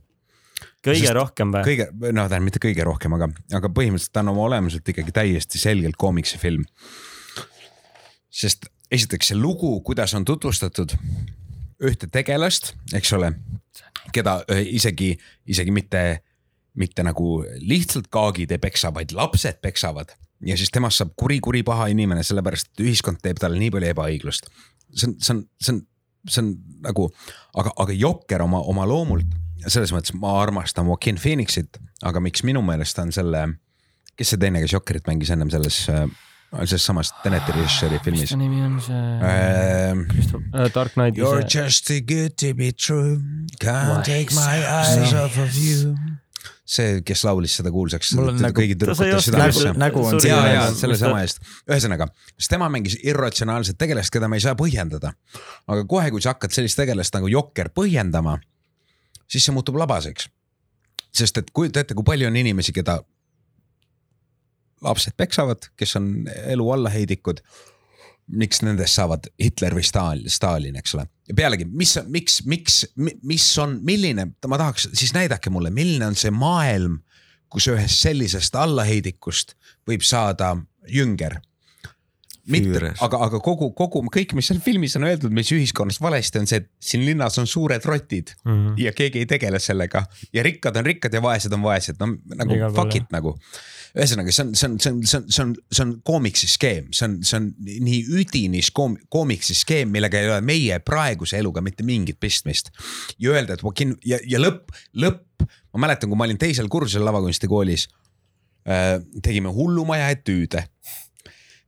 kõige sest rohkem või? kõige, no tähendab mitte kõige rohkem, aga, aga põhimõtteliselt ta on oma olemuselt ikkagi täiesti selgelt koomiksi film. sest esiteks see lugu, kuidas on tutvustatud ühte tegelast, eks ole, keda öö, isegi, isegi mitte, mitte nagu lihtsalt kaagid ei peksa, vaid lapsed peksavad ja siis temast saab kuri-kuri paha inimene, sellepärast et ühiskond teeb talle nii palju ebaõiglust. see on, see on, see on, see on nagu, aga, aga Jokker oma, oma loomult selles mõttes ma armastan Joaquin Phoenixit, aga miks minu meelest on selle, kes see teine, kes Jokkerit mängis ennem selles, selles samas Teneti režissööri mis filmis ta? nimi on see Ähm, uh,? Dark Knighti You're see, just too good to be true, can't Why take my eyes off of you. see, kes laulis seda kuulsaks nagu- südamesse. nägu on ja, ja selle sama eest, ühesõnaga, sest tema mängis irratsionaalset tegelast, keda me ei saa põhjendada. aga kohe, kui sa hakkad sellist tegelast nagu Jokker põhjendama, siis see muutub labaseks. sest et kujuta ette, kui palju on inimesi, keda lapsed peksavad, kes on elu allaheidikud. Miks nendest saavad Hitler või Stalin, Stalin, eks ole. ja pealegi, mis, miks, miks, mis on, milline, ma tahaks, siis näidake mulle, milline on see maailm, kus ühest sellisest allaheidikust võib saada jünger. mitte aga, aga kogu, kogu kõik, mis seal filmis on öeldud, mis ühiskonnas valesti on see, et siin linnas on suured rotid Mhm. ja keegi ei tegele sellega ja rikkad on rikkad ja vaesed on vaesed, no nagu Igal fuck it nagu. ühesõnaga, see on, see on, see on, see on, see on, see on koomiksi skeem, see on, see on nii üdinis koom-, koomiksi skeem, millega ei ole meie praeguse eluga mitte mingit pistmist. ja öelda, et Joaquin ja, ja lõpp, lõpp, ma mäletan, kui ma olin teisel kursusel lavakunstikoolis äh,. tegime hullumaja etüüde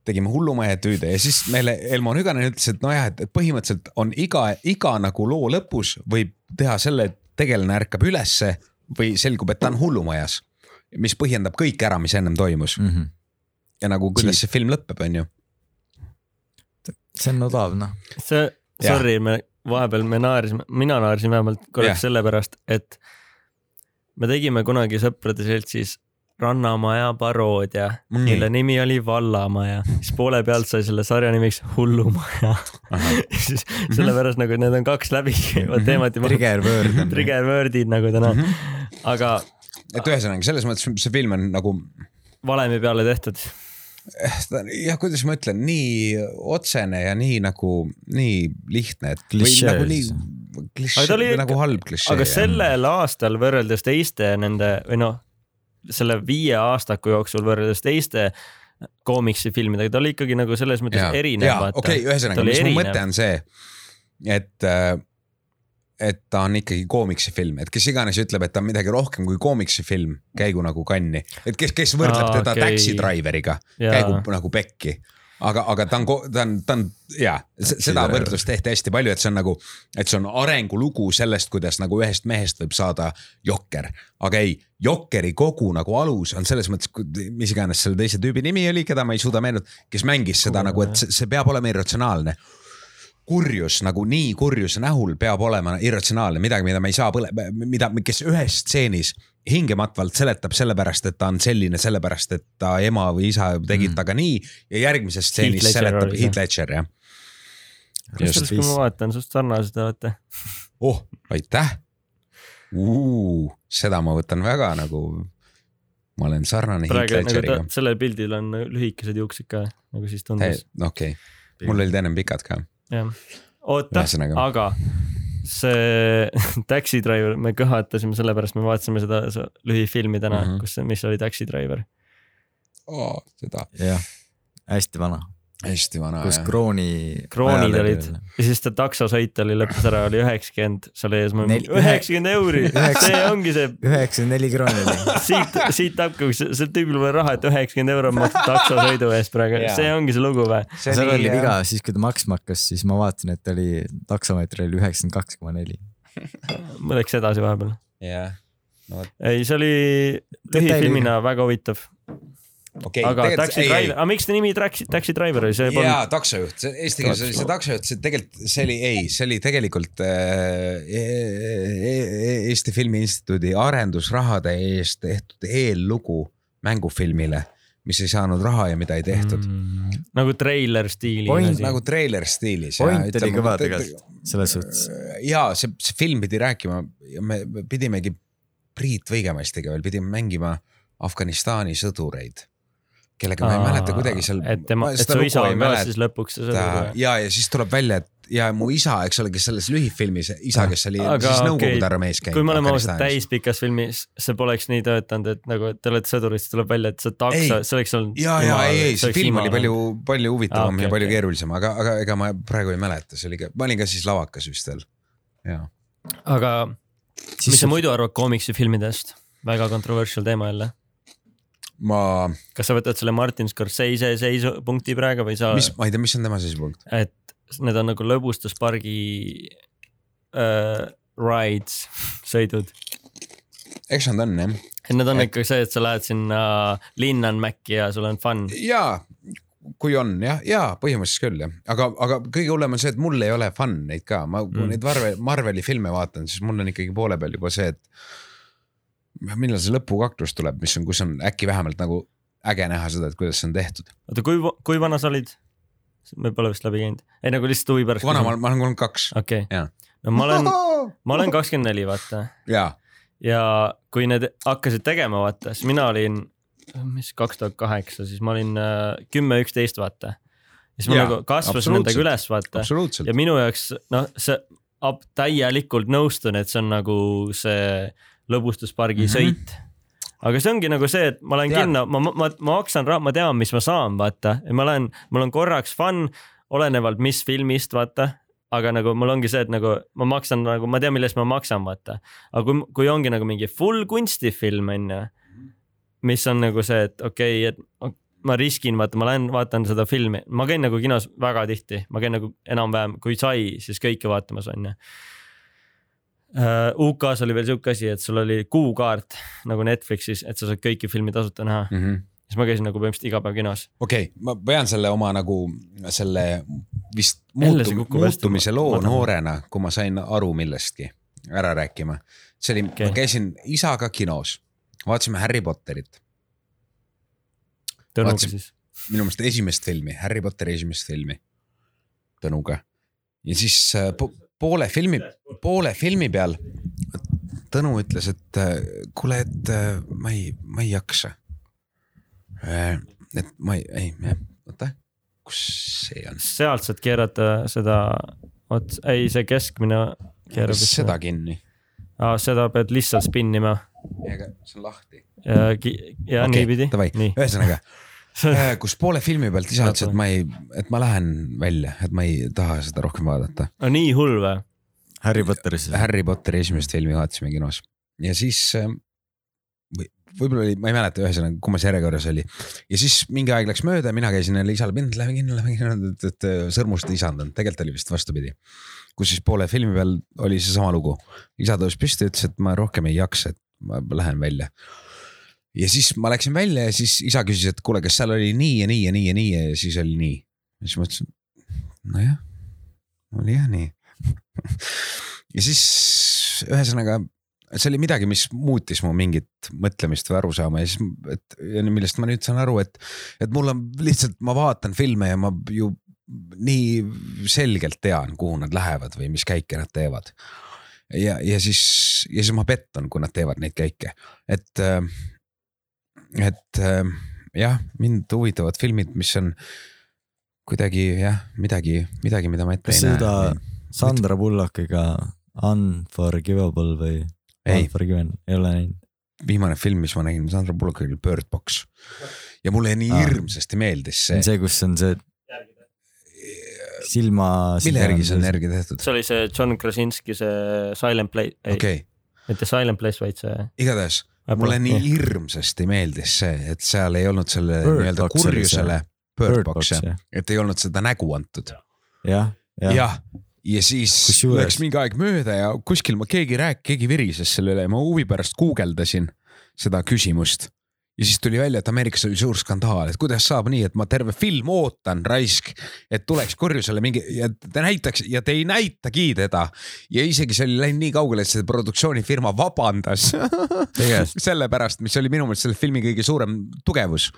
tegime hullumaja etüüde ja siis meile Elmo Nüganen ütles, et nojah, et põhimõtteliselt on iga, iga nagu loo lõpus võib teha selle, et tegelane ärkab ülesse või selgub, et ta on hullumajas. Mis põhjendab kõik ära, mis ennem toimus Mhm. ja nagu kuidas see film lõpeb, on ju. see on odav noh. see, sorry, me vahepeal me naersime, mina naersin vähemalt korraks sellepärast, et me tegime kunagi sõprade seltsis Rannamaja paroodia mm., mille nimi oli Vallamaja, siis poole pealt sai selle sarja nimiks Hullumaja. siis sellepärast nagu need on kaks läbikäivad Mhm. teemat juba. Trigger word trigger word'id nagu täna, aga et ühesõnaga selles mõttes see film on nagu valemi peale tehtud. ta- jah, kuidas ma ütlen, nii otsene ja nii nagu nii lihtne, et. Nagu nii klišee või ikka- nagu halb klišee. aga sellel aastal võrreldes teiste nende või noh, selle viie aastaku jooksul võrreldes teiste koomiksifilmidega, ta oli ikkagi nagu selles mõttes ja, erinev. ja okei okay,, ühesõnaga, mis mu mõte on see, et, et ta on ikkagi koomiksifilm, et kes iganes ütleb, et ta on midagi rohkem kui koomiksifilm, käigu nagu kanni, et kes, kes võrdleb Aa, teda okei. Taxi Driveriga, Jaa. käigu nagu pekki aga, aga ta on, ta on, ta on ja seda võrdlust tehti hästi palju, et see on nagu, et see on arengulugu sellest, kuidas nagu ühest mehest võib saada jokker. aga ei, jokkeri kogu nagu alus on selles mõttes, mis iganes selle teise tüübi nimi oli, keda ma ei suuda meenutada, kes mängis seda Kuule, nagu, et see, see peab olema irratsionaalne. Kurjus nagu nii kurjus nähul peab olema irratsionaalne, midagi, mida me ei saa põle-, mida, kes ühes stseenis hingematvalt seletab sellepärast, et ta on selline, sellepärast et ta ema või isa tegid Mm. temaga nii ja järgmises stseenis seletab. Heath Ledger jah. kusjuures, kui ma vaatan, suht sarnased olete. oh, aitäh. seda ma võtan väga nagu, ma olen sarnane Heath nagu Ledgeriga. sellel pildil on lühikesed juuksed ka, nagu siis tundus. okei, mul olid ennem pikad ka. jah, oota, aga see Taxi Driver, me kõhatasime sellepärast, me vaatasime seda lühifilmi täna mm. -hmm. kus, mis oli Taxi Driver. seda jah, hästi vana, hästi vana kus jah. krooni. kroonid olid ja siis ta taksosõit oli lõppes ära, oli üheksakümmend, seal ees ma Nel- üheksakümmend euri, see ongi see, üheksakümmend neli krooni oli. siit, siit hakkab, see tüübil pole raha, et üheksakümmend euro maksab taksosõidu eest praegu see ongi see lugu või? seal oli viga, siis kui ta maksma hakkas, siis ma vaatasin, et oli taksomeeter oli üheksakümmend kaks koma neli. ma läks edasi vahepeal. jah, no vot, ei, see oli lühifilmina väga huvitav, okei. aga Taxi Driver, aga miks ta nimi Taxi, Taxi Driver oli, see polnud jaa, taksojuht, see eesti keeles oli see taksojuht, see tegelikult, see oli, ei, see oli tegelikult äh, e- e- Eesti Filmi Instituudi arendusrahade eest tehtud eellugu mängufilmile, mis ei saanud raha ja mida ei tehtud mm.. nagu treiler stiili. Point nagu treiler stiilis. point oli kõva tegelikult, selles suhtes. ja see, see film pidi rääkima ja me me pidimegi, Priit Võigemaistiga veel pidime mängima Afganistani sõdureid, kellega ma ei mäleta kuidagi seal. et tema, et su isa on ka siis lõpuks ja, ja siis tuleb välja, et ja mu isa, eks ole, kes selles lühifilmis, isa, kes oli Aga siis Nõukogude armees käinud. kui me oleme ausad, täispikas filmis see poleks nii töötanud, et nagu te olete sõdurid, siis tuleb välja, et see takso see oleks olnud. ja, ja ei, ei, see film oli palju, palju huvitavam Ah, okei, ja palju okei. keerulisem, aga, aga ega ma praegu ei mäleta, see oli ka, ma olin ka siis lavakas vist veel. ja, aga mis sa muidu arvad koomiksifilmidest? väga controversial teema jälle. ma, kas sa võtad selle Martin Scorsese seisupunkti praegu või sa, mis, ma ei tea, mis on tema seisupunkt? et need on nagu lõbustuspargi äh, rides, sõidud. eks nad on jah. et need on Et- ikka see, et sa lähed sinna Linnanmäki ja sul on fun. ja kui on jah, ja põhimõtteliselt küll jah, aga, aga kõige hullem on see, et mul ei ole fun neid ka, ma kui Mm. mm. neid Marvel, Marveli filme vaatan, siis mul on ikkagi poole peal juba see, et millal see lõpukaklus tuleb, mis on, kus on äkki vähemalt nagu äge näha seda, et kuidas see on tehtud. oota, kui, kui vana sa olid? me pole vist läbi käinud, ei nagu lihtsalt huvi pärast. vana ma, ma olen kolmkümmend kaks. okei, no ma olen, ma olen kakskümmend neli, vaata ja, ja kui need hakkasid tegema, vaata, siis mina olin, mis kaks tuhat kaheksa, siis ma olin äh, kümme, üksteist, vaata. siis ma Jaa, nagu kasvasin nendega üles, vaata. ja. minu jaoks noh, see täielikult nõustun, et see on nagu see lõbustuspargi mm. -hmm. sõit. aga see ongi nagu see, et ma lähen Tead- kinno, ma, ma, ma maksan raha, ma tean, mis ma saan, vaata, ma lähen, mul on korraks fun, olenevalt, mis filmist, vaata aga nagu mul ongi see, et nagu ma maksan nagu, ma tean, mille eest ma maksan, vaata. aga kui, kui ongi nagu mingi full kunstifilm on ju, mis on nagu see, et okei okay,, et ma riskin, vaata, ma lähen vaatan seda filmi, ma käin nagu kinos väga tihti, ma käin nagu enam-vähem, kui sai, siis kõike vaatamas on ju. UK-s oli veel sihuke asi, et sul oli kuukaart nagu Netflixis, et sa saad kõiki filmi tasuta näha, Mhm. siis ma käisin nagu põhimõtteliselt iga päev kinos. okei okay,, ma pean selle oma nagu selle vist Jälle see muutu, kukub hästi muutumise loo madalale. noorena, kui ma sain aru millestki ära rääkima. see oli okay., ma käisin isaga kinos, vaatasime Harry Potterit, Tõnuga Vaatasin- siis. minu meelest esimest filmi, Harry Potteri esimest filmi Tõnuga. ja siis äh, poole filmi, poole filmi peal Tõnu ütles, et äh, kuule, et äh, ma ei, ma ei jaksa. et ma ei, ei, oota, kus see on? sealt saad keerata seda ots-, ei see keskmine keerab. seda kinni. aa, seda pead lihtsalt spinnima ega see on lahti. ja, ja okay, niipidi. ühesõnaga, kus poole filmi pealt isa ütles, et ma ei, et ma lähen välja, et ma ei taha seda rohkem vaadata. no nii hull või? Harry Potteris. Harry Potteri esimest filmi vaatasime kinos ja siis äh, või võib-olla oli, ma ei mäleta, ühesõnaga kummas järjekorras oli ja siis mingi aeg läks mööda ja mina käisin jälle isale, lähme kinno, lähme kinno, et, et sõrmust ei isandanud, tegelikult oli vist vastupidi. kus siis poole filmi peal oli seesama lugu, isa tõusis püsti, ütles, et ma rohkem ei jaksa, et ma lähen välja. Ja siis ma läksin välja ja siis isa küsis, et kuule, kas seal oli nii ja nii ja nii ja nii ja siis oli nii. ja siis ma ütlesin, nojah, oli jah nii. ja siis ühesõnaga see oli midagi, mis muutis mu mingit mõtlemist või arusaama ja siis, et millest ma nüüd saan aru, et, et mul on lihtsalt, ma vaatan filme ja ma ju nii selgelt tean, kuhu nad lähevad või mis käike nad teevad. ja, ja siis, ja siis ma pettun, kui nad teevad neid käike, et, et äh, jah, mind huvitavad filmid, mis on kuidagi jah, midagi, midagi, mida ma ette kas ei näe seda. Sandra Bullockiga Unforgivable või ei, Unforgiven ei ole näinud? viimane film, mis ma nägin Sandra Bullockiga oli Bird Box ja mulle nii Aa. hirmsasti meeldis see see kus on see silma. mille järgi see on järgi tehtud? see oli see John Krasinski see Silent Place, ei okei okay., mitte Silent Place, vaid see. igatahes mulle nii hirmsasti meeldis see, et seal ei olnud selle nii-öelda kurjusele see., Bird Box Box, jah jah., et ei olnud seda nägu antud. jah, jah. jah, ja siis Kusjuures- läks mingi aeg mööda ja kuskil ma keegi rääk-, keegi virises selle üle ja ma huvi pärast guugeldasin seda küsimust. Ja siis tuli välja, et Ameerikas oli suur skandaal, et kuidas saab nii, et ma terve film ootan raisk, et tuleks kurjusele mingi ja ta näitaks ja te ei näitagi teda. ja isegi see oli läinud nii kaugele, et see produktsioonifirma vabandas Tegelikult. sellepärast, mis oli minu meelest selle filmi kõige suurem tugevus.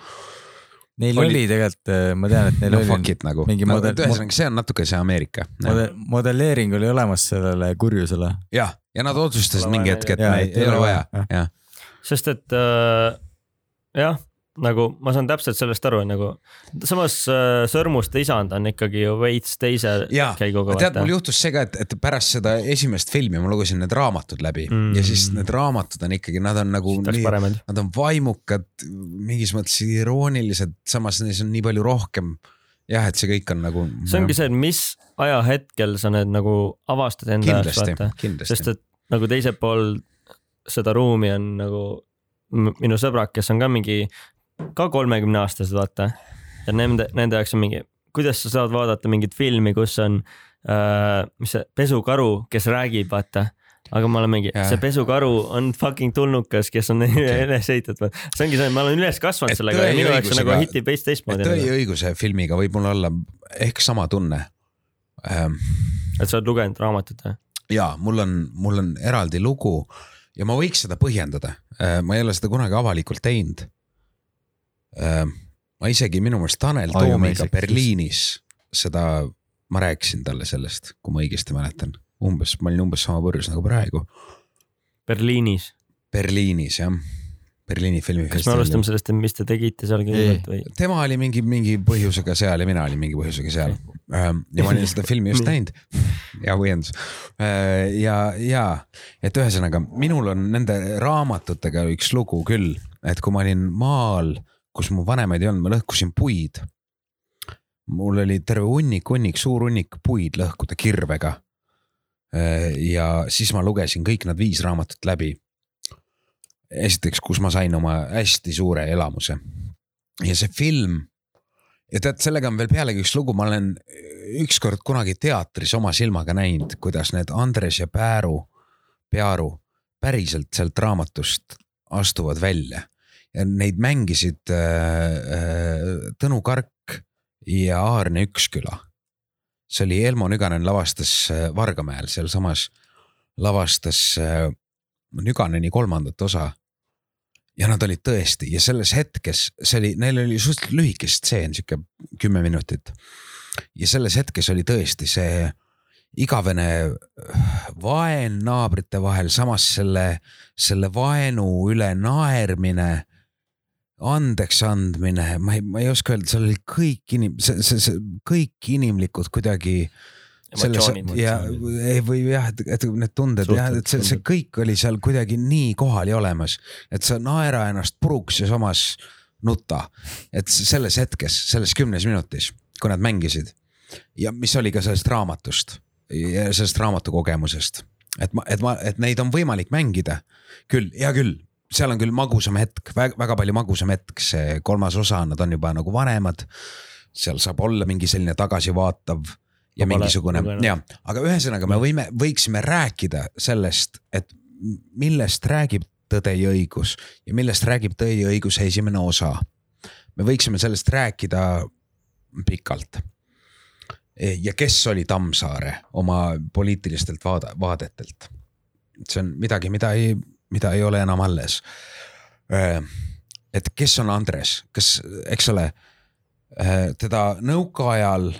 Neil Oli- oli, tegelikult, ma tean, et neil no oli fuck it nagu, mingi model- ühesõnaga see on natuke see Ameerika. mode, modelleering oli olemas sellele kurjusele. jah, ja nad otsustasid mingi hetk, et jah. me ei, ei ole vaja, jah. sest et äh, jah, nagu ma saan täpselt sellest aru, nagu samas äh, Sõrmuste isand on ikkagi ju veits teise ja käiguga. tead, mul juhtus see ka, et, et pärast seda esimest filmi ma lugesin need raamatud läbi mm. Ja siis need raamatud on ikkagi, nad on nagu nad on vaimukad, mingis mõttes iroonilised, samas neis on nii palju rohkem. jah, et see kõik on nagu. see ongi see, et mis ajahetkel sa need nagu avastad enda jaoks, vaata., sest. et nagu teisel pool seda ruumi on nagu minu sõbrad, kes on ka mingi ka kolmekümne aastased, vaata. ja nende, nende jaoks on mingi, kuidas sa saad vaadata mingit filmi, kus on äh,, mis see pesukaru, kes räägib, vaata aga ma olen mingi see pesukaru on fucking tulnukas, kes on üles ehitatud, see ongi see, ma olen üles kasvanud sellega ja minu jaoks see nagu hitib veits teistmoodi Tõe nagu. filmiga võib mul olla ehk sama tunne ähm,. et sa oled lugenud raamatut või? ja mul on, mul on eraldi lugu ja ma võiks seda põhjendada. ma ei ole seda kunagi avalikult teinud. ma isegi minu meelest Tanel Toomiga. Berliinis seda, ma rääkisin talle sellest, kui ma õigesti mäletan, umbes, ma olin umbes sama purjus nagu praegu. Berliinis, Berliinis jah, Berliini kas me alustame filmifestivalil. sellest, mis te tegite seal kõigepealt või? tema oli mingi, mingi põhjusega seal ja mina olin mingi põhjusega seal. Ja ma olin seda filmi just näinud. hea põhjendus. ja, ja, et ühesõnaga minul on nende raamatutega üks lugu küll, et kui ma olin maal, kus mu vanemaid ei olnud, ma lõhkusin puid. mul oli terve hunnik, hunnik, suur hunnik puid lõhkuda kirvega. ja siis ma lugesin kõik nad viis raamatut läbi. esiteks, kus ma sain oma hästi suure elamuse ja see film ja tead, sellega on veel pealegi üks lugu, ma olen ükskord kunagi teatris oma silmaga näinud, kuidas need Andres ja Pääru, Pearu päriselt sealt raamatust astuvad välja. Ja neid mängisid äh, Tõnu Kark ja Aarne Üksküla. see oli Elmo Nüganen lavastas Vargamäel. Sealsamas lavastas äh, Nüganeni kolmandat osa ja nad olid tõesti ja selles hetkes, see oli, neil oli suhteliselt lühike stseen, sihuke kümme minutit. ja selles hetkes oli tõesti see igavene vaen naabrite vahel, samas selle, selle vaenu üle naermine, andeks andmine, ma ei, ma ei oska öelda, seal oli kõik inim-, see, see, see kõik inimlikud kuidagi selles Emotsioonid. ja või jah, et, et need tunded jah, et see, see kõik oli seal kuidagi nii kohal ja olemas, et sa naera ennast puruks ja samas nuta. et selles hetkes, selles kümnes minutis, kui nad mängisid ja mis oli ka sellest raamatust ja sellest raamatu kogemusest, et ma, et ma, et neid on võimalik mängida küll, hea küll, seal on küll magusam hetk, väga palju magusam hetk, see kolmas osa, nad on juba nagu vanemad. seal saab olla mingi selline tagasivaatav ja pole mingisugune ja, aga ühesõnaga me võime, võiksime rääkida sellest, et millest räägib Tõde ja õigus ja millest räägib Tõe ja õiguse esimene osa. me võiksime sellest rääkida pikalt. ja kes oli Tammsaare oma poliitilistelt vaada, vaadetelt. see on midagi, mida ei, mida ei ole enam alles. et kes on Andres, kas, eks ole, teda nõukaajal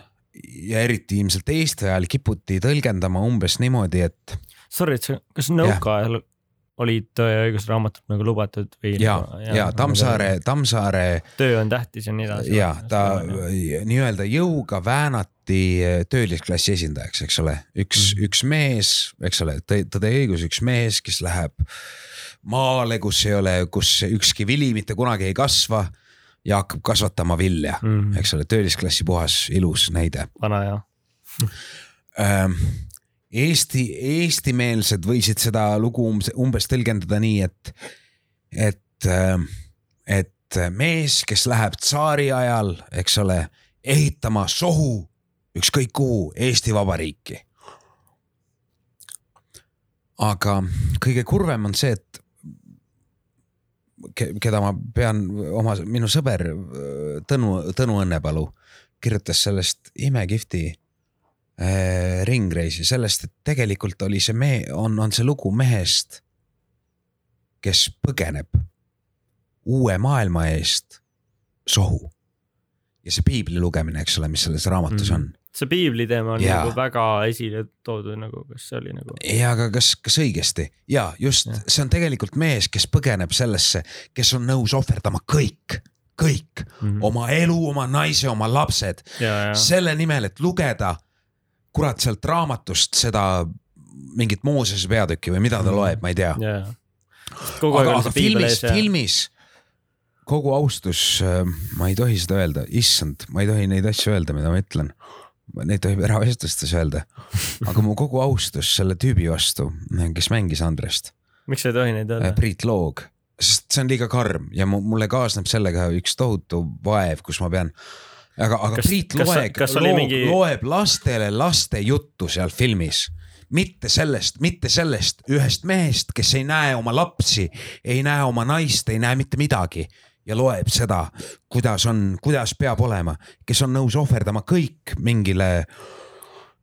ja eriti ilmselt Eesti ajal kiputi tõlgendama umbes niimoodi, et Sorry, et sa, kas nõukaajal olid õiguse raamatud nagu lubatud või? ja, nagu- ja, ja Tammsaare, Tammsaare töö on tähtis ja nii edasi. ja ta nii-öelda jõuga väänati töölisklassi esindajaks, eks ole, üks mm, -hmm. üks mees, eks ole, Tõde ja õigus, üks mees, kes läheb maale, kus ei ole, kus ükski vili mitte kunagi ei kasva ja hakkab kasvatama vilja mm, -hmm. eks ole, töölisklassi puhas ilus näide. vana hea ähm, Eesti, eestimeelsed võisid seda lugu umbes, umbes tõlgendada nii, et, et, et mees, kes läheb tsaari ajal, eks ole, ehitama sohu ükskõik kuhu Eesti Vabariiki. aga kõige kurvem on see, et keda ma pean oma, minu sõber Tõnu, Tõnu Õnnepalu kirjutas sellest imekihvti äh, ringreisi sellest, et tegelikult oli see mehe, on, on see lugu mehest, kes põgeneb uue maailma eest sohu. ja see piibli lugemine, eks ole, mis selles raamatus mm. on see piibli teema on ja. nagu väga esile toodud nagu, kas see oli nagu. ja, aga kas, kas õigesti ja just ja. see on tegelikult mees, kes põgeneb sellesse, kes on nõus ohverdama kõik, kõik mm -hmm. oma elu, oma naise, oma lapsed ja, ja. selle nimel, et lugeda kurat sealt raamatust seda mingit Moosese peatükki või mida ta Mhm. loeb, ma ei tea. aga, aga filmis filmis kogu austus, ma ei tohi seda öelda, issand, ma ei tohi neid asju öelda, mida ma ütlen. Neid tohib eravestlustes öelda, aga mu kogu austus selle tüübi vastu, kes mängis Andrest, miks sa ei tohi neid öelda? Priit Loog, sest see on liiga karm ja mu, mulle kaasneb sellega üks tohutu vaev, kus ma pean. aga, aga Kas- Priit Loeg loog, mingi- loeb lastele laste juttu seal filmis mitte sellest, mitte sellest ühest mehest, kes ei näe oma lapsi, ei näe oma naist, ei näe mitte midagi ja loeb seda, kuidas on, kuidas peab olema, kes on nõus ohverdama kõik mingile.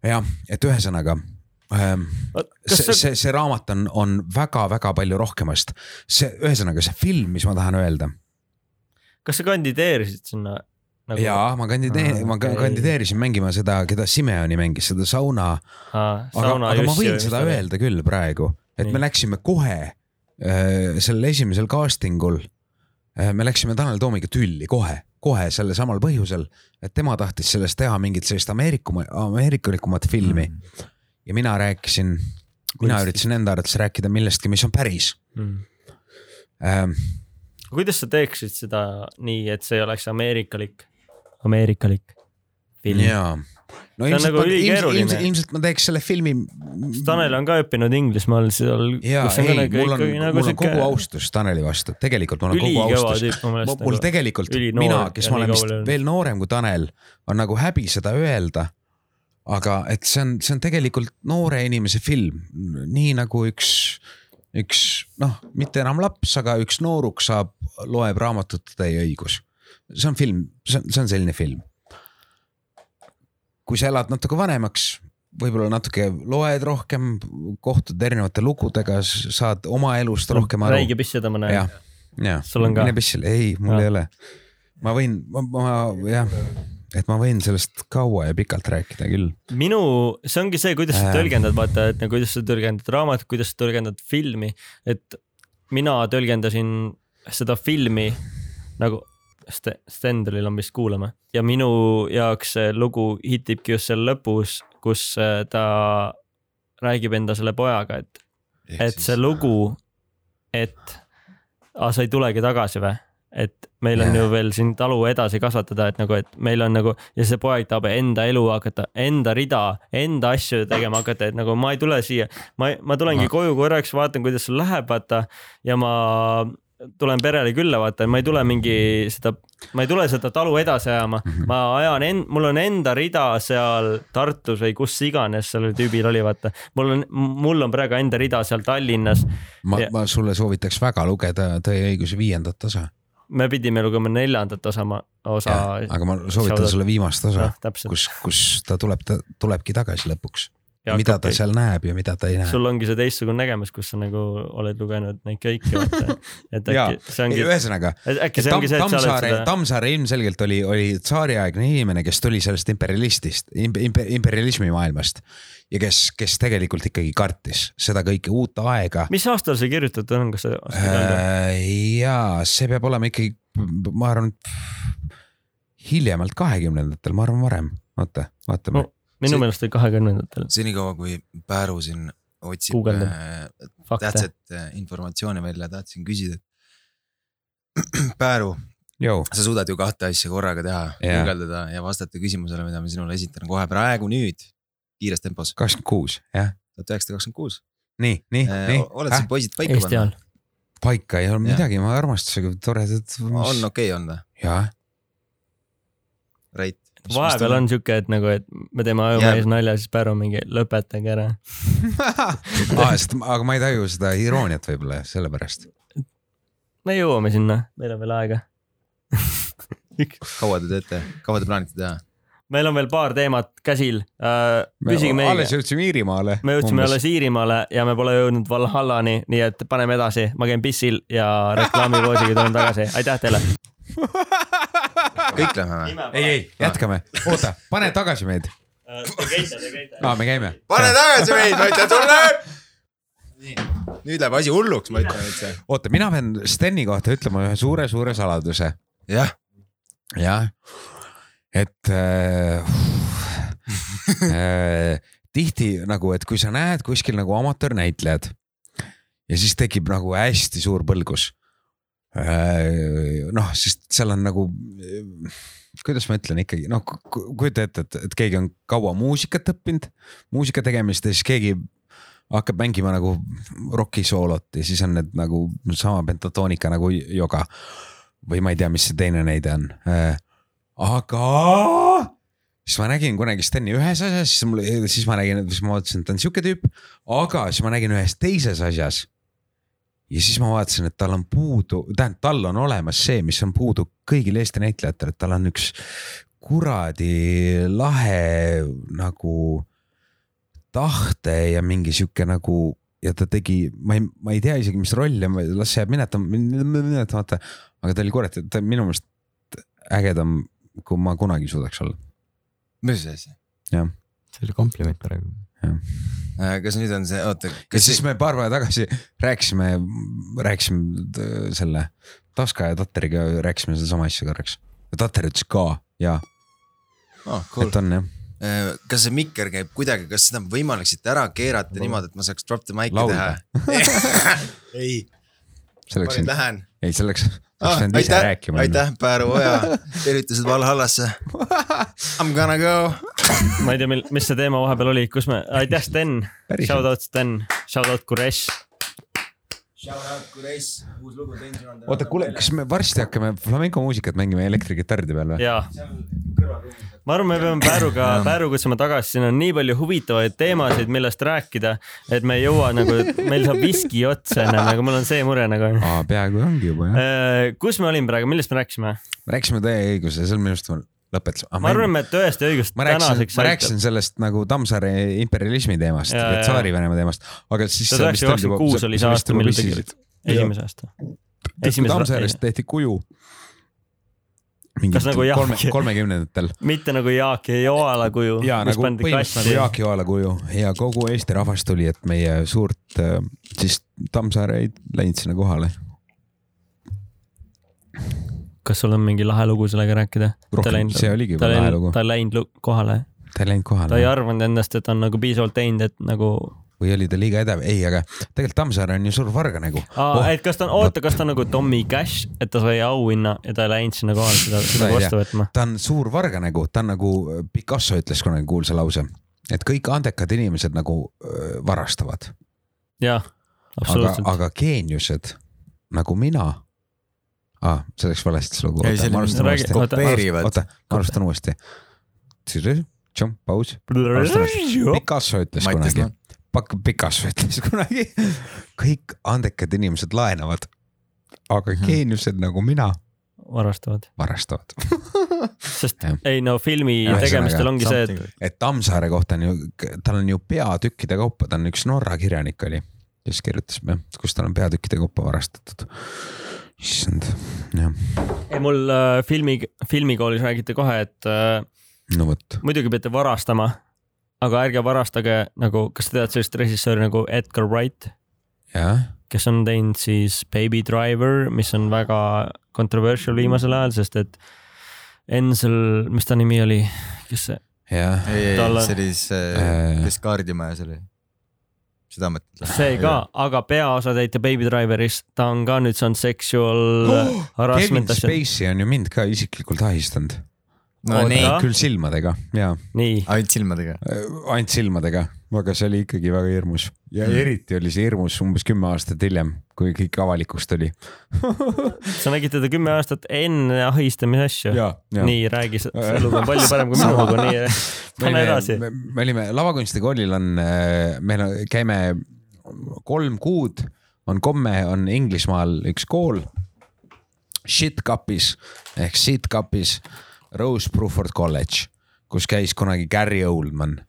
jah, et ühesõnaga kas see, see, see raamat on, on väga-väga palju rohkemast. see, ühesõnaga see film, mis ma tahan öelda kas sa kandideerisid sinna nagu...? jaa, ma kandideerin, Aa, ma okei. kandideerisin mängima seda, keda Simeoni mängis, seda sauna. aga, aga ma võin seda. öelda küll praegu, et Nii. me läksime kohe äh, sellel esimesel casting ul. Me läksime Tanel Toomiga tülli kohe, kohe sellel samal põhjusel, et tema tahtis sellest teha mingit sellist ameerikuma, ameerikalikumat filmi mm.. ja mina rääkisin, mina üritasin enda arvates rääkida millestki, mis on päris Mm. ähm,. kuidas sa teeksid seda nii, et see oleks ameerikalik, ameerikalik film? jaa. No See on nagu ülikeeruline. ilmselt, ilmselt ma teeks selle filmi. Tanel on ka õppinud Inglismaal seal. ja ei, mul on, nagu mul on kogu austus Taneli vastu, tegelikult mul on kogu austus. tüüp mu meelest. nagu. mul tegelikult, mina, kes ma olen vist veel noorem kui Tanel, on nagu häbi seda öelda. aga et see on, see on tegelikult noore inimese film, nii nagu üks, üks noh, mitte enam laps, aga üks nooruk saab, loeb raamatut Tõde ja õigus. see on film, see on, see on selline film. Kui sa elad natuke vanemaks, võib-olla natuke loed rohkem, kohtud erinevate lugudega, saad oma elust rohkem aru. räige pisse tõmbama näen on ka? mine pissile, ei, mul Jah. ei ole. ma võin, ma, ma jah, et ma võin sellest kaua ja pikalt rääkida küll. minu, see ongi see, kuidas sa Äh. tõlgendad, vaata, et nagu kuidas sa tõlgendad raamatut, kuidas sa tõlgendad filmi, et mina tõlgendasin seda filmi nagu St-, Stendelil on vist kuulama. Ja minu jaoks see lugu hitibki just seal lõpus, kus äh, ta räägib enda selle pojaga, et, et see lugu, et aa, sa ei tulegi tagasi või? et meil on ju veel siin talu edasi kasvatada, et nagu, et meil on nagu ja see poeg tahab enda elu hakata, enda rida, enda asju tegema hakata, et nagu ma ei tule siia, ma, ma tulengi Ma- koju korraks, vaatan, kuidas sul läheb, vaata ja ma tulen perele külla, vaata, ma ei tule mingi seda, ma ei tule seda talu edasi ajama Mhm. ma ajan end, mul on enda rida seal Tartus või kus iganes sellel tüübil oli, vaata. mul on, mul on praegu enda rida seal Tallinnas. ma Ja-, ma sulle soovitaks väga lugeda Tõe ja õiguse viiendat osa. me pidime lugema neljandat osa, osa. aga ma soovitan sulle viimast osa täpselt. kus, kus ta tuleb, ta tulebki tagasi lõpuks. Ja mida ta seal näeb ja mida ta ei näe. sul ongi see teistsugune nägemus, kus sa nagu oled lugenud neid kõiki, vaata. et Jaa. äkki see ongi, ühesõnaga, oled Tammsaare, seda, Tammsaare ilmselgelt oli, oli tsaariaegne inimene, kes tuli sellest imperialistist, imperialismi maailmast ja kes, kes tegelikult ikkagi kartis seda kõike uut aega. mis aastal see kirjutatud on, kas sa? Äh, ja see peab olema ikkagi, ma arvan, hiljemalt kahekümnendatel, ma arvan varem, oota, vaatame No. Minu see- meelest oli kahekümnendatel senikaua kui Pääru siin otsib Guugeldab. äh, tähtsat äh, informatsiooni välja, tahtsin küsida. Pääru, sa suudad ju kahte asja korraga teha Jaa. guugeldada ja vastata küsimusele, mida ma sinule esitan kohe praegu nüüd kiires tempos, kakskümmend kuus, jah. tuhat üheksasada kakskümmend kuus. nii, nii, nii, oled sa poisid paika ajal. paika ei ole Jah. midagi, ma armastusega toredad. on okei okay, on või? jah, Right. Vahepeal on siuke, et nagu, et me teeme ajumees nalja, siis Pärnu mingi lõpetage ära. aga ma ei taju seda irooniat võib-olla sellepärast. me jõuame sinna, meil on veel aega. kaua te teete, kaua te plaanite teha? meil on veel paar teemat käsil uh,. püsige meiega alles. jõudsime Iirimaale. me jõudsime alles Iirimaale ja me pole jõudnud Valhallani, nii et paneme edasi, ma käin pissil ja reklaamipoosiga tulen tagasi, aitäh teile. kõik lähme või? ei, ei, jätkame, oota, pane tagasi meid. Te käite, te käite. aa, me käime. pane tagasi meid, ma ütlen sulle. nüüd läheb asi hulluks, ma ütlen üldse. oota, mina pean Steni kohta ütlema ühe suure-suure saladuse. jah, jah, et äh, äh, tihti nagu, et kui sa näed kuskil nagu amatöörnäitlejad ja siis tekib nagu hästi suur põlgus äh,. noh, sest seal on nagu, kuidas ma ütlen ikkagi noh, kujuta ette, et, et keegi on kaua muusikat õppinud, muusika tegemist ja siis keegi hakkab mängima nagu rokisoolot ja siis on need nagu sama pentatoonika nagu joga või ma ei tea, mis see teine näide on äh, aga siis ma nägin kunagi Steni ühes asjas, siis mul, siis ma nägin, siis ma vaatasin, et ta on sihuke tüüp, aga siis ma nägin ühes teises asjas. Ja siis ma vaatasin, et tal on puudu, tähendab, tal on olemas see, mis on puudu kõigil Eesti näitlejatel, et tal on üks kuradi lahe nagu tahte ja mingi sihuke nagu ja ta tegi, ma ei, ma ei tea isegi, mis roll ja ma- las see jääb minetama, minetamata, aga ta oli kurat, ta on minu meelest ägedam, kui ma kunagi suudaks olla. mis asi? see oli kompliment praegu. Äh, kas nüüd on see, oota, ja siis me paar päeva tagasi rääkisime, rääkisime t- selle Taska ja Tateriga rääkisime sedasama asja korraks. ja Tater ütles ka ja oh,, cool. et on jah, kas see mikker käib kuidagi, kas seda on võimalik siit ära keerata niimoodi, et ma saaks drop the mic'i teha? ei, selleks lähen. Ei selleks ah, oleks. pidanud ise aitäh, rääkima. aitäh, Pääru Oja, tervitused Valhallasse. I m gonna go. ma ei tea, mil, mis see teema vahepeal oli, kus me, aitäh, Sten, shout out Sten, shout out Kuresh. Shout out Kureis, uus lugu oota, kuule, kas me varsti hakkame flamenco muusikat mängima elektrikitarride peal või? jaa, ma arvan, me peame Pääruga, Pääru kutsuma tagasi, siin on nii palju huvitavaid teemasid, millest rääkida, et me ei jõua nagu, meil saab viski otsa enam, aga mul on see mure nagu. aa, peaaegu ongi juba jah. kus me olime praegu, millest me rääkisime? me rääkisime tõe ja õiguse, see on minu arust lõpetas. ma arvan, et tõest ja õigust ma tänaseks ma rääkisin sellest nagu Tammsaare imperialismi teemast ja jaa. Tsaari-Venemaa teemast, aga siis. tuhat üheksasada kakskümmend kuus oli see aasta, millal tegid, esimese aasta. Tammsaarest tehti kuju. Kas nagu Jaak- kolmekümnendatel mitte nagu Jaak ja Joala kuju, ja mis nagu pandi põhimõtteliselt nagu. Jaak Joala kuju ja kogu Eesti rahvas tuli, et meie suurt äh, siis Tammsaare ei läinud sinna kohale. kas sul on mingi lahe lugu sellega rääkida? rohkem, see oligi lahe lugu, ta ei läinud kohale, ta ei läinud ta ei kohale arvanud endast, et ta on nagu piisavalt teinud, et nagu. Või oli ta liiga edev, ei, aga tegelikult Tammsaare on ju suur varganägu. Oh, et kas ta on, oota, kas ta on nagu Tommy Cash, et ta sai auhinna ja ta ei läinud sinna kohale seda, seda vastu võtma? ta on suur varganägu, ta on nagu Picasso ütles kunagi kuulsa lause, et kõik andekad inimesed nagu öö, varastavad, jah, aga, absoluutselt. aga geeniused nagu mina ah,. see läks valesti see lugu. ma alustan uuesti. oota, kopeerivad. oota, ma alustan uuesti. paus. Picasso ütles Mattias kunagi, Picasso ütles kunagi, kõik andekad inimesed laenavad, aga geeniused nagu mina varastavad, varastavad. sest ei no filmi Ühesõnaga, tegemistel ongi see, et et Tammsaare kohta on ju, tal on ju peatükkide kaupa, ta on üks Norra kirjanik oli, kes kirjutas, kus tal on peatükkide kaupa varastatud. issand, jah, ei mul äh, filmi, filmikoolis räägiti kohe, et äh, no vot, muidugi peate varastama, aga ärge varastage nagu, kas sa tead sellist režissööri nagu Edgar Wright, jah, kes on teinud siis Baby Driver, mis on väga controversial viimasel ajal, sest et Ensel, mis ta nimi oli, kes see, jah, ei, ei, see oli see Äh., kes kaardimajas oli. seda mõtled? see ka, aga peaosatäitja Baby Driveris, ta on ka nüüd saanud sexual oh, Kevin harassment asja. Spacey on ju mind ka isiklikult ahistanud, no nii, Oota. küll silmadega ja nii, ainult silmadega. ainult silmadega, aga see oli ikkagi väga hirmus ja Mm. eriti oli see hirmus umbes kümme aastat hiljem, kui kõik avalikuks tuli. sa nägid teda kümme aastat enne ahistamise asju. nii, räägi, see lugu on palju parem kui minu lugu, nii, pane edasi. me, me olime lavakunstikoolil on, meil on, käime kolm kuud, on komme, on Inglismaal üks kool. Shitcupis ehk Sitcupis Rose Bruford College, kus käis kunagi Gary Oldman.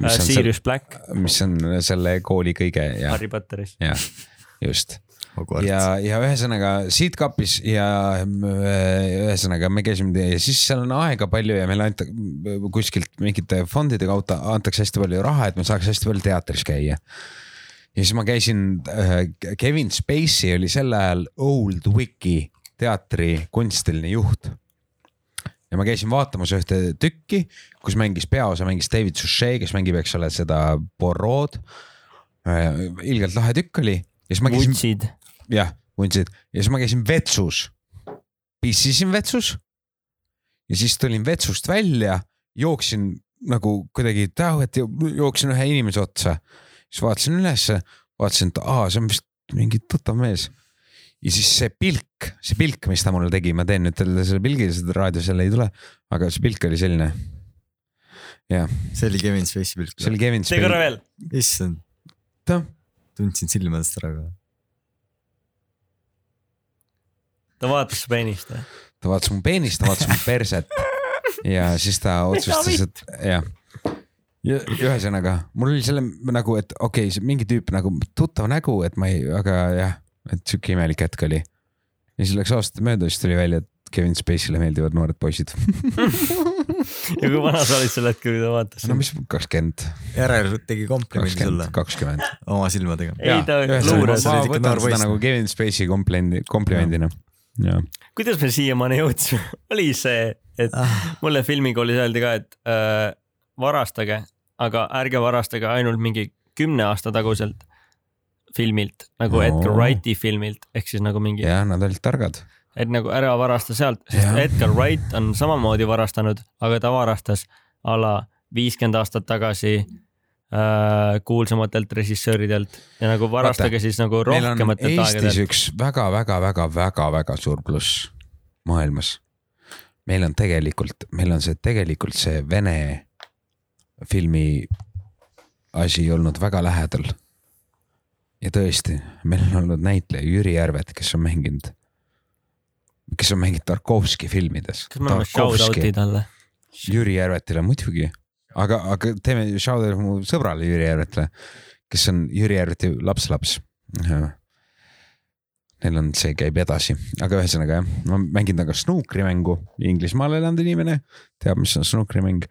mis on, Äh, Sirius Black mis on selle kooli kõige ja, Harry Potteris. ja just Hogwarts. ja, ja ühesõnaga Seedcupis ja äh, ühesõnaga me käisime ja siis seal on aega palju ja meile anta kuskilt mingite fondide kaudu antakse hästi palju raha, et me saaks hästi palju teatris käia. ja siis ma käisin äh,, Kevin Spacey oli sel ajal Old Wiki teatri kunstiline juht. Ja ma käisin vaatamas ühte tükki, kus mängis peaosa mängis David Suchet, kes mängib, eks ole, seda Borrod. ilgelt lahe tükk oli ja siis ma käisin vutsid. jah, vundsid ja siis ma käisin vetsus, pissisin vetsus ja siis tulin vetsust välja, jooksin nagu kuidagi täuet ja jooksin ühe inimese otsa. siis vaatasin ülesse, vaatasin, et aa, see on vist mingi tuttav mees. Ja siis see pilk, see pilk, mis ta mulle tegi, ma teen nüüd talle selle pilgi, seda raadios jälle ei tule, aga see pilk oli selline. jah, see oli Kevin Spacey pilt see. oli Kevin tee korra veel. issand, tundsin silmadest ära ka. ta vaatas su peenist või? ta vaatas mu peenist, ta vaatas mu perset ja siis ta otsustas, et jah. ja ühesõnaga mul oli selle nagu, et okei okay,, see mingi tüüp nagu tuttav nägu, et ma ei, aga jah, et sihuke imelik hetk oli. ja siis läks aastate mööda, siis tuli välja, et Kevin Spacey'le meeldivad noored poisid. ja kui vana sa olid sel hetkel, kui ta vaatas no? mis kakskümmend, järelikult tegi komplimendi sulle kakskümmend, oma silmadega. ei ta luuras. ma võtan seda nagu Kevin Spacey komplimendi, komplimendina. ja, kuidas me siiamaani jõudsime? oli see, et Ah. mulle filmikoolis öeldi ka, et äh, varastage, aga ärge varastage ainult mingi kümne aasta taguselt filmilt nagu Oo. Edgar Wrighti filmilt ehk siis nagu mingi, ja nad olid targad. et nagu ära varasta sealt, sest Jah. Edgar Wright on samamoodi varastanud, aga ta varastas a la viiskümmend aastat tagasi äh, kuulsamatelt režissööridelt ja nagu varastage siis nagu rohkematelt Eestis aegadelt. üks väga-väga-väga-väga-väga suur pluss maailmas. meil on tegelikult, meil on see tegelikult see Vene filmi asi olnud väga lähedal. Ja tõesti, meil on olnud näitleja Jüri Järvet, kes on mänginud, kes on mänginud Tarkovski filmides. kas me anname shout-out'i talle? Jüri Järvetile muidugi, aga, aga teeme shout-out'i mu sõbrale Jüri Järvetile, kes on Jüri Järveti lapselaps. Neil on, see käib edasi, aga ühesõnaga jah, ma mängin temaga snuukrimängu, Inglismaal elanud inimene teab, mis on snuukrimäng,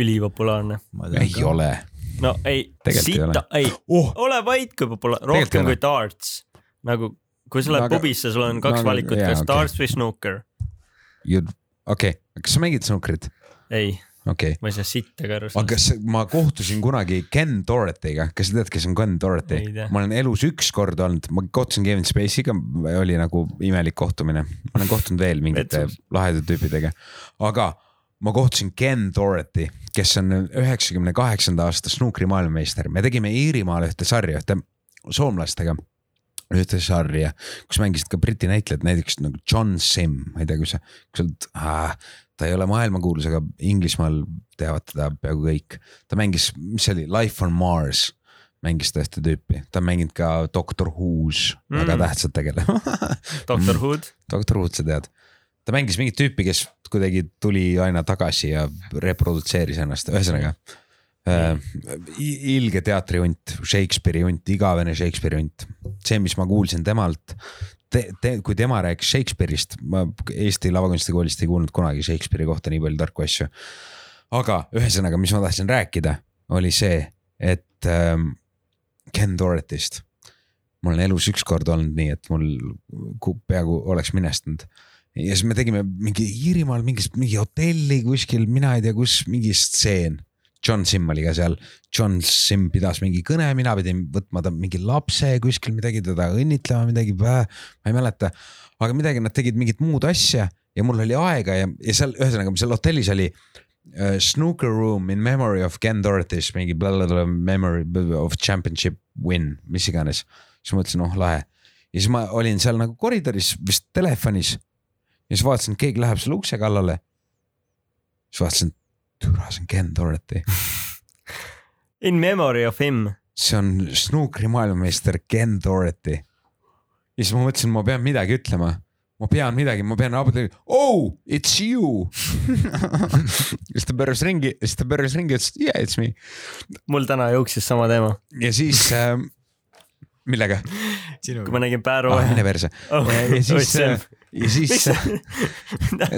ülipopulaarne. ei ole. No ei, sita, ei oh, ole vait kui ei rohkem kui darts. nagu kui sa lähed No pubisse, sul on kaks no valikut, kas okei. darts või snooker. okei, kas sa mängid snuukrit? ei, okei okay., ma ei saa sittagi aru aga kas ma kohtusin kunagi Ken Doherty'ga, kas sa tead, kes on Ken tea.? ma olen elus üks kord olnud, ma kohtusin Kevin Spacey'ga, oli nagu imelik kohtumine. ma olen kohtunud veel mingite lahedate tüüpidega, aga ma kohtusin Ken Doherty, kes on üheksakümne kaheksanda aasta snuukri maailmameister, me tegime Iirimaal ühte sarja, ühte soomlastega ühte sarja, kus mängisid ka Briti näitlejad, näiteks nagu John Sim, ma ei tea, kui sa, kui sa oled ah,, ta ei ole maailmakuulus, aga Inglismaal teavad teda peaaegu kõik. ta mängis, mis see oli, Life on Mars, mängis ta ühte tüüpi, ta on mänginud ka Doctor Who's mm. väga tähtsat tegelast Doctor Who'd. Doctor Who'd sa tead, ta mängis mingit tüüpi, kes kuidagi tuli aina tagasi ja reprodutseeris ennast, ühesõnaga äh,. ilge teatrihunt, Shakespeare'i hunt, igavene Shakespeare'i hunt, see, mis ma kuulsin temalt te,. Te, kui tema rääkis Shakespeare'ist, ma Eesti Lavakunstikoolist ei kuulnud kunagi Shakespeare'i kohta nii palju tarku asju. aga ühesõnaga, mis ma tahtsin rääkida, oli see, et ähm, Ken Doherty'st mul on elus ükskord olnud nii, et mul peaaegu oleks minestanud. Ja siis me tegime mingi Iirimaal mingis, mingi hotelli kuskil, mina ei tea, kus mingi stseen. John Simm oli ka seal, John Simm pidas mingi kõne, mina pidin võtma ta mingi lapse kuskil midagi, teda õnnitlema midagi, ma ei mäleta. aga midagi, nad tegid mingit muud asja ja mul oli aega ja, ja seal ühesõnaga seal hotellis oli uh, snooker room in memory of Ken Doherty's mingi blablabla memory of championship win, mis iganes. siis mõtlesin, oh lahe. ja siis ma olin seal nagu koridoris vist telefonis. Ja siis vaatasin, et keegi läheb selle ukse kallale. siis vaatasin, türa, see on Ken Doherty, In memory of him. see on snuukri maailmameister Ken Doherty. ja siis ma mõtlesin, ma pean midagi ütlema ma pean midagi, ma pean abile, oh it's you. siis ta pööras ringi, siis ta pööras ringi ütles yeah it's me mul täna jooksis sama teema, ja siis äh,, millega? kui ma nägin Pääru ah,. mine perse Oh, ja, siis Oih,, ja siis miks,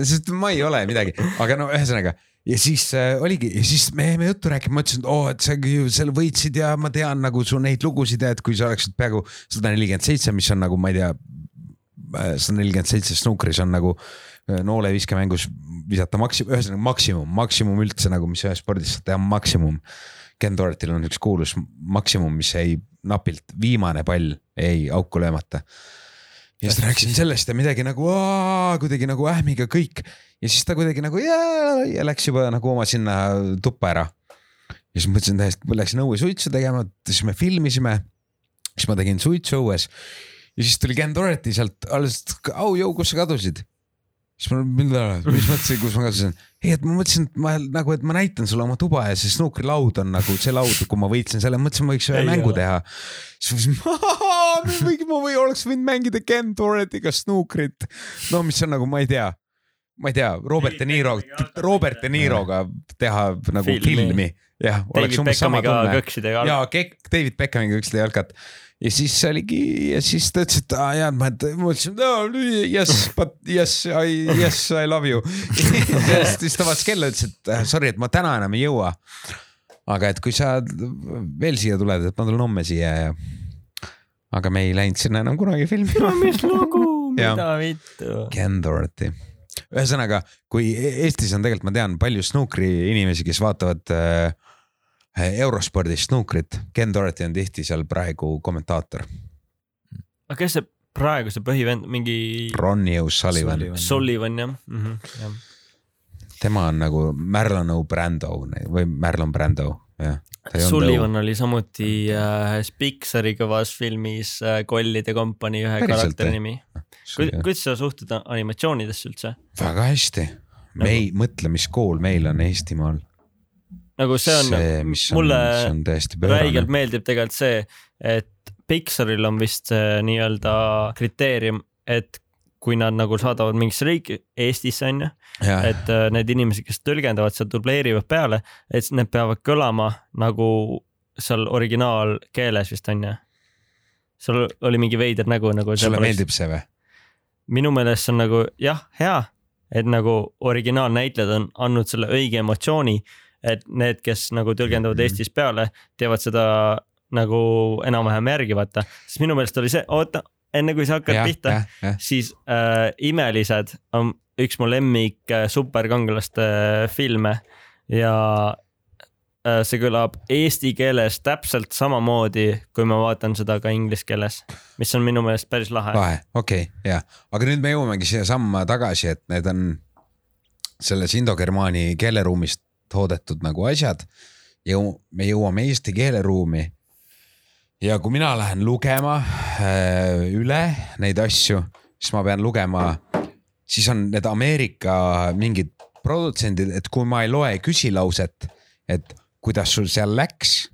sest ma ei ole midagi, aga no ühesõnaga ja siis äh, oligi ja siis me jäime juttu rääkima, ma ütlesin, et oo, et sa ju selle võitsid ja ma tean nagu su neid lugusid ja et kui sa oleksid peaaegu sada nelikümmend seitse, mis on nagu, ma ei tea, sada nelikümmend seitse snuukris on nagu äh, noole viskemängus visata maksimum, ühesõnaga maksimum, maksimum üldse nagu, mis ühes spordis saab teha maksimum. Ken Doherty'l on üks kuulus maksimum, mis jäi napilt, viimane pall jäi auku löömata ja siis rääkisin sellest ja midagi nagu kuidagi nagu ähmiga kõik ja siis ta kuidagi nagu ja, ja läks juba nagu oma sinna tuppa ära. ja siis mõtlesin täiesti, läksin õue suitsu tegema, siis me filmisime. siis ma tegin suitsu õues ja siis tuli Ken Doherty sealt alles, au jõu, kus sa kadusid? Siis ma, mis mõtlesin, kus ma kadusin? ei, et ma mõtlesin, et ma nagu, et ma näitan sulle oma tuba ja see snuukrilaud on nagu see laud, kui ma võitsin selle, mõtlesin, ma võiks ühe Ei mängu ole. teha. siis ma mõtlesin, ma või oleks võinud mängida Ken Doherty'ga snuukrit. no mis on nagu, ma ei tea, ma ei tea, Robert De Niro, Robert De Niroga teha nagu Filmi. filmi, jah, oleks umbes sama tunne. ja David Beckhamiga üksteise jalkat ja siis oligi ja siis ta ütles, et aa jaa, ma, ütlesin no, yes, but yes, I, yes, I love you. siis ta vaatas kella, ütles, et äh, sorry, et ma täna enam ei jõua. aga et kui sa veel siia tuled, et ma tulen homme siia ja. aga me ei läinud sinna enam kunagi filmima. mis lugu, mida vittu. Ken Doherty. ühesõnaga, kui E- Eestis on tegelikult, ma tean palju snuukri inimesi, kes vaatavad äh, eurospordis snuukrit. Ken Doherty on tihti seal praegu kommentaator. aga kes see praegu see põhivend, mingi Ronnie O'Sullivan, Sullivan jah mm -hmm, jah. tema on nagu Marlon O'Brando või Marlon Brando, jah. Sullivan oli samuti äh, ühes Pixari kõvas filmis äh, Kollide kompanii ühe Päriselt, karakteri nimi. kuidas sa suhtud animatsioonidesse üldse? väga hästi. me ei mõtle, mis kool meil on Eestimaal. Nagu see on see, on, mulle on täiesti räigelt meeldib tegelikult see, et Pixaril on vist nii-öelda kriteerium, et kui nad nagu saadavad mingisse riiki, Eestisse on ju, et äh, need inimesed, kes tõlgendavad seal, dubleerivad peale, et need peavad kõlama nagu seal originaalkeeles vist on ju. seal oli mingi veider nägu nagu. sulle meeldib see või? minu meelest see on nagu jah, hea, et nagu originaalnäitlejad on andnud selle õige emotsiooni, et need, kes nagu tõlgendavad Mhm. Eestis peale, teevad seda nagu enam-vähem järgi vaata, sest minu meelest oli see, oota, enne kui sa hakkad jah, pihta, jah, jah. siis äh, Imelised on üks mu lemmik äh, superkangelaste äh, filme ja äh, see kõlab eesti keeles täpselt samamoodi, kui ma vaatan seda ka inglise keeles, mis on minu meelest päris lahe. lahe, okei okay,, ja, aga nüüd me jõuamegi siiasamma tagasi, et need on selles indogermaani keeleruumist toodetud nagu asjad. jõu-, me jõuame eesti keeleruumi. ja kui mina lähen lugema äh, üle neid asju, siis ma pean lugema, siis on need Ameerika mingid produtsendid, et kui ma ei loe küsilauset, et kuidas sul seal läks,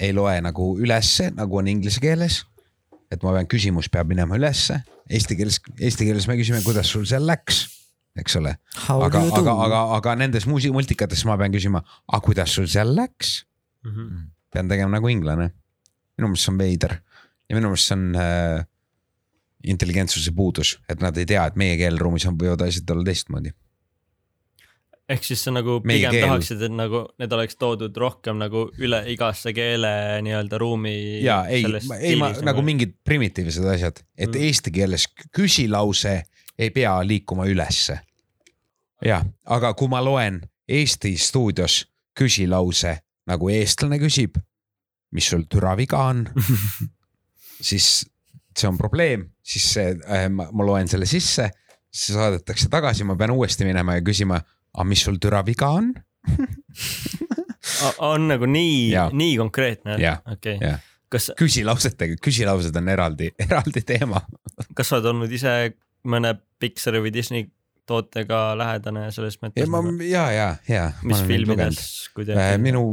ei loe nagu ülesse, nagu on inglise keeles. et ma pean, küsimus peab minema ülesse, eesti keeles, eesti keeles me küsime, kuidas sul seal läks, eks ole. aga, aga, aga, aga nendes muusi-, multikates ma pean küsima, aga kuidas sul seal läks? pean tegema nagu inglane. minu meelest see on veider ja minu meelest see on äh, intelligentsuse puudus, et nad ei tea, et meie keeleruumis on, võivad asjad olla teistmoodi. ehk siis sa nagu Meie pigem keel. tahaksid, et nagu need oleks toodud rohkem nagu üle igasse keele nii-öelda ruumi. ja ei, ei ma nagu mingid primitiivsed asjad, et Mm. mm. eesti keeles küsilause ei pea liikuma ülesse. ja, aga kui ma loen Eesti stuudios küsilause nagu eestlane küsib, mis sul türa viga on, siis see on probleem, siis see äh,, ma, ma loen selle sisse, see saadetakse tagasi, ma pean uuesti minema ja küsima, aga mis sul türa viga on? on nagu nii nii konkreetne Jah,, okei jah.. kas, küsilausetega, küsilaused on eraldi, eraldi teema. kas sa oled olnud ise mõne Pixari või Disney tootega lähedane selles ja mõttes nagu,, ja, ja, ja. mis filmides kuidagi minu,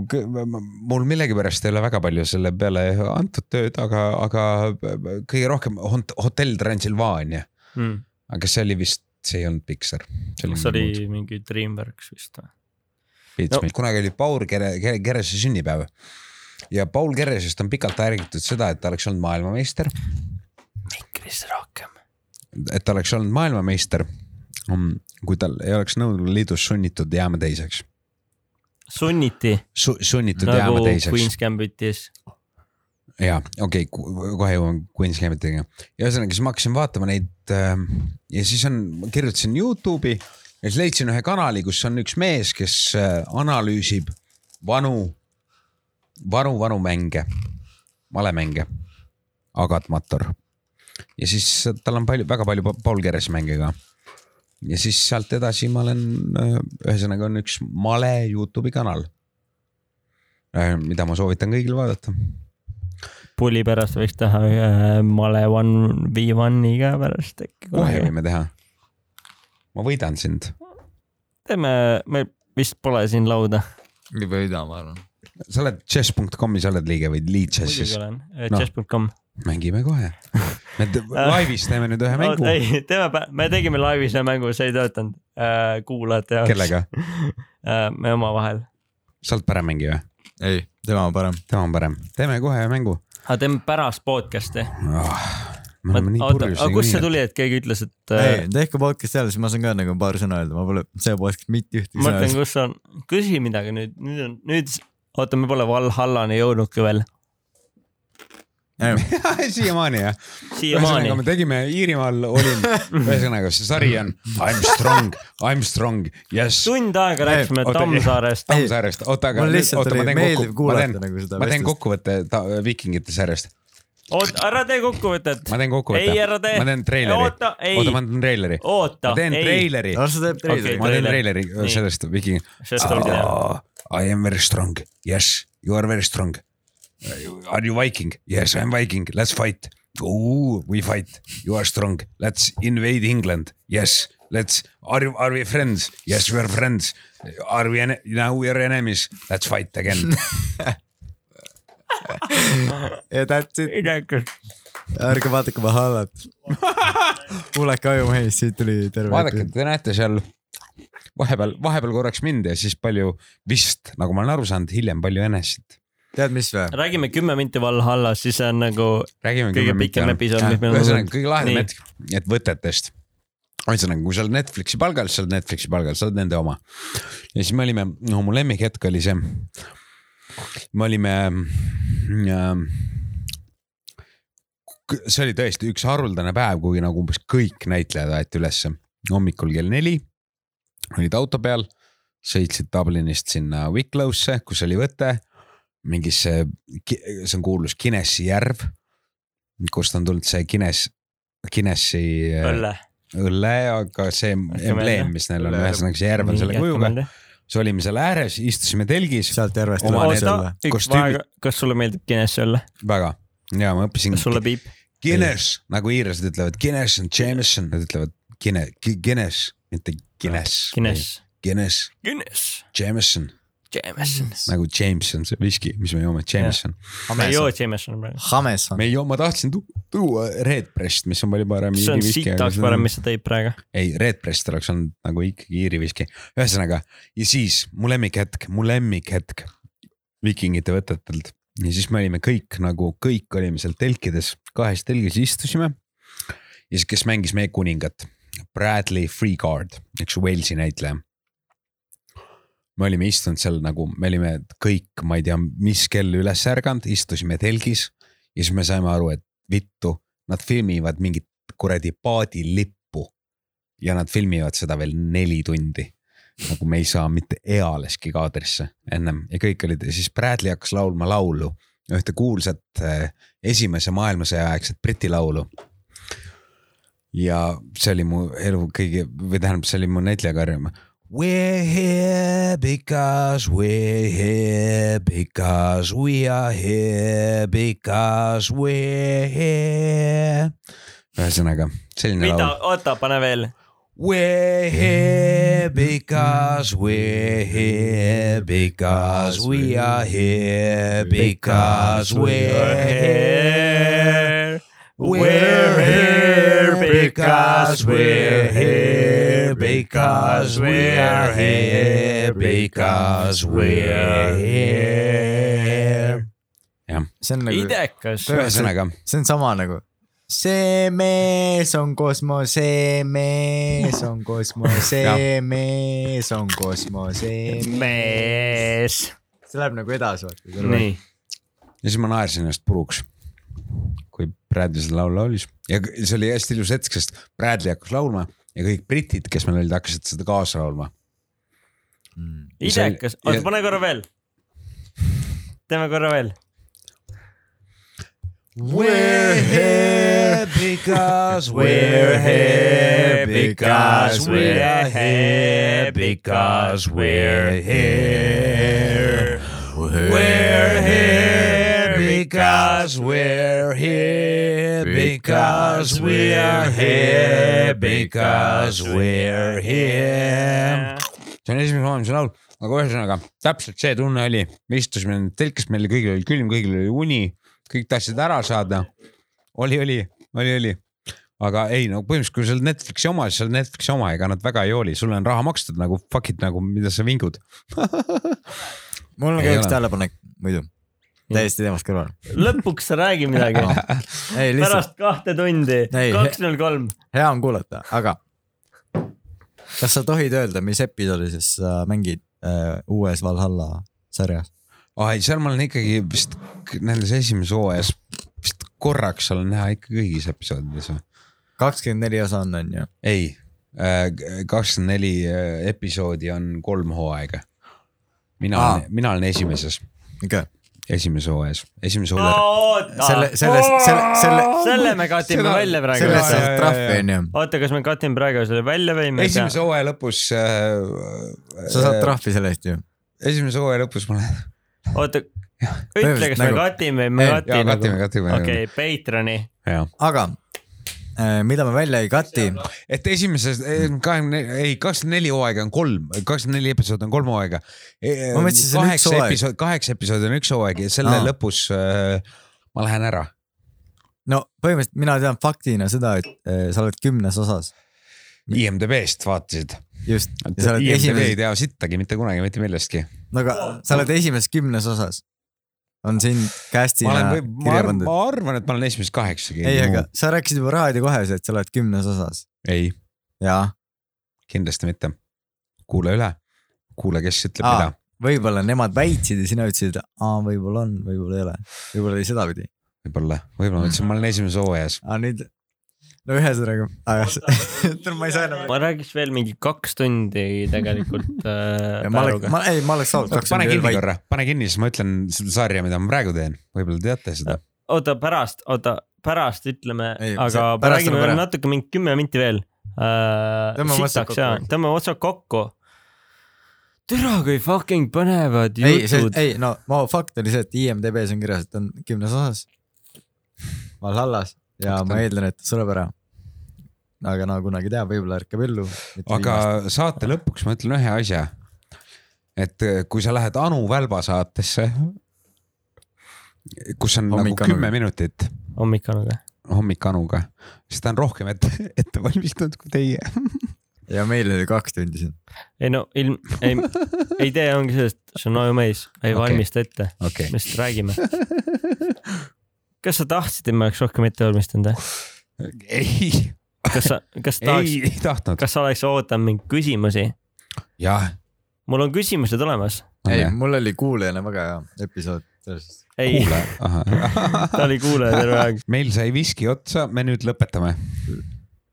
mul millegipärast ei ole väga palju selle peale antud tööd, aga, aga kõige rohkem Hot- Hotell Transylvania, mm., aga see oli vist, see ei olnud Pixar. kas oli mingi Dreamworks vist või? no-. kunagi oli Paul Kere, Kere, Kerese sünnipäev ja Paul Keresest on pikalt räägitud seda, et ta oleks olnud maailmameister, mikris rohkem. et ta oleks olnud maailmameister, kui tal ei oleks Nõukogude Liidus sunnitud jääma teiseks sunniti Su,, sunnitud nagu jääma teiseks. Queen's Gambitis. ja okei okay,, kohe jõuan Queen's Gambitiga. ühesõnaga, siis ma hakkasin vaatama neid äh, ja siis on, kirjutasin Youtube'i ja siis leidsin ühe kanali, kus on üks mees, kes äh, analüüsib vanu, vanu, vanu mänge, malemänge. Agat Mator. ja siis tal on palju, väga palju Pa- Paul Keres mänge ka. Ja siis sealt edasi ma olen, ühesõnaga on üks male Youtube'i kanal. mida ma soovitan kõigil vaadata pulli pärast võiks teha ühe male one v one'i ka pärast äkki. kohe võime teha. ma võidan sind. teeme, meil vist pole siin lauda. ei võida, ma arvan. sa oled chess.com'i, sa oled liige või lead muidugi chess'is? olen, Noh. chess.com. Mängime kohe. me te- laivis teeme nüüd ühe mängu. ei, teeme, me tegime laivis ühe mängu, see ei töötanud äh, kuulajate jaoks. kellega? äh,? me omavahel. sa oled parem mängija ei, tema on parem. tema on parem. teeme kohe ühe mängu aga teeme pärast podcast'i. oh,. me oleme nii oota, purjus aga kust see. tuli, et keegi ütles, et äh, ei, tehke podcast seal, siis ma saan ka nagu paar sõna öelda, ma pole see podcast mitte ühtegi ma sõna mõtlen, öelda. kus on, küsi midagi nüüd, nüüd on, nüüd, oota, me pole Valhallani jõudnudki veel. siiamaani jah? ühesõnaga, me tegime Iirimaal, olin, ühesõnaga see sari on I m strong, I m strong, yes. tund aega rääkisime Tammsaarest. Tammsaarest, oota, aga mul lihtsalt oli teen meeldiv kuulata, nagu seda ma teen kokkuvõtte viikingite sarjast. oota, ära tee kokkuvõtet. ma teen kokkuvõtte. ei, ära tee. ma teen treileri. oota, ei oota, ma teen treileri. oota ma, teen ei. treileri. las ta teeb treileri ma teen treiler. treileri Nii. sellest oli see. I am very strong, yes, you are very strong. Are you Viking? Yes, I am Viking, let's fight. Ooh, we fight, you are strong, let's invade England, yes, let's, are you, are we friends? Yes, we are friends. Are we, now we are enemies, let's fight again. ja that's it, ärge vaadake Valhallat. kuulake Ajumehist, siit tuli terve. vaadake, te näete seal vahepeal, vahepeal korraks mind ja siis palju vist, nagu ma olen aru saanud, hiljem palju enesit. tead, mis või? räägime kümme minti Valhallas, siis on nagu räägime Kõige pikem episood, mis meil on ühesõnaga kõige lahedam hetk, et võtetest. ühesõnaga, kui sa oled Netflixi palgal, sa oled Netflixi palgal, sa oled nende oma. ja siis me olime, no mu lemmikhetk oli see. me olime äh,. see oli tõesti üks haruldane päev, kui nagu umbes kõik näitlejad aeti ülesse. hommikul kell neli olid auto peal, sõitsid Dublinist sinna Wicklow'sse, kus oli võte mingisse, see on kuulus Guinessi järv, kust on tulnud see Guinness, Guinessi äh, õlle. õlle, aga see embleem, mis neil on, ühesõnaga see järv on selle kujuga. siis olime seal ääres, istusime telgis, sealt järvest tuleb õlle., üks Kostüümi- vaeg, kas sulle meeldib Guinessi õlle? väga ja ma õppisin kas sulle piip? Guinness nagu iirlased ütlevad, Guinness on Jameson, nad ütlevad Guinness, Guinness, mitte Guinness. Guinness. Guinness, Guinness. Jameson, Jameson. nagu Jameson, see viski, mis me joome, Jameson. ma ei joo Jameson praegu. Jameson me. ei joo, ma tahtsin tu- tuua Red Breast, mis on palju parem. see on sitaks parem, mis sa tõid praegu. ei, Red Breast oleks olnud nagu ikkagi Iiri viski, ühesõnaga ja siis mu lemmikhetk, mu lemmikhetk viikingite võtetelt ja siis me olime kõik nagu kõik olime seal telkides, kahes telgis istusime. ja siis, kes mängis meie kuningat, Bradley Freeguard, üks Walesi näitleja. Me olime istunud seal nagu, me olime kõik, ma ei tea, mis kell üles ärganud, istusime telgis ja siis me saime aru, et vittu, nad filmivad mingit kuradi paadilippu ja nad filmivad seda veel neli tundi. nagu me ei saa mitte ealeski kaadrisse ennem ja kõik olid ja siis Bradley hakkas laulma laulu, ühte kuulsat eh, esimese maailmasõja aegset Briti laulu. ja see oli mu elu kõige või tähendab, see oli mu näitlejakarjääri. We're here because we're here because we are here because we're here. ühesõnaga selline mida laul., oota, pane veel. We're here because we're here because we are here because we're here. We're here because we're here because we're here because we're here. jah, see on nagu, idekas. ühesõnaga see on sama nagu. see mees on kosmos, see mees on kosmos, see mees on kosmos, see mees. mees. see läheb nagu edasi, vaata. nii, ja siis ma naersin ennast puruks. kui Bradley seda laulu laulis ja see oli hästi ilus hetk, sest Bradley hakkas laulma ja kõik britid, kes meil olid, hakkasid seda kaasa laulma. idekas, oota ja- pane korra veel. teeme korra veel. We're here because we're here because we're here because we're here. We're here because we're here because we're here because we're here. see on esimese maailmasõja laul, aga ühesõnaga täpselt see tunne oli, me istusime telkis, meil kõigil oli külm, kõigil oli uni, kõik tahtsid ära saada. oli, oli, oli, oli, aga ei no põhimõtteliselt, kui sa oled Netflixi oma, siis sa oled Netflixi oma, ega nad väga ei hooli, sulle on raha makstud nagu fuck it nagu, mida sa vingud. mul on ka üks tähelepanek muidu, täiesti teemast kõrval. lõpuks sa räägi midagi. ei lihtsalt, pärast kahte tundi, kaks null kolm. hea on kuulata, aga kas sa tohid öelda, mis episoodis sa mängid äh, uues Valhalla sarjas? aa ei, seal ma olen ikkagi vist nendes esimeses hooajas vist korraks olen näha ikka kõigis episoodides või? kakskümmend neli osa on, on ju? ei, kakskümmend neli äh, episoodi on kolm hooaega. mina mina olen esimeses, ikka, esimeses hooajas, esimese hooaja. oota, selle, selle, selle, selle, selle me katime Seda- välja praegu. saad jaa, trahvi jaa. on ju. oota, kas me katime praegu selle välja või me esimese hooaja lõpus äh,. sa saad trahvi selle eest ju. esimese hooaja lõpus ma lähen. oota, ütle, kas me Nagu- katime või me Ei, katime, nagu. katime. okei, Patroni. jah, aga äh, mida me välja ei kati, et esimeses kahekümne, ei kakskümmend neli hooaega on kolm, kakskümmend neli episoodi on kolm hooaega. Üks kaheksa episoodi, kaheksa episoodi on üks hooaeg ja selle Aa. lõpus äh, ma lähen ära. no põhimõtteliselt mina tean faktina seda, et äh, sa oled kümnes osas, IMDB-st vaatasid. just, IMDB ei esimeses, tea sittagi mitte kunagi mitte millestki. no aga sa oled esimeses kümnes osas. On siin ma cast'ina olen, ma pandud. ma arvan, et ma olen esimeses kaheksagi. ei, aga sa rääkisid juba raadiokohes, et sa oled kümnes osas. ei, jaa, kindlasti mitte. kuula üle, kuula, kes ütleb Aa. mida. võib-olla nemad väitsid ja sina ütlesid, aa, võib-olla on, võib-olla ei ole, võib-olla oli sedapidi. võib-olla, võib-olla ma ütlesin, ma olen esimeses hooajas. aga nüüd, no ühesõnaga, aga ma ei saa enam. ma räägiks veel mingi kaks tundi tegelikult äh, ma oleks, ma ei, ma oleks saanud kaks pane tundi veel vait. pane kinni, siis ma ütlen seda sarja, mida ma praegu teen. võib-olla teate seda. oota, pärast, oota, pärast ütleme, aga räägime veel natuke, mingi kümme minti veel äh,. Tõmbame otsad sitaks kokku. jaa, tõmbame otsad kokku. türa kui fucking põnevad jutud,. ei no, ma fakt oli see, et IMDB-s on kirjas, et on kümnes osas. Valhallas ja ma eeldan, et sureb ära. Aga no kunagi teab, võib-olla ärkab ellu. aga saate lõpuks ma ütlen ühe asja. et äh, kui sa lähed Anu Välba saatesse, kus on Hommik nagu Anuga. kümme minutit hommikuga. hommik Anuga, siis ta on rohkem ette, ette valmistunud kui teie. ja meil oli kaks tundi siin. ei no ilm, ei, idee ongi sellest, see on ajumees, ei Okei. okay. valmista ette, okei, me lihtsalt räägime. kas sa tahtsid, et me oleks rohkem ette valmistanud või? ei, kas sa, kas ei, tahaks, ei tahtnud. kas sa oleks oodanud mingeid küsimusi? jah, mul on küsimused olemas. ei, mul oli kuulajana väga hea episood ei, ta oli kuulaja terve aeg, meil sai viski otsa, me nüüd lõpetame.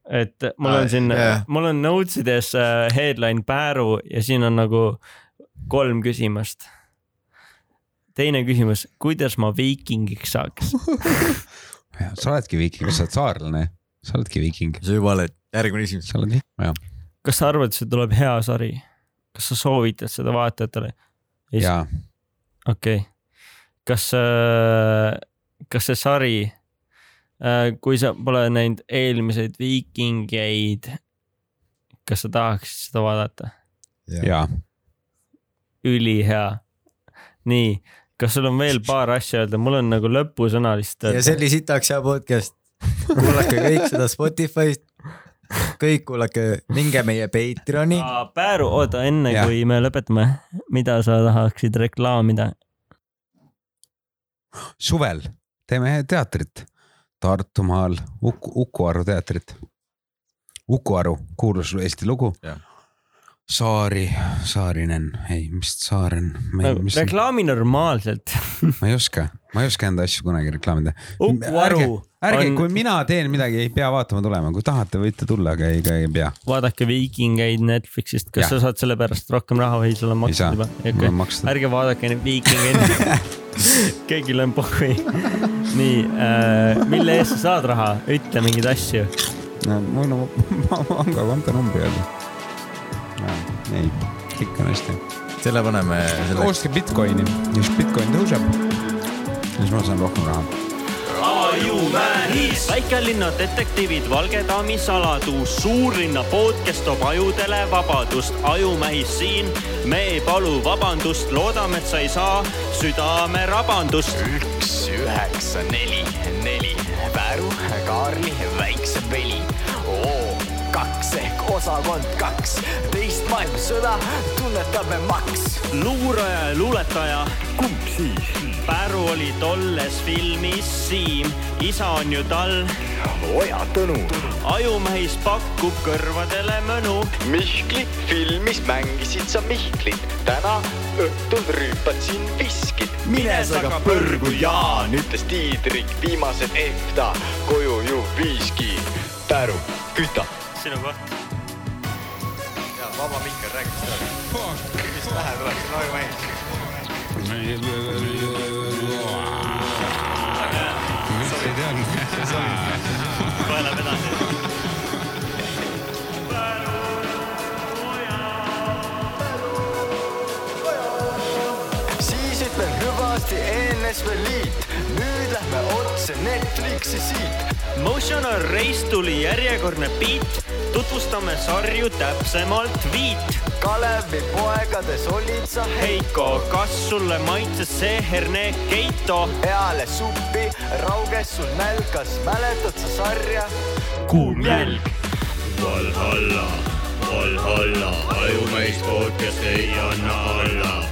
et mul on siin jah., mul on notes ides äh, headline Pääru ja siin on nagu kolm küsimust. teine küsimus, kuidas ma viikingiks saaks? sa oledki viiking, sa oled saarlane, sa oledki viiking, sa juba oled, järgmine küsimus. sa oled, jah, kas sa arvad, et see tuleb hea sari? kas sa soovitad seda vaatajatele? ja okei okay., kas, kas see sari, kui sa pole näinud eelmiseid viikingeid, kas sa tahaksid seda vaadata? ja ülihea. nii, kas sul on veel paar asja öelda, mul on nagu lõpusõna lihtsalt ja see oli sitaks hea podcast. Kuulake kõik seda Spotify'st. kõik kuulake, minge meie Patreoni. Aa, Pääru, oota enne Jah. kui me lõpetame, mida sa tahaksid reklaamida? suvel teeme teatrit Tartumaal Uku, Uku Aru teatrit. Uku Aru, kuulus Eesti lugu. Saari, Saarinen, ei, mis Saaren, reklaami normaalselt. ma ei oska, ma ei oska enda asju kunagi reklaamida. Uku Aru ärge, on- kui mina teen midagi, ei pea vaatama tulema, kui tahate, võite tulla, aga ei, ei pea. vaadake Viikingeid Netflixist, kas Jah. sa saad selle pärast rohkem raha või sul on makstud juba?, okay. ärge vaadake neid Viikingeid. kõigil on pohhui. nii äh,, mille eest sa saad raha, ütle mingeid asju. no mul on pangakonto numbri öelda. ei, kõik on hästi. selle paneme selle. ostke Bitcoini, just Bitcoin tõuseb. Siis ma saan rohkem raha. väikelinna detektiivid, Valge daami saladus, suurlinna podcast toob ajudele vabadust. ajumähis siin, me ei palu vabandust, loodame, et sa ei saa südamerabandust. üks, üheksa, neli, neli, Pääru, Kaarli, Väikse Veli. Kaks ehk osakond kaks, teist maailmasõda tunnetame maks. luuraja ja luuletaja, kumb siis? Päru oli tolles filmis Siim, isa on ju tal. Oja Tõnu. ajumehis pakub kõrvadele mõnu. Mihkli filmis mängisid sa Mihklit, täna õhtul rüüpad siin viskit. mine sa aga põrgu, Jaan, ütles Tiidrik, viimased EFTA, koju ju viiski. Päru, küta. Sinu koht. vaba mikker rääkis seda. mis pähe tuleb, see on ajumähis. kohe läheb edasi. siis ütlen hüvasti ENSV Liit, lähme otse Netflixi siit. Motional Race tuli järjekordne beat, tutvustame sarju täpsemalt viit. Kalevi poegades olid sa Heiko, kas sulle maitses see herne Keito? peale suppi, rauges sul nälgas, mäletad sa sarja? kuum jälg. Valhalla, Valhalla, ajumees podcast ei anna alla.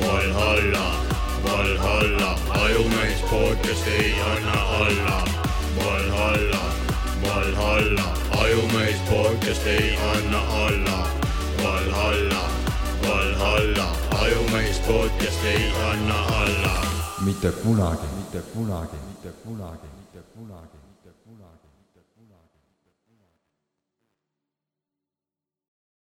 Valhalla, Valhalla, ajumees podcast ei anna alla. Valhalla, Valhalla, ajumees podcast ei anna alla. Valhalla, Valhalla, ajumees podcast ei anna alla. mitte kunagi, mitte kunagi, mitte kunagi.